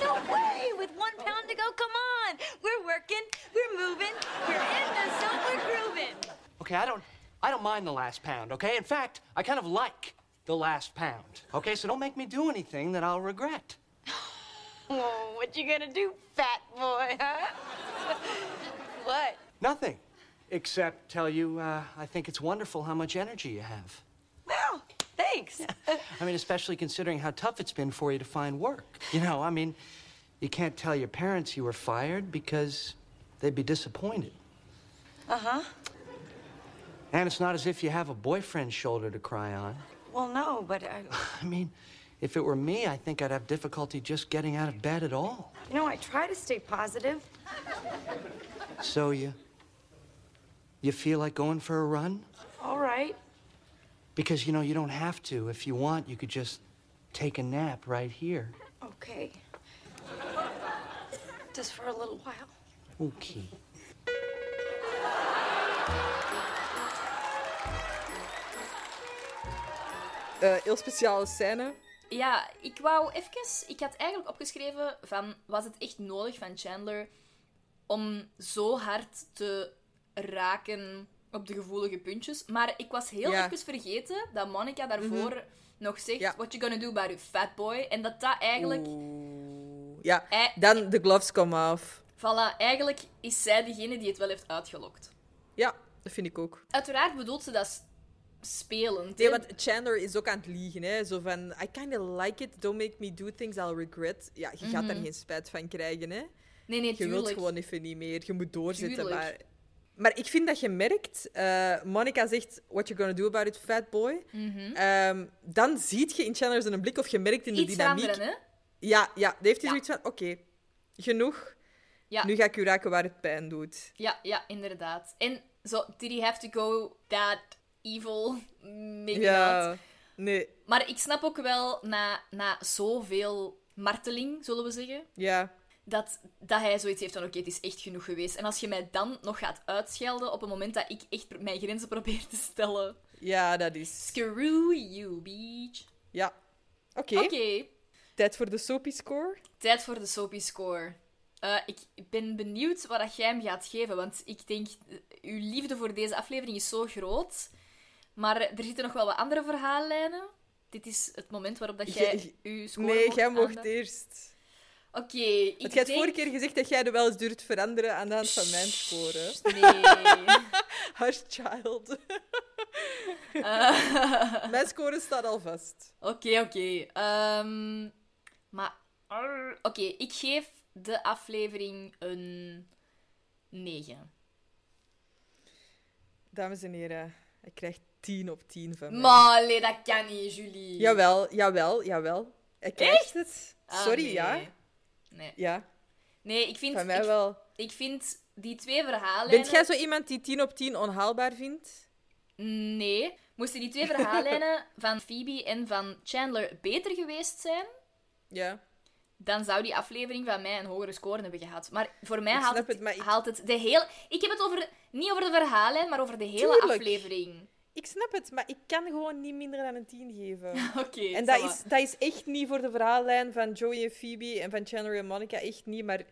No way! With one pound to go, come on! We're working, we're moving, we're in the zone, we're grooving. Okay, I don't I don't mind the last pound, okay? In fact, I kind of like the last pound. Okay, so don't make me do anything that I'll regret. Oh, what you gonna do, fat boy, huh? what? Nothing. Except tell you uh, I think it's wonderful how much energy you have. Well, thanks. I mean, especially considering how tough it's been for you to find work. You know, I mean, you can't tell your parents you were fired because they'd be disappointed. Uh-huh. And it's not as if you have a boyfriend's shoulder to cry on. Well, no, but I, I mean, if it were me, I think I'd have difficulty just getting out of bed at all. you know, I try to stay positive. So you you feel like going for a run? All right. Because you know, you don't have to. If you want, you could just take a nap right here. Okay. Just for a little while. Okay. Eh, heel speciale scène. Ja, ik wou even... Ik had eigenlijk opgeschreven van... Was het echt nodig van Chandler om zo hard te raken op de gevoelige puntjes? Maar ik was heel Ja. Mhm. even vergeten dat Monica daarvoor nog zegt... Ja. What you gonna do about it, fat boy? En dat dat eigenlijk... Oeh. Ja, dan de gloves komen af. Voilà, eigenlijk is zij degene die het wel heeft uitgelokt. Ja, dat vind ik ook. Uiteraard bedoelt ze dat spelend. Nee, want Chandler is ook aan het liegen. Hè? Zo van, I kind of like it, don't make me do things I'll regret. Ja, je gaat daar geen spijt van krijgen, hè. Nee, nee, Je wilt gewoon even niet meer. Je moet doorzetten. Tuurlijk. Maar, maar ik vind dat je merkt... eh, Monica zegt, what you gonna do about it, fat boy. Ehm, dan ziet je in Chandler zijn blik, of je merkt in de Mhm. Iets dynamiek... hè? Ja, ja, dan heeft hij Ja. zoiets van, oké, genoeg. Ja. Nu ga ik u raken waar het pijn doet. Ja, ja, inderdaad. En zo, did he have to go that evil? Maybe not. ja, nee, Maar ik snap ook wel, na, na zoveel marteling, zullen we zeggen, ja. dat, dat hij zoiets heeft van, oké, het is echt genoeg geweest. En als je mij dan nog gaat uitschelden op het moment dat ik echt mijn grenzen probeer te stellen... Ja, dat is... Screw you, bitch. Ja. Oké. Oké, Tijd voor de Soapy Score. tijd voor de Soapy Score. Eh, ik ben benieuwd wat jij hem gaat geven, want ik denk, eh, uw liefde voor deze aflevering is zo groot. Maar er zitten nog wel wat andere verhaallijnen. Dit is het moment waarop dat jij uw score Nee, jij mocht eerst. Oké, ik Want jij denk... vorige keer gezegd dat jij er wel eens durft veranderen aan de hand van mijn score. Nee. Hush child. Eh, Mijn score staat al vast. Oké, oké. Ehm, maar... Oké, ik geef de aflevering een 9. Dames en heren, ik krijg 10 op 10 van mij. Maar nee, dat kan niet, Julie. Jawel, jawel, jawel. Ik krijg het. Ah, Sorry, nee. ja. Nee. Ja, Nee, ik vind... van mij ik, wel. ik vind die twee verhaallijnen... Bent jij zo iemand die 10 op 10 onhaalbaar vindt? Nee. Moesten die twee verhaallijnen van Phoebe en van Chandler beter geweest zijn, Ja. dan zou die aflevering van mij een hogere score hebben gehad. Maar voor mij haalt het, het, maar ik- haalt het de hele... Ik heb het over, niet over de verhaallijn, maar over de hele Tuurlijk. aflevering. Ik snap het, maar ik kan gewoon niet minder dan een 10 geven. Oké, En dat is, dat is echt niet voor de verhaallijn van Joey en Phoebe en van Chandler en Monica. Echt niet, maar...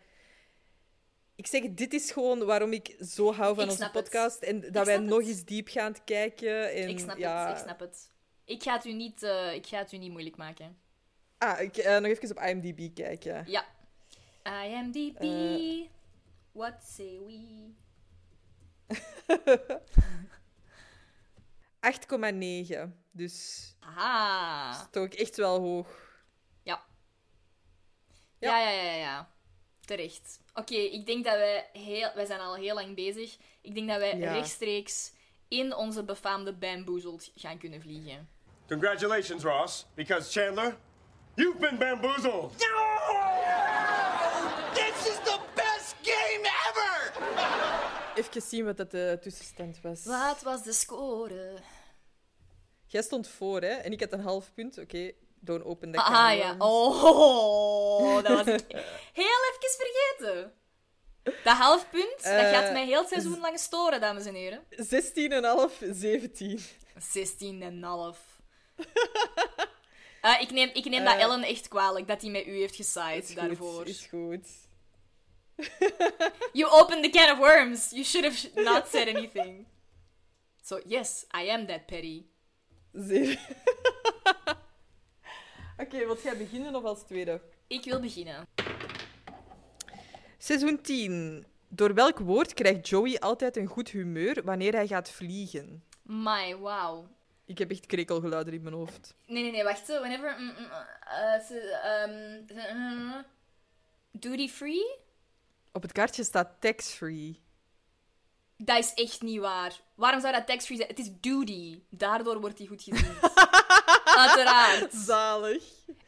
Ik zeg, dit is gewoon waarom ik zo hou van Ik onze het. podcast. En dat Ik wij nog het. eens diep gaan kijken. En, Ik snap ja... het, ik snap het. Ik ga het u niet, eh, ik ga het u niet moeilijk maken. Ah, ik, eh, nog even op IMDb kijken. Ja. IMDb, Eh. what say we? 8,9. Dus Aha. dat is toch echt wel hoog. Ja. Ja. Ja, ja, ja, ja. ja. Terecht. Oké, ik denk dat wij heel... Wij zijn al heel lang bezig. Ik denk dat wij Ja. rechtstreeks in onze befaamde bamboezeld gaan kunnen vliegen. Congratulations, Ross, because Chandler, you've been bamboozled. This Even zien wat dat de tussenstand was. Wat was de score? Jij stond voor, hè? En ik had een half punt. Oké, don't open that Ah ja. Oh, dat was ik heel even vergeten. Dat half punt, dat Eh, gaat mij heel het seizoen lang storen, dames en heren. 16,5, 17. 16 en een half. Ah, ik neem, ik neem dat Eh, Ellen echt kwalijk, dat hij met u heeft gesaaid daarvoor. goed, is goed. You opened the can of worms. You should have not said anything. So, yes, I am that petty. Oké, wilt jij beginnen of als tweede? Ik wil beginnen. Seizoen 10. Door welk woord krijgt Joey altijd een goed humeur wanneer hij gaat vliegen? My, wow. Ik heb echt krekelgeluiden in mijn hoofd. Nee, nee, nee, wacht. Whenever... mm, mm, uh, ehm, uh, duty free? Op het kaartje staat tax-free. Dat is echt niet waar. Waarom zou dat tax-free zijn? Het is duty. Daardoor wordt hij goed gezien. Uiteraard. Zalig.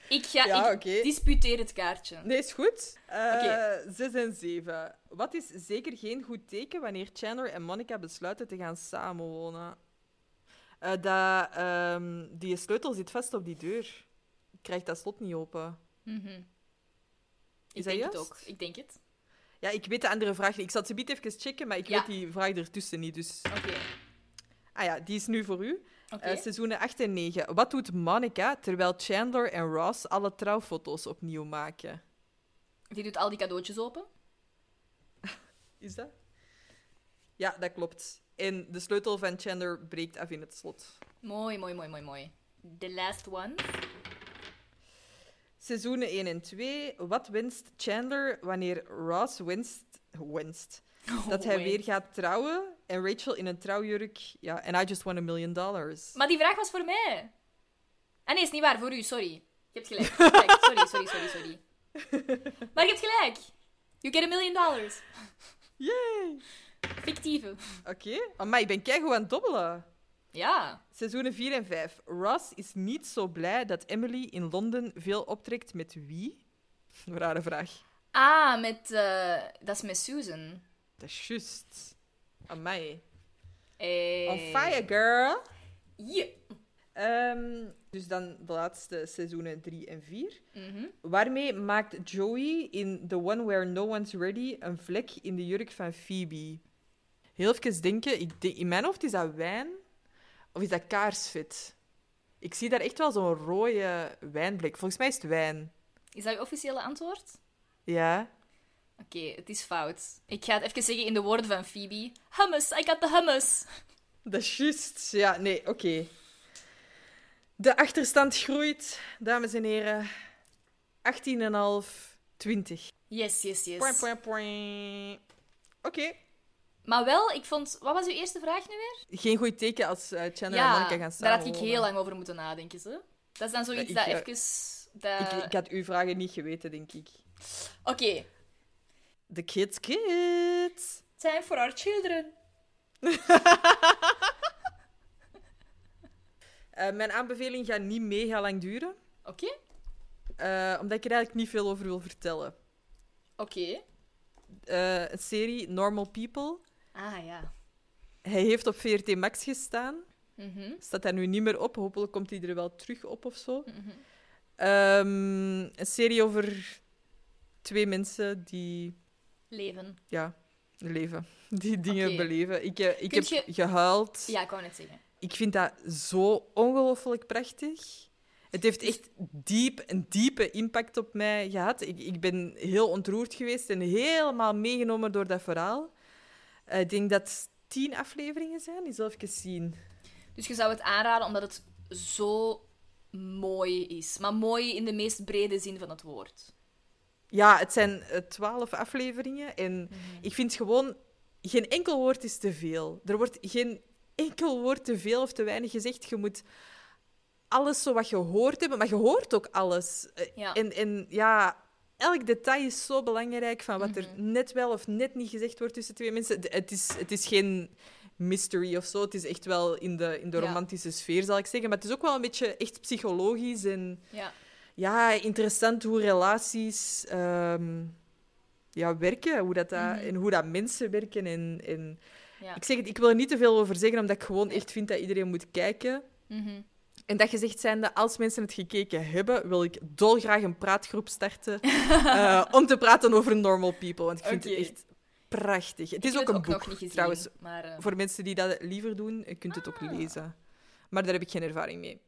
Ik ga... Ja, ik disputeer het kaartje. Nee, is goed. Eh Oké. 6 en 7. Wat is zeker geen goed teken wanneer Chandler en Monica besluiten te gaan samenwonen? Eh dat, ehm, die sleutel zit vast op die deur. Krijgt dat slot niet open. Mhm. Is Ik dat denk juist? het ook. Ik denk het. Ja, ik weet de andere vraag niet. Ik zal het ze even checken, maar ik Ja. weet die vraag ertussen niet. Dus... Oké. Ah ja, die is nu voor u. Eh, seizoenen 8 en 9. Wat doet Monica terwijl Chandler en Ross alle trouwfoto's opnieuw maken? Die doet al die cadeautjes open. Is dat? Ja, dat klopt. En de sleutel van Chandler breekt af in het slot. Mooi, mooi, mooi, mooi, mooi. The last one. Seizoenen 1 en 2. Wat wenst Chandler wanneer Ross wenst, wenst dat hij Oh, weer gaat trouwen en Rachel in een trouwjurk... Ja, and I just won a million dollars. Maar die vraag was voor mij. Ah nee, is niet waar. Voor u, sorry. Je hebt gelijk. Sorry, sorry, sorry, sorry. Maar je hebt gelijk. You get a million dollars. Yay! Fictieve. Oké. Maar ik ben keigoed aan het dobbelen. Ja. Seizoenen 4 en 5. Ross is niet zo blij dat Emily in Londen veel optrekt met wie? Een rare vraag. Ah, met... eh, dat is met Susan. Dat is juist. Amai. Eh, On fire, girl. Ehm, dus dan de laatste seizoenen 3 en 4. Mhm. Waarmee maakt Joey in The One Where No One's Ready een vlek in de jurk van Phoebe? Heel even denken. Ik denk, in mijn hoofd is dat wijn. Of is dat kaarsvet? Ik zie daar echt wel zo'n rode wijnblik. Volgens mij is het wijn. Is dat je officiële antwoord? Ja. Oké, het is fout. Ik ga het even zeggen in de woorden van Phoebe. Hummus, I got the hummus. Dat is juist. Ja, nee, oké. De achterstand groeit, dames en heren. 18,5, 20. Yes, yes, yes. Oké. Maar wel, ik vond... Wat was uw eerste vraag nu weer? Geen goed teken als eh Chandler en Monica gaan daar had ik heel lang over moeten nadenken. Hè? Dat is dan zoiets ik, dat eh, even... Dat... Ik, ik had uw vragen niet geweten, denk ik. Oké. The kids, kids. Time for our children. Eh, mijn aanbeveling gaat niet mega lang duren. Oké. Eh, omdat ik er eigenlijk niet veel over wil vertellen. Oké. Eh, een serie, Normal People. Ah, ja. Hij heeft op VRT Max gestaan. Mhm. Staat daar nu niet meer op. Hopelijk komt hij er wel terug op of zo. Mhm. Ehm, een serie over twee mensen die Leven. ja, leven. Die dingen beleven. Ik, eh, ik heb je- gehuild. Ja, ik wou net zeggen. Ik vind dat zo ongelooflijk prachtig. Het heeft echt diep, een diepe impact op mij gehad. Ik, ik ben heel ontroerd geweest en helemaal meegenomen door dat verhaal. Eh, ik denk dat het tien afleveringen zijn. Die zal even zien. Dus je zou het aanraden omdat het zo mooi is. Maar mooi in de meest brede zin van het woord. Ja, het zijn eh, twaalf afleveringen. En Mhm. ik vind gewoon... Geen enkel woord is te veel. Er wordt geen enkel woord te veel of te weinig gezegd. Je moet alles zo wat je hoort hebben, maar je hoort ook alles. Eh, Ja. En, en ja, elk detail is zo belangrijk van wat er Mhm. net wel of net niet gezegd wordt tussen twee mensen. Het is, het is geen mystery of zo. Het is echt wel in de, in de Ja. romantische sfeer, zal ik zeggen. Maar het is ook wel een beetje echt psychologisch en Ja. ja, interessant hoe relaties ehm, ja, werken. Hoe dat, dat, Mhm. En hoe dat mensen werken. En, en... Ja. Ik zeg het, ik wil er niet te veel over zeggen, omdat ik gewoon echt vind dat iedereen moet kijken. Mhm. En dat gezegd zijnde, als mensen het gekeken hebben, wil ik dolgraag een praatgroep starten eh, om te praten over Normal People. Want ik vind het echt prachtig. Het Ik is ook een ook boek, nog niet gezien, trouwens. maar, eh, Voor mensen die dat liever doen, je kunt het ook Ah. lezen. Maar daar heb ik geen ervaring mee.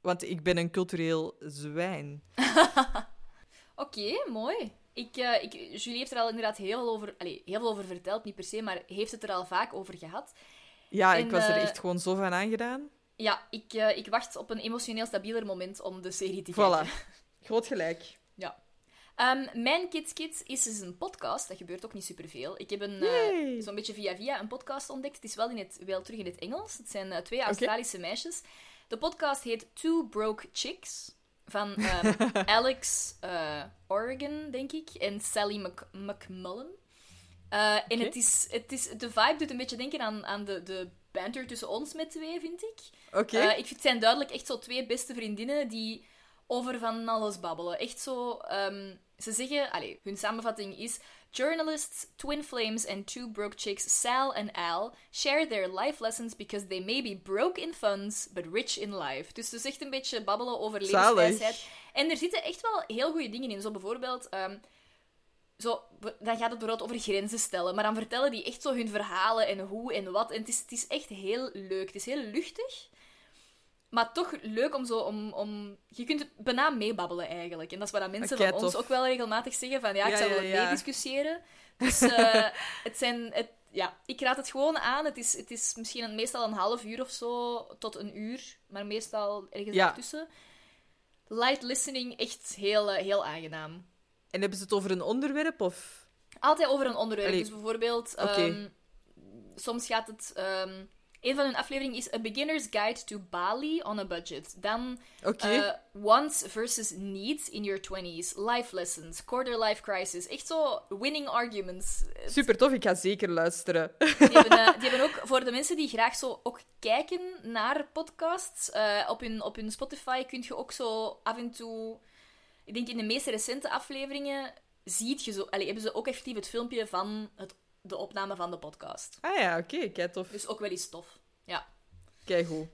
Want ik ben een cultureel zwijn. Oké, mooi. Ik, eh, ik, Julie heeft er al inderdaad heel veel, over, allee, heel veel over verteld, niet per se, maar heeft het er al vaak over gehad. Ja, En, ik was er echt gewoon zo van aangedaan. Ja, ik, eh, ik wacht op een emotioneel stabieler moment om de serie te Voilà. kijken. Groot gelijk. Ja. Ehm, Mijn Kids Kids is dus een podcast. Dat gebeurt ook niet superveel. Ik heb een, eh, zo'n beetje via via een podcast ontdekt. Het is wel, in het, wel terug in het Engels. Het zijn eh, twee Australische meisjes. De podcast heet Two Broke Chicks. Van ehm, Alex Oregon, denk ik. En Sally Mc- McMullen. En het is, het is, de vibe doet een beetje denken aan, aan de, de banter tussen ons met twee, vind ik. Oké. Eh, ik vind het zijn duidelijk echt zo twee beste vriendinnen die over van alles babbelen. Echt zo... ehm, ze zeggen... Allez, hun samenvatting is... Journalists, twin flames and two broke chicks, Sal and Al, share their life lessons because they may be broke in funds, but rich in life. Dus ze zegt een beetje babbelen over levenswijsheid. En er zitten echt wel heel goede dingen in. Zo bijvoorbeeld... ehm, zo, dan gaat het bijvoorbeeld over grenzen stellen. Maar dan vertellen die echt zo hun verhalen en hoe en wat. En het is, het is echt heel leuk. Het is heel luchtig. Maar toch leuk om zo... Om, om, je kunt het bijna meebabbelen, eigenlijk. En dat is wat dat mensen van ons ook wel regelmatig zeggen. Van ja, ik zou wel meediscussiëren. Dus eh, het zijn... Het, ja, ik raad het gewoon aan. Het is, het is misschien een, meestal een half uur of zo tot een uur. Maar meestal ergens Ja. daartussen. Light listening, echt heel, eh, heel aangenaam. En hebben ze het over een onderwerp? Of... Altijd over een onderwerp. Allee. Dus bijvoorbeeld, ehm, soms gaat het. ehm, een van hun afleveringen is A Beginner's Guide to Bali on a Budget. Dan Oké. eh, Wants versus Needs in your 20s. Life lessons, quarter life crisis. Echt zo winning arguments. Super tof, ik ga zeker luisteren. Die hebben, eh, die hebben ook voor de mensen die graag zo ook kijken naar podcasts. eh, op, hun, op hun Spotify kun je ook zo af en toe. Ik denk in de meest recente afleveringen ziet je zo. Allee, hebben ze ook effectief het filmpje van het, de opname van de podcast. Ah ja, oké, kijk tof. Dus ook wel eens tof. Ja. Kijk goed.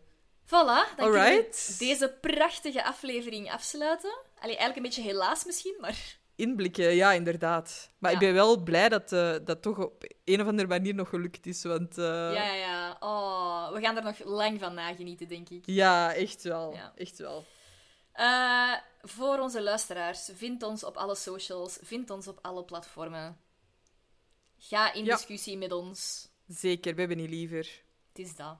Voilà, dan kunnen deze prachtige aflevering afsluiten. Allee, eigenlijk een beetje helaas misschien, maar... Inblikken, ja, inderdaad. Maar Ja. ik ben wel blij dat eh, dat toch op een of andere manier nog gelukt is. Want eh, Ja, ja. Oh, we gaan er nog lang van nagenieten, denk ik. Ja, echt wel. Ja. Echt wel. Eh, voor onze luisteraars, vind ons op alle socials, vind ons op alle platformen. Ga in Ja. discussie met ons. Zeker, we hebben niet liever. Het is dat.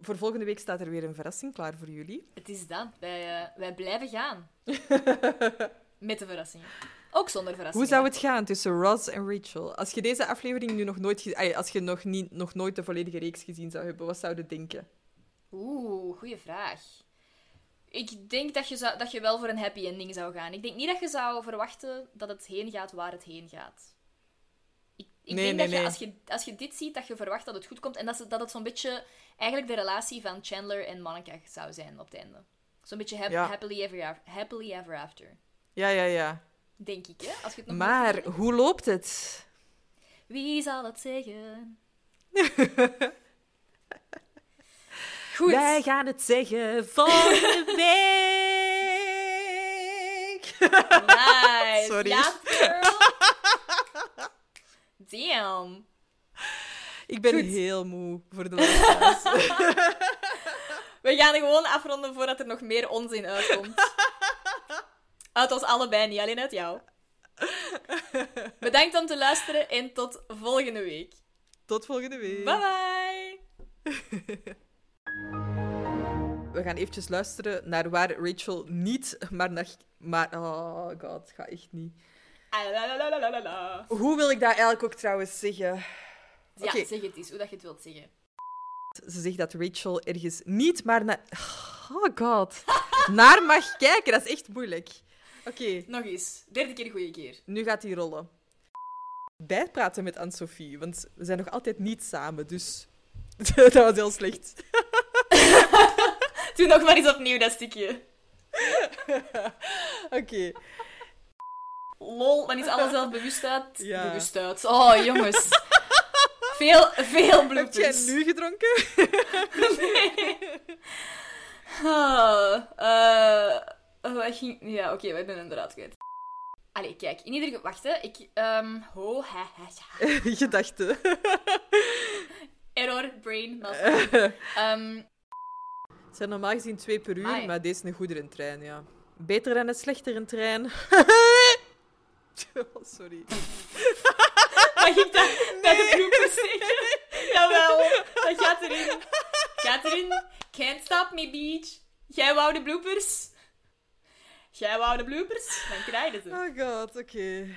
Voor volgende week staat er weer een verrassing klaar voor jullie. Het is dat. Wij, eh, wij blijven gaan. met de verrassingen. Ook zonder Hoe verrassingen. zou het gaan tussen Ross en Rachel? Als je deze aflevering nu nog nooit... Als je nog, niet, nog nooit de volledige reeks gezien zou hebben, wat zou je denken? Oeh, goede vraag. Ik denk dat je, zou, dat je wel voor een happy ending zou gaan. Ik denk niet dat je zou verwachten dat het heen gaat waar het heen gaat. Ik, Nee, denk nee, dat je nee. als, je als je dit ziet, dat je verwacht dat het goed komt. En dat, ze, dat het zo'n beetje eigenlijk de relatie van Chandler en Monica zou zijn op het einde. Zo'n beetje hap- Ja. happily, ever happily ever after. Ja, ja, ja. Denk ik, hè? Als je het nog Maar hoe loopt het? Wie zal het zeggen? Goed. Wij gaan het zeggen volgende week. Nice. Sorry. Ja, girl. Damn. Ik ben Goed. heel moe voor de luisteraars. We gaan gewoon afronden voordat er nog meer onzin uitkomt. Uit ons allebei, niet alleen uit jou. Bedankt om te luisteren en tot volgende week. Tot volgende week. Bye bye. We gaan eventjes luisteren naar waar Rachel niet, maar naar... Maar, oh god, ga echt niet. Hoe wil ik dat eigenlijk ook trouwens zeggen? Ja, zeg het eens, hoe dat je het wilt zeggen. Ze zegt dat Rachel ergens niet maar naar... Oh god. Naar mag kijken, dat is echt moeilijk. Oké, Nog eens. Derde keer goede keer. nu gaat hij rollen. Bijpraten met Anne-Sophie, want we zijn nog altijd niet samen, dus... dat was heel slecht. Doe nog maar eens opnieuw dat stukje. Oké. Lol, dan is alles zelfbewustheid. Ja. Bewustheid. Oh, jongens. Veel, veel Heb jij nu gedronken? Ah, eh, wat ging... Ja, oké, we hebben hem eruit kwijt. Allee, kijk. In ieder geval... Wacht, hè. Ik... ehm ho, ha, ha, ja. Gedachten. Error, brain. Ehm, Het zijn normaal gezien twee per uur, maar deze is een goedere trein, ja. Beter dan een slechtere trein. Sorry. mag ik dat bij de bloopers zeggen? Jawel, dat gaat erin. Gaat erin. Can't stop me, beach. Jij wou de bloopers. Jij wou de bloopers. Dan krijg je ze. Oh god, oké.